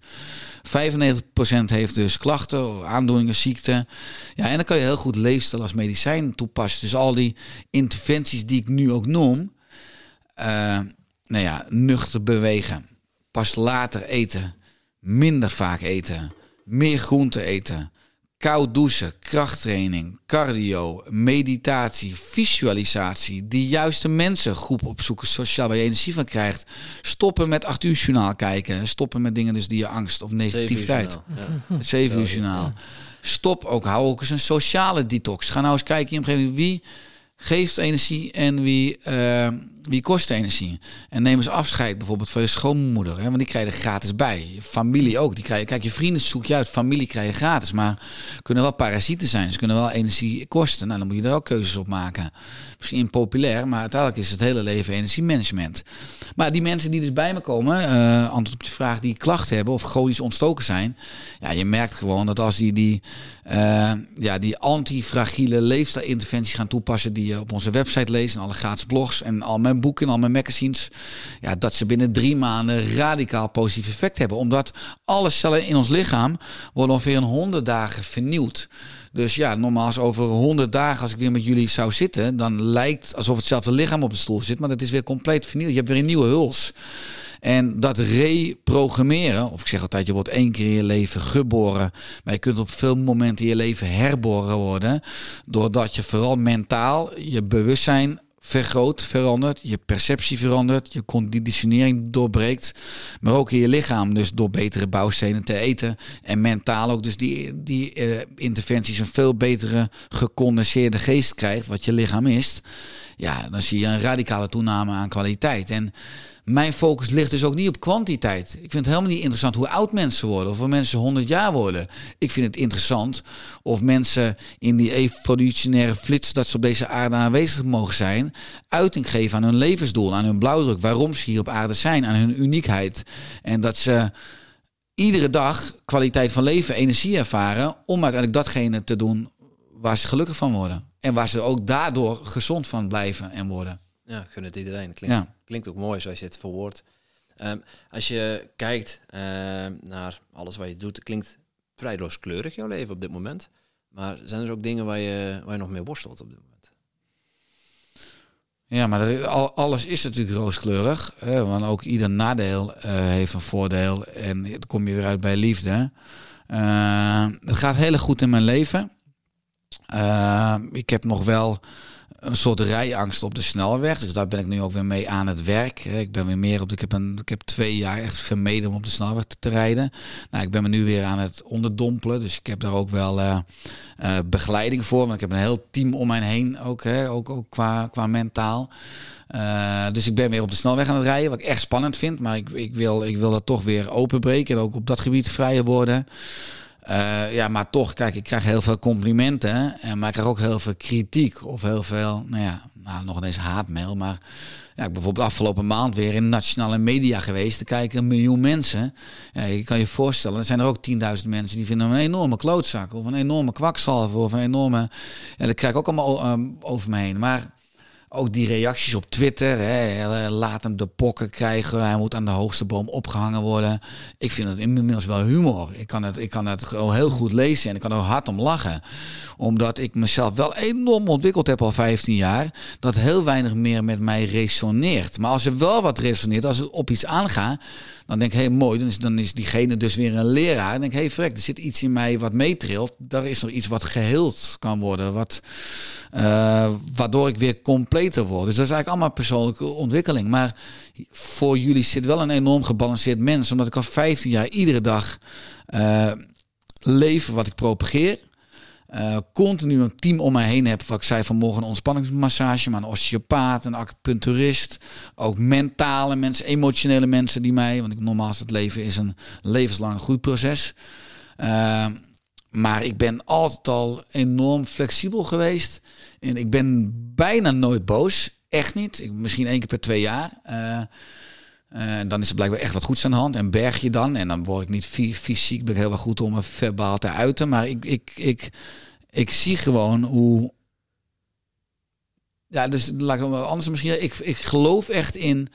95% heeft dus klachten, aandoeningen, ziekten. Ja, en dan kan je heel goed leefstijl als medicijn toepassen. Dus al die interventies die ik nu ook noem. eh, nou ja, nuchter bewegen. Pas later eten. Minder vaak eten. Meer groente eten. koud douchen, krachttraining, cardio, meditatie, visualisatie, die juiste mensengroep opzoeken, sociaal waar je energie van krijgt. Stoppen met acht uur journaal kijken. Stoppen met dingen dus die je angst of negativiteit. Het zeven uur journaal. Stop ook, hou ook eens een sociale detox. Ga nou eens kijken in je omgeving wie geeft energie en wie, uh, wie kost energie. En neem eens afscheid bijvoorbeeld van je schoonmoeder, hè, want die krijg je er gratis bij. Je familie ook, die krijg je, kijk, je vrienden zoek je uit, familie krijg je gratis, maar kunnen wel parasieten zijn, ze kunnen wel energie kosten. Nou, dan moet je er ook keuzes op maken. Misschien impopulair, maar uiteindelijk is het hele leven energiemanagement. Maar die mensen die dus bij me komen, uh, antwoord op je vraag, die klachten hebben of chronisch ontstoken zijn, ja, je merkt gewoon dat als die, die, uh, ja, die antifragiele leefstijlinterventies gaan toepassen die je op onze website leest en alle gratis blogs en al mijn boeken en al mijn magazines, ja, dat ze binnen drie maanden radicaal positief effect hebben. Omdat alle cellen in ons lichaam worden ongeveer in honderd dagen vernieuwd. Dus ja, normaal over 100 dagen, als ik weer met jullie zou zitten, dan lijkt alsof hetzelfde lichaam op de stoel zit, maar dat is weer compleet vernieuwd. Je hebt weer een nieuwe huls. En dat reprogrammeren, of ik zeg altijd, je wordt één keer in je leven geboren, maar je kunt op veel momenten in je leven herboren worden, doordat je vooral mentaal je bewustzijn vergroot, verandert, je perceptie verandert, je conditionering doorbreekt, maar ook in je lichaam, dus door betere bouwstenen te eten en mentaal ook dus die, die uh, interventies een veel betere gecondenseerde geest krijgt, wat je lichaam is, ja, dan zie je een radicale toename aan kwaliteit. En mijn focus ligt dus ook niet op kwantiteit. Ik vind het helemaal niet interessant hoe oud mensen worden of of mensen 100 jaar worden. Ik vind het interessant of mensen in die evolutionaire flits dat ze op deze aarde aanwezig mogen zijn, uiting geven aan hun levensdoel, aan hun blauwdruk, waarom ze hier op aarde zijn, aan hun uniekheid. En dat ze iedere dag kwaliteit van leven, energie ervaren om uiteindelijk datgene te doen waar ze gelukkig van worden. En waar ze ook daardoor gezond van blijven en worden. Ja, gun het iedereen. Klinkt, ja. Klinkt ook mooi zoals je het verwoordt. Um, als je kijkt uh, naar alles wat je doet, klinkt vrij rooskleurig jouw leven op dit moment. Maar zijn er ook dingen waar je, waar je nog mee worstelt op dit moment? Ja, maar dat, alles is natuurlijk rooskleurig. Hè, want ook ieder nadeel uh, heeft een voordeel. En dan kom je weer uit bij liefde. Uh, het gaat heel goed in mijn leven. ik heb nog wel een soort rijangst op de snelweg. Dus daar ben ik nu ook weer mee aan het werk. Ik ben weer meer op. Ik heb, een, ik heb twee jaar echt vermeden om op de snelweg te, rijden. Nou, ik ben me nu weer aan het onderdompelen. Dus ik heb daar ook wel uh, uh, begeleiding voor. Want ik heb een heel team om mij heen ook, hè, ook, ook qua, qua mentaal. Uh, dus ik ben weer op de snelweg aan het rijden, wat ik echt spannend vind. Maar ik, ik, wil, ik wil dat toch weer openbreken en ook op dat gebied vrijer worden. Uh, ja, maar toch, kijk, ik krijg heel veel complimenten. En, maar ik krijg ook heel veel kritiek. Of heel veel, nou ja, nou, nog eens haatmail. Maar ja, ik ben bijvoorbeeld afgelopen maand weer in nationale media geweest. Er kijken een miljoen mensen. Ja, je kan je voorstellen, er zijn er ook 10.000 mensen die vinden hem een enorme klootzak. Of een enorme kwakzalver. Of een enorme... Ja, dat krijg ik ook allemaal um, over me heen. Maar ook die reacties op Twitter. Hè, laat hem de pokken krijgen. Hij moet aan de hoogste boom opgehangen worden. Ik vind het inmiddels wel humor. Ik kan het, ik kan het heel goed lezen en ik kan er hard om lachen. Omdat ik mezelf wel enorm ontwikkeld heb al 15 jaar. Dat heel weinig meer met mij resoneert. Maar als er wel wat resoneert, als ik op iets aanga dan denk ik, hé mooi, dan is, dan is diegene dus weer een leraar. Dan denk ik, hé hey, vrek, er zit iets in mij wat meetrilt. Daar is nog iets wat geheeld kan worden. Wat, uh, waardoor ik weer completer word. Dus dat is eigenlijk allemaal persoonlijke ontwikkeling. Maar voor jullie zit wel een enorm gebalanceerd mens. Omdat ik al 15 jaar iedere dag uh, leef wat ik propageer. Uh, continu een team om mij heen heb. Wat ik zei vanmorgen, een ontspanningsmassage, maar een osteopaat, een acupuncturist. Ook mentale mensen, emotionele mensen die mij, want ik, normaal is het leven is een levenslang groeiproces. Uh, maar ik ben altijd al enorm flexibel geweest. En ik ben bijna nooit boos. Echt niet. Ik, misschien één keer per twee jaar. Uh, uh, dan is er blijkbaar echt wat goeds aan de hand. En berg je dan. En dan word ik niet fysiek ben heel wel goed om me verbaal te uiten. Maar ik, ik, ik, ik zie gewoon hoe. Ja, dus laat ik anders misschien. Ik, ik geloof echt in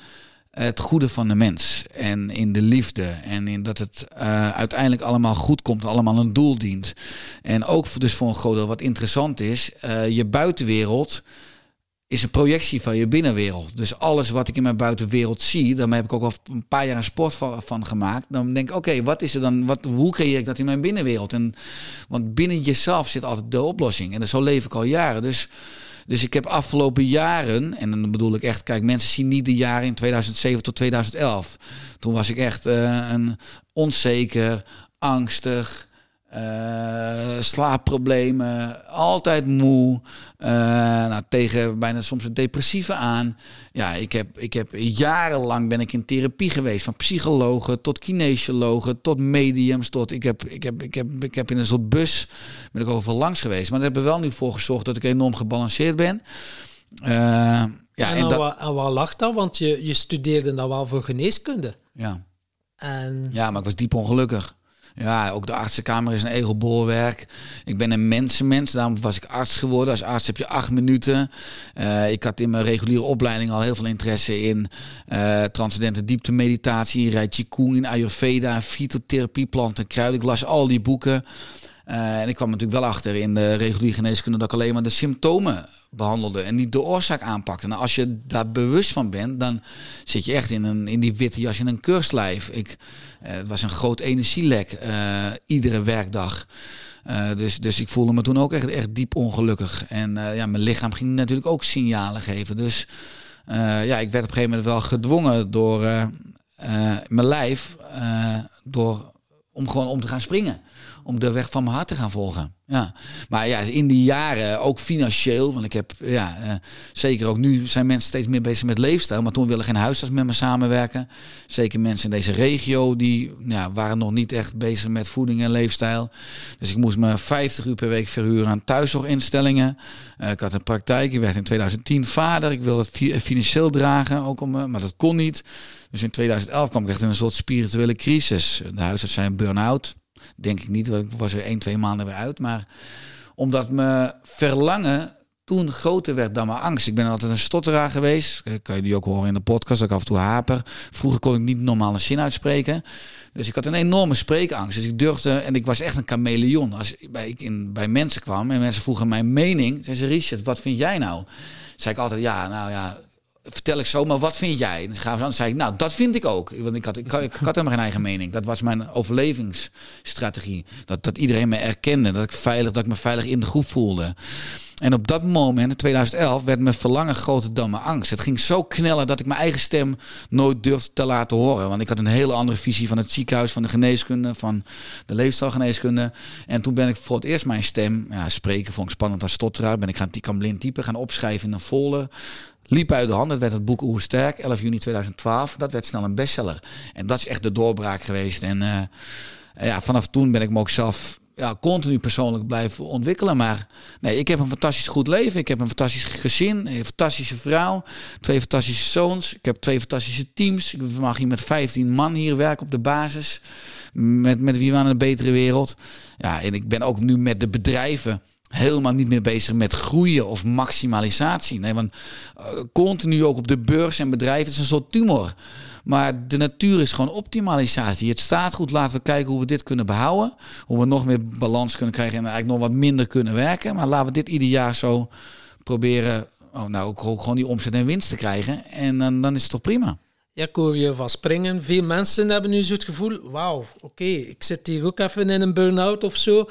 het goede van de mens. En in de liefde. En in dat het uh, uiteindelijk allemaal goed komt. Allemaal een doel dient. En ook dus voor een groot deel wat interessant is. Uh, je buitenwereld is een projectie van je binnenwereld. Dus alles wat ik in mijn buitenwereld zie, daarmee heb ik ook al een paar jaar een sport van, van gemaakt. Dan denk ik, oké, wat is er dan? Wat, hoe creëer ik dat in mijn binnenwereld? En, want binnen jezelf zit altijd de oplossing. En zo leef ik al jaren. Dus, dus ik heb afgelopen jaren, en dan bedoel ik echt, kijk, mensen zien niet de jaren in 2007 tot 2011. Toen was ik echt uh, een onzeker, angstig. Uh, slaapproblemen, altijd moe, uh, nou, tegen bijna soms een depressieve aan. Ja, ik heb, ik heb jarenlang ben ik in therapie geweest, van psychologen tot kinesiologen tot mediums, tot ik heb, ik heb, ik heb, ik heb in een soort bus ben ik overal langs geweest, maar daar hebben we wel nu voor gezorgd dat ik enorm gebalanceerd ben. Uh, ja, en, en, dat... waar, en waar lag dat? Want je, je studeerde dan wel voor geneeskunde. Ja. En... Ja, maar ik was diep ongelukkig. Ja, ook de artsenkamer is een egelbolwerk. Ik ben een mensenmens, daarom was ik arts geworden. Als arts heb je acht minuten. Uh, ik had in mijn reguliere opleiding al heel veel interesse in uh, transcendente dieptemeditatie, in Qigong, in Ayurveda, fytotherapie, planten, kruiden. Ik las al die boeken. Uh, en ik kwam natuurlijk wel achter in de reguliere geneeskunde dat ik alleen maar de symptomen behandelde en niet de oorzaak aanpakte. Nou, als je daar bewust van bent, dan zit je echt in, een, in die witte jas in een keurslijf. Ik, uh, het was een groot energielek uh, iedere werkdag. dus, dus ik voelde me toen ook echt, echt diep ongelukkig. En ja, mijn lichaam ging natuurlijk ook signalen geven. Dus ja, ik werd op een gegeven moment wel gedwongen door mijn lijf door, om gewoon om te gaan springen om de weg van mijn hart te gaan volgen. Ja. Maar ja, in die jaren, ook financieel, want ik heb, ja, uh, zeker ook nu zijn mensen steeds meer bezig met leefstijl, maar toen willen geen huisarts met me samenwerken. Zeker mensen in deze regio, die ja, waren nog niet echt bezig met voeding en leefstijl. Dus ik moest me 50 uur per week verhuren aan thuiszorginstellingen. Uh, ik had een praktijk, ik werd in 2010 vader, ik wilde het financieel dragen, ook om, maar dat kon niet. Dus in 2011 kwam ik echt in een soort spirituele crisis. De huisarts zijn burn-out. Denk ik niet, ik was er één, twee maanden weer uit. Maar omdat me verlangen toen groter werd dan mijn angst. Ik ben altijd een stotteraar geweest. Kan je die ook horen in de podcast, dat ik af en toe haper. Vroeger kon ik niet normaal een zin uitspreken. Dus ik had een enorme spreekangst. Dus ik durfde, en ik was echt een chameleon. Als ik in, bij mensen kwam en mensen vroegen mijn mening. Zeiden ze, Richard, wat vind jij nou? Zei ik altijd, ja, nou ja, vertel ik zo, maar wat vind jij? En dan dan zei ik, nou, dat vind ik ook. Want ik had, ik, had helemaal geen eigen mening. Dat was mijn overlevingsstrategie. Dat, dat iedereen me erkende, dat ik veilig, dat ik me veilig in de groep voelde. En op dat moment, in 2011, werd mijn verlangen groter dan mijn angst. Het ging zo knellen dat ik mijn eigen stem nooit durfde te laten horen. Want ik had een hele andere visie van het ziekenhuis, van de geneeskunde, van de leefstijlgeneeskunde. En toen ben ik voor het eerst mijn stem, ja, spreken vond ik spannend als stotteraar, ben ik gaan, kan blind typen, gaan opschrijven in een folder liep uit de hand. Het werd het boek Hoe Sterk, 11 juni 2012. Dat werd snel een bestseller. En dat is echt de doorbraak geweest. En uh, ja, vanaf toen ben ik me ook zelf ja, continu persoonlijk blijven ontwikkelen. Maar nee, ik heb een fantastisch goed leven. Ik heb een fantastisch gezin, een fantastische vrouw, twee fantastische zoons. Ik heb twee fantastische teams. Ik mag hier met 15 man hier werken op de basis. Met, met wie we aan een betere wereld. Ja, en ik ben ook nu met de bedrijven helemaal niet meer bezig met groeien of maximalisatie. Nee, want uh, continu ook op de beurs en bedrijven, is een soort tumor. Maar de natuur is gewoon optimalisatie. Het staat goed, laten we kijken hoe we dit kunnen behouden. Hoe we nog meer balans kunnen krijgen en eigenlijk nog wat minder kunnen werken. Maar laten we dit ieder jaar zo proberen, oh, nou ook gewoon die omzet en winst te krijgen. En dan, dan is het toch prima. Ja, ik hoor je van springen. Veel mensen hebben nu zo het gevoel, wauw, oké, ik zit hier ook even in een burn-out of zo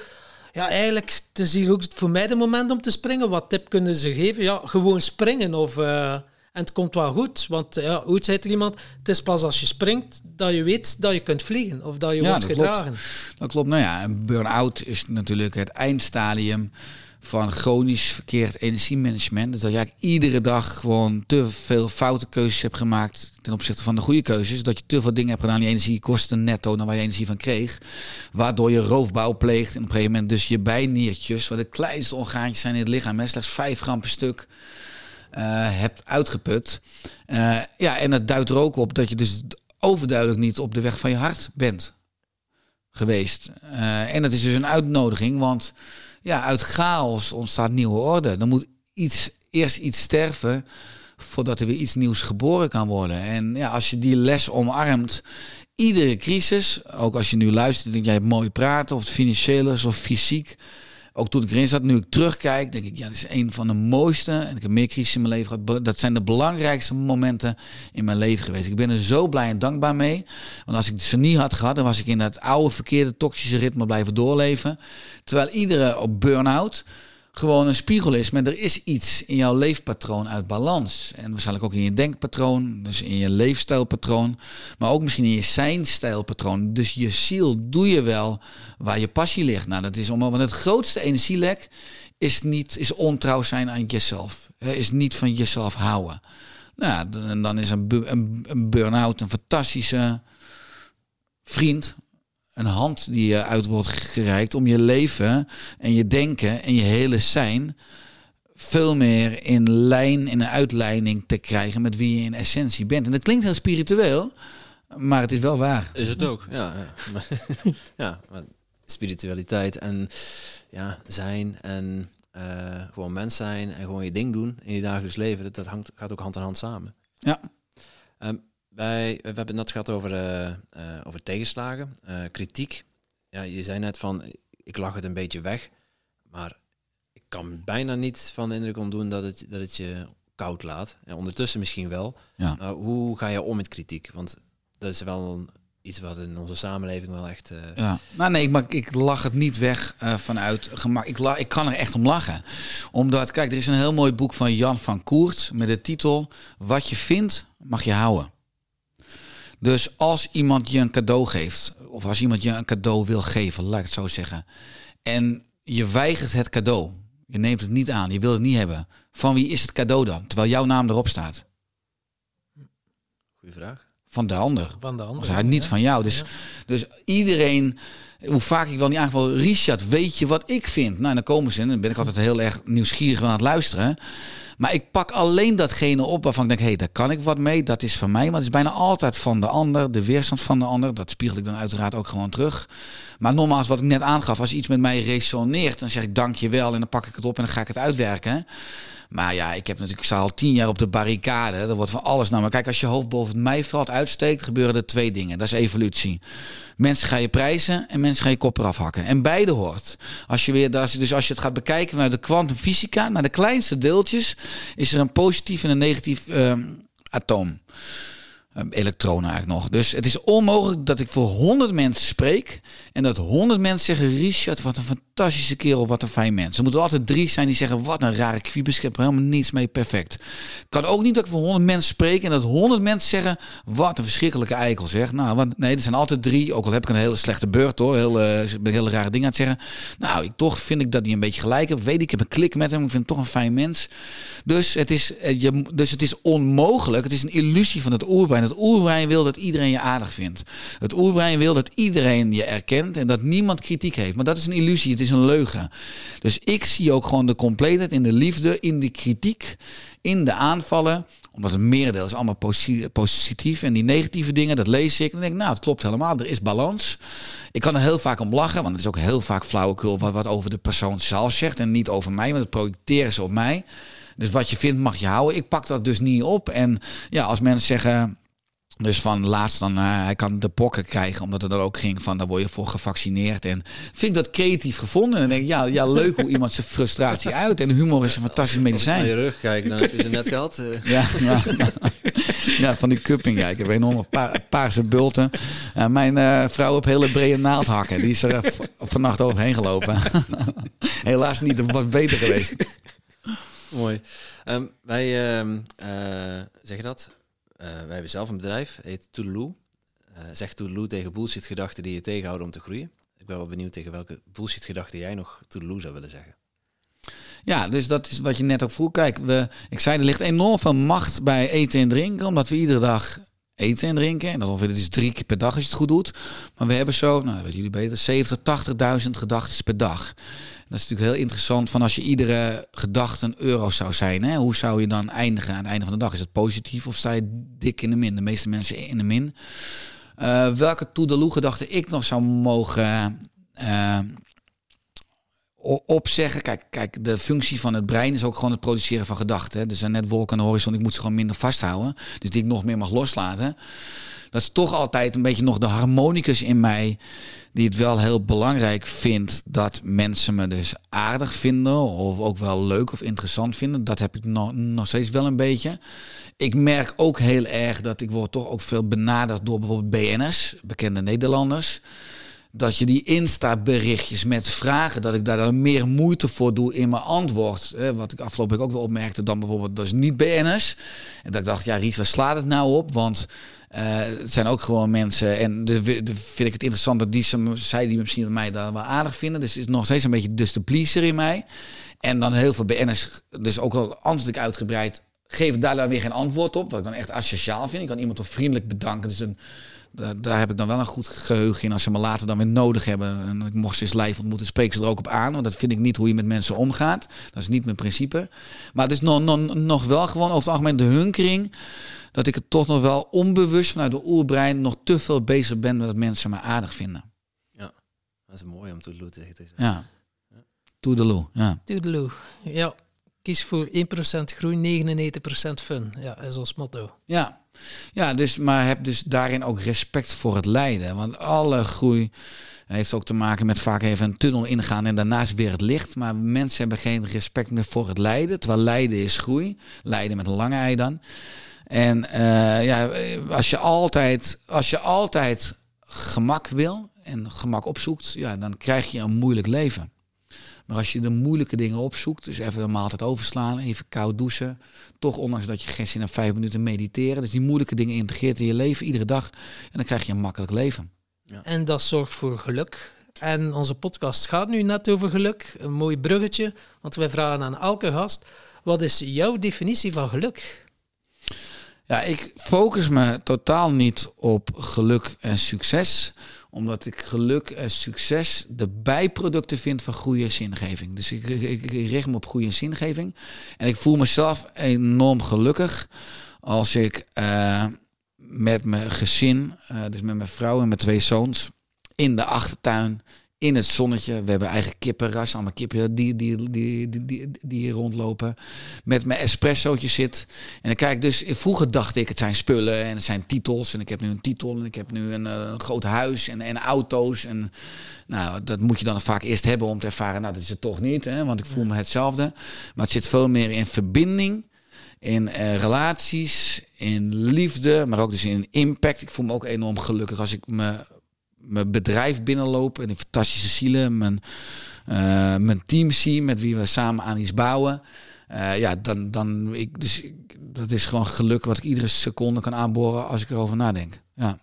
ja, eigenlijk, het is hier ook voor mij de moment om te springen. Wat tip kunnen ze geven? Ja, gewoon springen. Of, uh, en het komt wel goed. Want ja, hoe zei er iemand? Het is pas als je springt dat je weet dat je kunt vliegen. Of dat je wordt gedragen. Klopt. Dat klopt. Nou ja, een burn-out is natuurlijk het eindstadium van chronisch verkeerd energiemanagement. Dat je eigenlijk iedere dag gewoon te veel foute keuzes hebt gemaakt ten opzichte van de goede keuzes. Dat je te veel dingen hebt gedaan die energiekosten netto dan waar je energie van kreeg. Waardoor je roofbouw pleegt en op een gegeven moment dus je bijniertjes, wat de kleinste orgaantjes zijn in het lichaam, met slechts 5 gram per stuk. Uh, hebt uitgeput. Uh, ja, en het duidt er ook op dat je dus overduidelijk niet op de weg van je hart bent geweest. Uh, en dat is dus een uitnodiging, want ja, uit chaos ontstaat nieuwe orde. Dan moet iets, eerst iets sterven voordat er weer iets nieuws geboren kan worden. En ja, als je die les omarmt, iedere crisis, ook als je nu luistert, denk jij mooi praten, of het financieel is of fysiek. Ook toen ik erin zat, nu ik terugkijk, denk ik, ja, dit is een van de mooiste. En ik heb meer crisis in mijn leven gehad. Dat zijn de belangrijkste momenten in mijn leven geweest. Ik ben er zo blij en dankbaar mee. Want als ik ze niet had gehad, dan was ik in dat oude, verkeerde, toxische ritme blijven doorleven. Terwijl iedere op burn-out gewoon een spiegel is. Maar er is iets in jouw leefpatroon uit balans. En waarschijnlijk ook in je denkpatroon, dus in je leefstijlpatroon. Maar ook misschien in je zijnstijlpatroon. Dus je ziel doe je wel waar je passie ligt. Nou, dat is om, want het grootste energielek is, niet, is ontrouw zijn aan jezelf. Is niet van jezelf houden. Nou, dan is een, een burn-out een fantastische vriend een hand die je uit wordt gereikt om je leven en je denken en je hele zijn veel meer in lijn, in een uitleiding te krijgen met wie je in essentie bent. En dat klinkt heel spiritueel, maar het is wel waar. Is het ook, ja. Ja, ja maar spiritualiteit en ja, zijn en uh, gewoon mens zijn en gewoon je ding doen in je dagelijks leven, dat, dat hangt, gaat ook hand in hand samen. Ja. Um, wij, we hebben het net gehad over, uh, uh, over tegenslagen, uh, kritiek. Ja, je zei net van, ik lag het een beetje weg, maar ik kan bijna niet van de indruk ontdoen dat het, dat het je koud laat. En ondertussen misschien wel. Ja. Hoe ga je om met kritiek? Want dat is wel iets wat in onze samenleving wel echt. Ja, maar nee, maar ik lach het niet weg uh, vanuit gemak. Ik, ik kan er echt om lachen. Omdat, kijk, er is een heel mooi boek van Jan van Koert met de titel Wat je vindt, mag je houden. Dus als iemand je een cadeau geeft, of als iemand je een cadeau wil geven, laat ik het zo zeggen, en je weigert het cadeau, je neemt het niet aan, je wil het niet hebben, van wie is het cadeau dan, terwijl jouw naam erop staat? Goeie vraag. Van de ander. Van de ander. Als hij niet van jou. Dus, dus iedereen, hoe vaak ik wel niet aangeval, Richard, weet je wat ik vind? Nou, dan komen ze en dan ben ik altijd heel erg nieuwsgierig aan het luisteren. Maar ik pak alleen datgene op waarvan ik denk, hé, hey, daar kan ik wat mee. Dat is van mij. Maar het is bijna altijd van de ander. De weerstand van de ander. Dat spiegel ik dan uiteraard ook gewoon terug. Maar nogmaals, wat ik net aangaf. Als iets met mij resoneert, dan zeg ik dank je wel. En dan pak ik het op en dan ga ik het uitwerken. Maar ja, ik heb natuurlijk, ik sta al tien jaar op de barricade. Er wordt van alles naar maar Kijk, als je hoofd boven het mijveld uitsteekt, gebeuren er twee dingen. Dat is evolutie. Mensen gaan je prijzen en mensen gaan je kop eraf hakken. En beide hoort. Als je weer, dus als je het gaat bekijken vanuit de kwantumfysica, naar de kleinste deeltjes, is er een positief en een negatief uh, atoom. Ehm, elektronen eigenlijk nog. Dus het is onmogelijk dat ik voor 100 mensen spreek en dat 100 mensen zeggen: Richard, wat een fantastische kerel, wat een fijn mens. Er moeten altijd drie zijn die zeggen: wat een rare kwiebus, helemaal niets mee perfect. Kan ook niet dat ik voor 100 mensen spreek en dat 100 mensen zeggen: wat een verschrikkelijke eikel zeg. Nou, wat, nee, er zijn altijd drie. Ook al heb ik een hele slechte beurt hoor, heel, ben hele rare dingen aan het zeggen. Nou, ik, toch vind ik dat die een beetje gelijk heb. Weet ik, ik heb een klik met hem. Ik vind hem toch een fijn mens. Dus het is, uh, je, dus het is onmogelijk. Het is een illusie van het oerbrein het oerbrein wil dat iedereen je aardig vindt. Het oerbrein wil dat iedereen je erkent en dat niemand kritiek heeft. Maar dat is een illusie, het is een leugen. Dus ik zie ook gewoon de compleetheid in de liefde, in de kritiek, in de aanvallen omdat het merendeel is allemaal positief. En die negatieve dingen, dat lees ik. En denk ik, nou, het klopt helemaal. Er is balans. Ik kan er heel vaak om lachen. Want het is ook heel vaak flauwekul wat, wat over de persoon zelf zegt. En niet over mij, maar dat projecteren ze op mij. Dus wat je vindt mag je houden. Ik pak dat dus niet op. En ja, als mensen zeggen... Dus van laatst dan, uh, hij kan de pokken krijgen, omdat het er ook ging van, daar word je voor gevaccineerd. En vind ik dat creatief gevonden. En denk ik, ja, ja, leuk hoe iemand zijn frustratie uit. En humor is een fantastisch medicijn. Naar je rug kijken, dan heb je ze net gehad. Uh. Ja, ja, ja, van die cupping. Ja, ik heb enorme pa paarse bulten. Uh, mijn uh, vrouw op hele brede naaldhakken. Die is er vannacht overheen gelopen. Helaas niet, het was beter geweest. Mooi. Um, wij, uh, zeg je dat? Uh, wij hebben zelf een bedrijf, heet Toodaloo. Uh, zeg Toodaloo tegen bullshit gedachten die je tegenhouden om te groeien. Ik ben wel benieuwd tegen welke bullshit gedachten jij nog Toodaloo zou willen zeggen. Ja, dus dat is wat je net ook vroeg. Kijk, we, ik zei, er ligt enorm veel macht bij eten en drinken, omdat we iedere dag eten en drinken. En dat ongeveer is drie keer per dag als je het goed doet. Maar we hebben zo, nou weten jullie beter, 70, 80.000 gedachten per dag. Dat is natuurlijk heel interessant van als je iedere gedachte een euro zou zijn. Hè? Hoe zou je dan eindigen aan het einde van de dag? Is het positief of sta je dik in de min? De meeste mensen in de min. Uh, welke toedeloe-gedachte ik nog zou mogen uh, opzeggen. Kijk, kijk, de functie van het brein is ook gewoon het produceren van gedachten. Er zijn net wolken aan de horizon, ik moet ze gewoon minder vasthouden. Dus die ik nog meer mag loslaten. Dat is toch altijd een beetje nog de harmonicus in mij die het wel heel belangrijk vindt dat mensen me dus aardig vinden of ook wel leuk of interessant vinden. Dat heb ik nog, nog steeds wel een beetje. Ik merk ook heel erg dat ik word toch ook veel benaderd door bijvoorbeeld BN'ers, bekende Nederlanders. Dat je die Insta-berichtjes met vragen, dat ik daar dan meer moeite voor doe in mijn antwoord. Wat ik afgelopen week ook wel opmerkte, dan bijvoorbeeld, dat is niet BN'ers. En dat ik dacht, ja Ries, waar slaat het nou op? Want het zijn ook gewoon mensen. En de, vind ik het interessant dat die, zij die misschien mij daar wel aardig vinden. Dus het is nog steeds een beetje dus de pleaser in mij. En dan heel veel BN'ers, dus ook al ik uitgebreid, geef daar dan weer geen antwoord op. Wat ik dan echt asociaal vind. Ik kan iemand toch vriendelijk bedanken. Dus een, daar, heb ik dan wel een goed geheugen in. Als ze me later dan weer nodig hebben en ik mocht ze eens live ontmoeten, spreek ze er ook op aan. Want dat vind ik niet hoe je met mensen omgaat. Dat is niet mijn principe. Maar het is nog, nog, nog wel gewoon over het algemeen de hunkering dat ik het toch nog wel onbewust vanuit de oerbrein nog te veel bezig ben met dat mensen me aardig vinden. Ja, dat is mooi om toedeloe te zeggen. Ja, toedeloe, ja. Toedeloe, ja. Kies voor 1% groei, 99% fun. Ja, is ons motto. Ja, ja dus, maar heb dus daarin ook respect voor het lijden. Want alle groei heeft ook te maken met vaak even een tunnel ingaan en daarnaast weer het licht. Maar mensen hebben geen respect meer voor het lijden. Terwijl lijden is groei. Lijden met een lange ei dan. En uh, ja, als je altijd, als je altijd gemak wil en gemak opzoekt, ja, dan krijg je een moeilijk leven. Maar als je de moeilijke dingen opzoekt, dus even een maaltijd overslaan, even koud douchen, toch ondanks dat je geen zin hebt vijf minuten mediteren, dus die moeilijke dingen integreert in je leven iedere dag, en dan krijg je een makkelijk leven. Ja. En dat zorgt voor geluk. En onze podcast gaat nu net over geluk. Een mooi bruggetje, want wij vragen aan elke gast: wat is jouw definitie van geluk? Ja, ik focus me totaal niet op geluk en succes omdat ik geluk en succes de bijproducten vind van goede zingeving. Dus ik, ik, richt me op goede zingeving. En ik voel mezelf enorm gelukkig als ik uh, met mijn gezin, uh, dus met mijn vrouw en mijn twee zoons, in de achtertuin in het zonnetje. We hebben eigen kippenras, allemaal kippen die, die, die, die, die, hier rondlopen. Met mijn espressootje zit. En dan kijk dus, vroeger dacht ik, het zijn spullen en het zijn titels. En ik heb nu een titel en ik heb nu een, een groot huis en, en auto's. En nou, dat moet je dan vaak eerst hebben om te ervaren, nou, dat is het toch niet. Hè, want ik voel me hetzelfde. Maar het zit veel meer in verbinding in uh, relaties, in liefde, maar ook dus in impact. Ik voel me ook enorm gelukkig als ik me mijn bedrijf binnenlopen en die fantastische zielen, mijn, uh, mijn team zie met wie we samen aan iets bouwen. Uh, ja, dan, dan ik, dus dat is gewoon geluk wat ik iedere seconde kan aanboren als ik erover nadenk. Ja.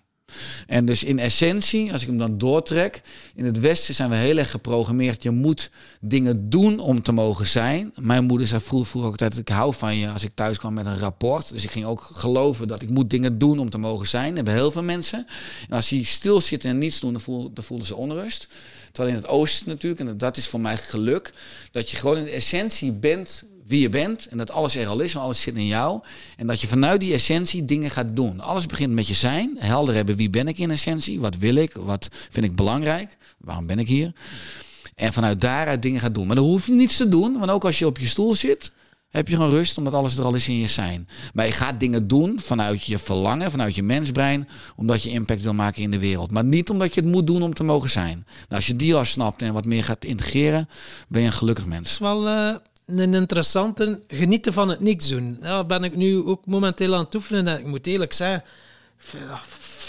En dus in essentie, als ik hem dan doortrek, in het Westen zijn we heel erg geprogrammeerd. Je moet dingen doen om te mogen zijn. Mijn moeder zei vroeger, vroeger ook altijd, ik hou van je als ik thuis kwam met een rapport. Dus ik ging ook geloven dat ik moet dingen doen om te mogen zijn. Dat hebben heel veel mensen. En als die stilzitten en niets doen, dan, dan voelen ze onrust. Terwijl in het oosten natuurlijk, en dat is voor mij geluk, dat je gewoon in de essentie bent wie je bent en dat alles er al is, want alles zit in jou. En dat je vanuit die essentie dingen gaat doen. Alles begint met je zijn, helder hebben wie ben ik in essentie, wat wil ik, wat vind ik belangrijk, waarom ben ik hier. En vanuit daaruit dingen gaat doen. Maar dan hoef je niets te doen, want ook als je op je stoel zit, heb je gewoon rust, omdat alles er al is in je zijn. Maar je gaat dingen doen vanuit je verlangen, vanuit je mensbrein, omdat je impact wil maken in de wereld. Maar niet omdat je het moet doen om te mogen zijn. Nou, als je die al snapt en wat meer gaat integreren, ben je een gelukkig mens. Wel uh, een interessante genieten van het niks doen. Ja, ben ik nu ook momenteel aan het oefenen en ik moet eerlijk zeggen,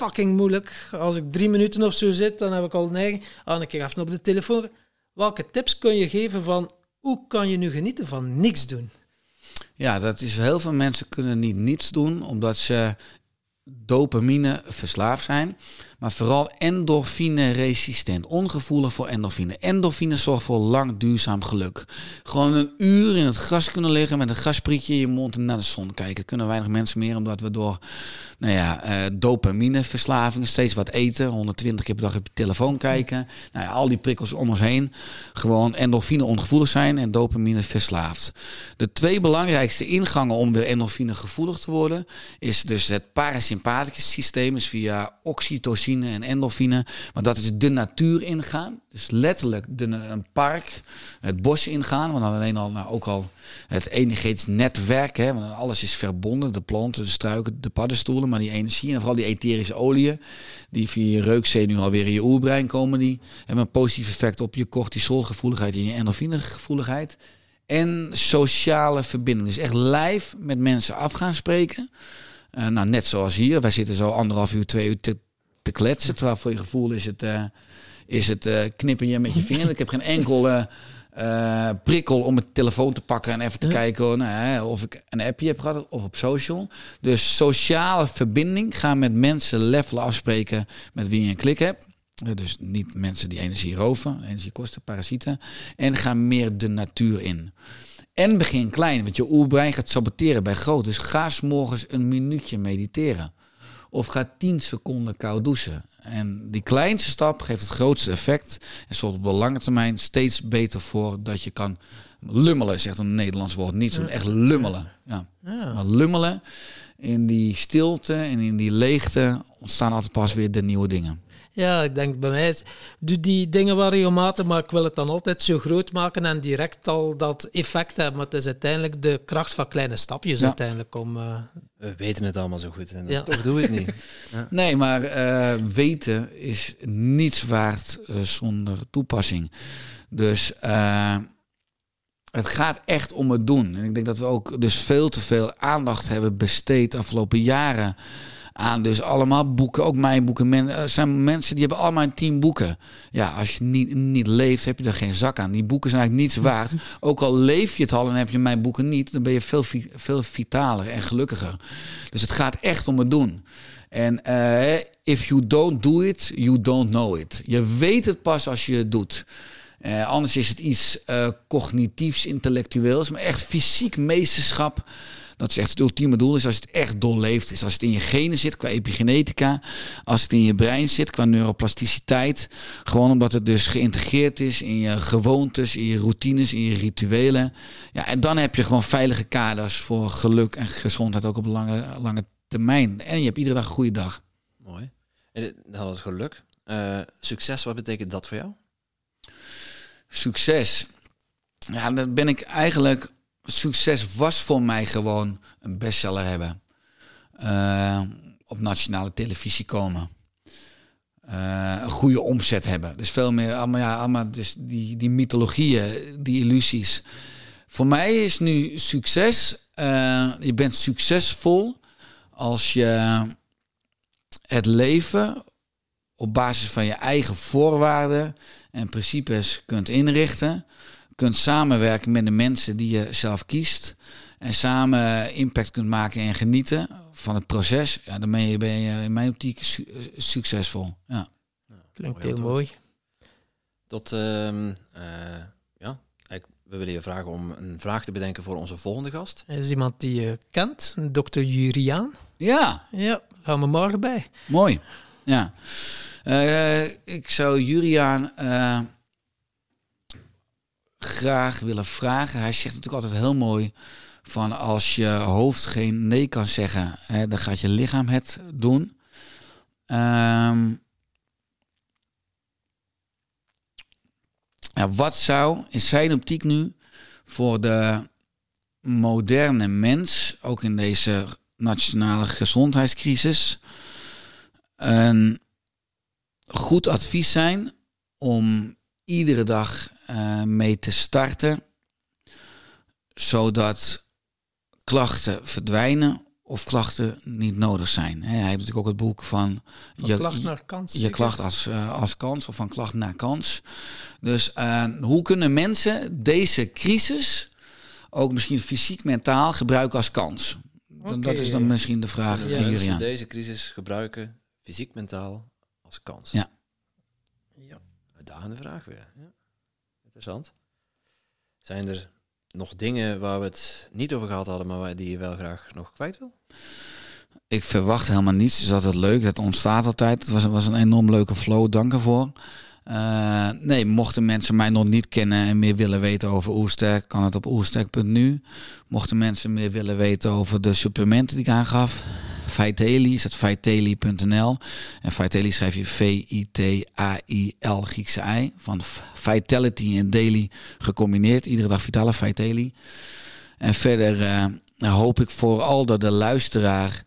fucking moeilijk. Als ik drie minuten of zo zit, dan heb ik al neiging, ah, een keer even op de telefoon. Welke tips kun je geven van hoe kan je nu genieten van niks doen? Ja, dat is heel veel mensen kunnen niet niets doen omdat ze dopamine verslaafd zijn maar vooral endorfine-resistent. Ongevoelig voor endorfine. Endorfine zorgt voor lang duurzaam geluk. Gewoon een uur in het gras kunnen liggen met een gasprietje in je mond en naar de zon kijken. Kunnen weinig mensen meer, omdat we door nou ja, uh, dopamineverslaving steeds wat eten. 120 keer per dag op je telefoon kijken. Nou ja, al die prikkels om ons heen. Gewoon endorfine ongevoelig zijn en dopamine verslaafd. De twee belangrijkste ingangen om weer endorfine gevoelig te worden, is dus het parasympathicus systeem is via oxytocine en endorfine. Maar dat is de natuur ingaan. Dus letterlijk de, een park, het bos ingaan. Want dan alleen al, nou, ook al het energetisch netwerk. Hè, want alles is verbonden. De planten, de struiken, de paddenstoelen. Maar die energie en vooral die etherische oliën. Die via je reukzenuw alweer in je oerbrein komen. Die hebben een positief effect op je cortisolgevoeligheid en je endorfinegevoeligheid. En sociale verbinding. Dus echt live met mensen af gaan spreken. Uh, nou, net zoals hier. Wij zitten zo anderhalf uur, twee uur te, te kletsen. Terwijl voor je gevoel is het, uh, is het uh, knippen je met je vinger. Ik heb geen enkele prikkel om het telefoon te pakken en even te kijken nou, of ik een appje heb gehad of op social. Dus sociale verbinding. Ga met mensen levelen afspreken met wie je een klik hebt. Dus niet mensen die energie roven, energie kosten, parasieten. En ga meer de natuur in. En begin klein, want je oerbrein gaat saboteren bij groot. Dus ga s morgens een minuutje mediteren. Of ga 10 seconden koud douchen. En die kleinste stap geeft het grootste effect. En zorgt op de lange termijn steeds beter voor dat je kan lummelen, zegt een Nederlands woord. Niet zo echt lummelen. Ja. ja. Maar lummelen in die stilte en in die leegte ontstaan altijd pas weer de nieuwe dingen. Ja, ik denk bij mij, doe die dingen wel regelmatig, maar ik wil het dan altijd zo groot maken en direct al dat effect hebben. Maar het is uiteindelijk de kracht van kleine stapjes uiteindelijk om... Uh... We weten het allemaal zo goed en ja. toch doen we het niet. Ja. Nee, maar uh, weten is niets waard uh, zonder toepassing. Dus het gaat echt om het doen. En ik denk dat we ook dus veel te veel aandacht hebben besteed de afgelopen jaren aan. Dus allemaal boeken, ook mijn boeken. Men, er zijn mensen die hebben allemaal een tien boeken. Ja, als je niet, niet leeft, heb je er geen zak aan. Die boeken zijn eigenlijk niets waard. Ook al leef je het al en heb je mijn boeken niet, dan ben je veel, veel vitaler en gelukkiger. Dus het gaat echt om het doen. En uh, if you don't do it, you don't know it. Je weet het pas als je het doet. Uh, anders is het iets uh, cognitiefs, intellectueels, maar echt fysiek meesterschap. Dat is echt het ultieme doel. Is als het echt doorleeft. Is als het in je genen zit qua epigenetica. Als het in je brein zit qua neuroplasticiteit. Gewoon omdat het dus geïntegreerd is in je gewoontes, in je routines, in je rituelen. Ja, en dan heb je gewoon veilige kaders voor geluk en gezondheid ook op lange, lange termijn. En je hebt iedere dag een goede dag. Mooi. En dan het geluk. Uh, succes, wat betekent dat voor jou? Succes. Ja, dan ben ik eigenlijk succes was voor mij gewoon een bestseller hebben. Uh, op nationale televisie komen. Uh, een goede omzet hebben. Dus veel meer, allemaal, ja, allemaal dus die, die mythologieën, die illusies. Voor mij is nu succes, uh, je bent succesvol als je het leven op basis van je eigen voorwaarden en principes kunt inrichten kunt samenwerken met de mensen die je zelf kiest. En samen impact kunt maken en genieten van het proces. Ja, dan ben je, ben je in mijn optiek succesvol. Ja. Klinkt heel mooi. Tot, uh, uh, ja, we willen je vragen om een vraag te bedenken voor onze volgende gast. Er is iemand die je kent, dokter Juriaan. Ja. Ja, gaan we morgen bij. Mooi. Ja. Uh, ik zou Juriaan uh, graag willen vragen. Hij zegt natuurlijk altijd heel mooi van als je hoofd geen nee kan zeggen, hè, dan gaat je lichaam het doen. Ja, wat zou in zijn optiek nu voor de moderne mens, ook in deze nationale gezondheidscrisis, een goed advies zijn om iedere dag uh, mee te starten, zodat klachten verdwijnen of klachten niet nodig zijn. Hij heeft natuurlijk ook het boek van, van je klacht naar kans. Je klacht als, uh, als kans of van klacht naar kans. Dus uh, hoe kunnen mensen deze crisis ook misschien fysiek, mentaal gebruiken als kans? Okay. Dat is dan misschien de vraag ja, aan jullie. Deze crisis gebruiken fysiek, mentaal als kans. Ja. Ja. Uitdagende vraag weer. Ja. Interessant. Zijn er nog dingen waar we het niet over gehad hadden, maar die je wel graag nog kwijt wil? Ik verwacht helemaal niets. Is altijd leuk. Het ontstaat altijd. Het was, was een enorm leuke flow. Dank ervoor. Eh, nee, mochten mensen mij nog niet kennen en meer willen weten over Oersterk, kan het op oersterk.nu. Mochten mensen meer willen weten over de supplementen die ik aangaf, Vitali is het vitali.nl. En Vitali schrijf je V-I-T-A-I-L Griekse I. Van Vitality en Daily gecombineerd. Iedere dag Vitale Vitali. En verder uh, hoop ik vooral dat de luisteraar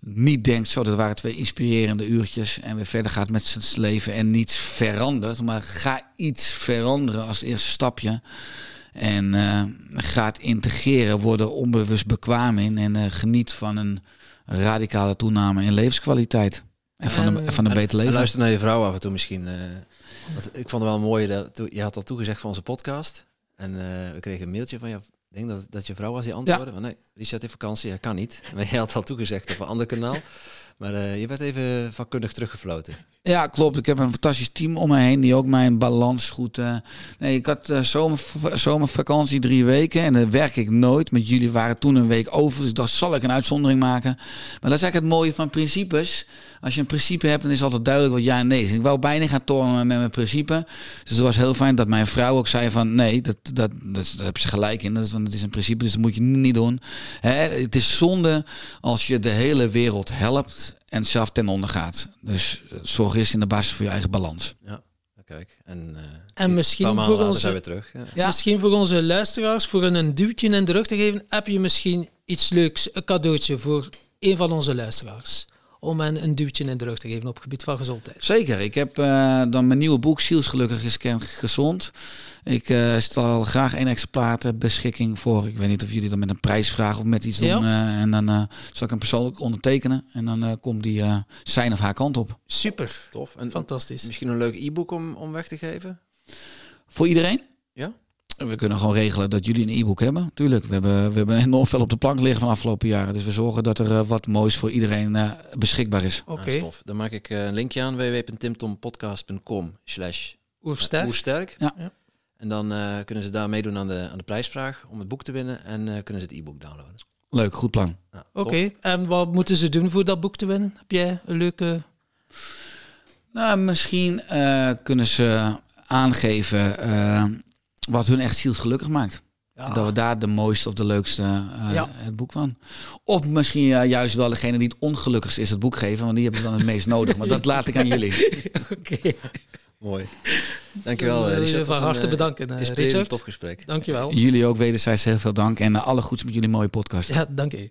niet denkt, zo, dat waren twee inspirerende uurtjes en weer verder gaat met zijn leven en niets verandert. Maar ga iets veranderen als eerste stapje. En uh, gaat integreren, worden onbewust bekwaam in en uh, geniet van een radicale toename in levenskwaliteit. En van, de, van een beter leven. luister naar je vrouw af en toe misschien. Uh, ik vond het wel mooi, dat, je had al toegezegd van onze podcast. En we kregen een mailtje van je ik denk dat, dat je vrouw was die antwoordde. Van, nee, Richard heeft vakantie, hij kan niet. Maar je had al toegezegd op een ander kanaal. Maar uh, je werd even vakkundig teruggefloten. Ja, klopt. Ik heb een fantastisch team om me heen die ook mijn balans goed. Uh, nee, ik had uh, zomer, zomervakantie drie weken en dan werk ik nooit. Met jullie waren toen een week over, dus daar zal ik een uitzondering maken. Maar dat is eigenlijk het mooie van principes. Als je een principe hebt, dan is altijd duidelijk wat ja en nee is. Ik wou bijna gaan tornen met mijn principe. Dus het was heel fijn dat mijn vrouw ook zei van nee, dat, dat, dat, daar heb ze gelijk in. Dat is, het is een principe, dus dat moet je niet doen. Hè, het is zonde als je de hele wereld helpt en zelf ten onder gaat. Dus zorg eerst in de basis voor je eigen balans. Ja. Kijk, en, uh, en misschien voor, onze, weer terug. Ja. Ja. misschien voor onze luisteraars, voor een duwtje in de rug te geven, heb je misschien iets leuks, een cadeautje voor een van onze luisteraars om hen een duwtje in de rug te geven op het gebied van gezondheid. Zeker. Ik heb uh, dan mijn nieuwe boek Zielsgelukkig is gezond. Ik uh, stel graag één exemplaar ter beschikking voor. Ik weet niet of jullie dan met een prijs vragen of met iets doen. Uh, en dan zal ik hem persoonlijk ondertekenen. En dan komt die zijn of haar kant op. Super. Tof. En Fantastisch. Misschien een leuk e-book om, om weg te geven? Voor iedereen? We kunnen gewoon regelen dat jullie een e-book hebben. Tuurlijk, we hebben, we hebben enorm veel op de plank liggen van de afgelopen jaren. Dus we zorgen dat er uh, wat moois voor iedereen uh, beschikbaar is. Oké. Okay. Nou, Dan maak ik uh, een linkje aan www.timtompodcast.com slash oersterk. Ja. ja. En dan kunnen ze daar meedoen aan de, aan de prijsvraag om het boek te winnen. En kunnen ze het e-book downloaden. Leuk, goed plan. Ja, Oké, en wat moeten ze doen voor dat boek te winnen? Heb jij een leuke... Nou, misschien kunnen ze aangeven wat hun echt zielsgelukkig maakt. Ja. Dat we daar de mooiste of de leukste uh, ja. het boek van. Of misschien uh, juist wel degene die het ongelukkigste is het boek geven, want die hebben dan het meest nodig. Maar dat laat ik aan jullie. Oké. Mooi. Dankjewel, uh, Richard. Van harte bedanken, uh, Richard. Een tof gesprek. Dankjewel. Jullie ook wederzijds heel veel dank en alle goeds met jullie mooie podcast. Ja, dank je.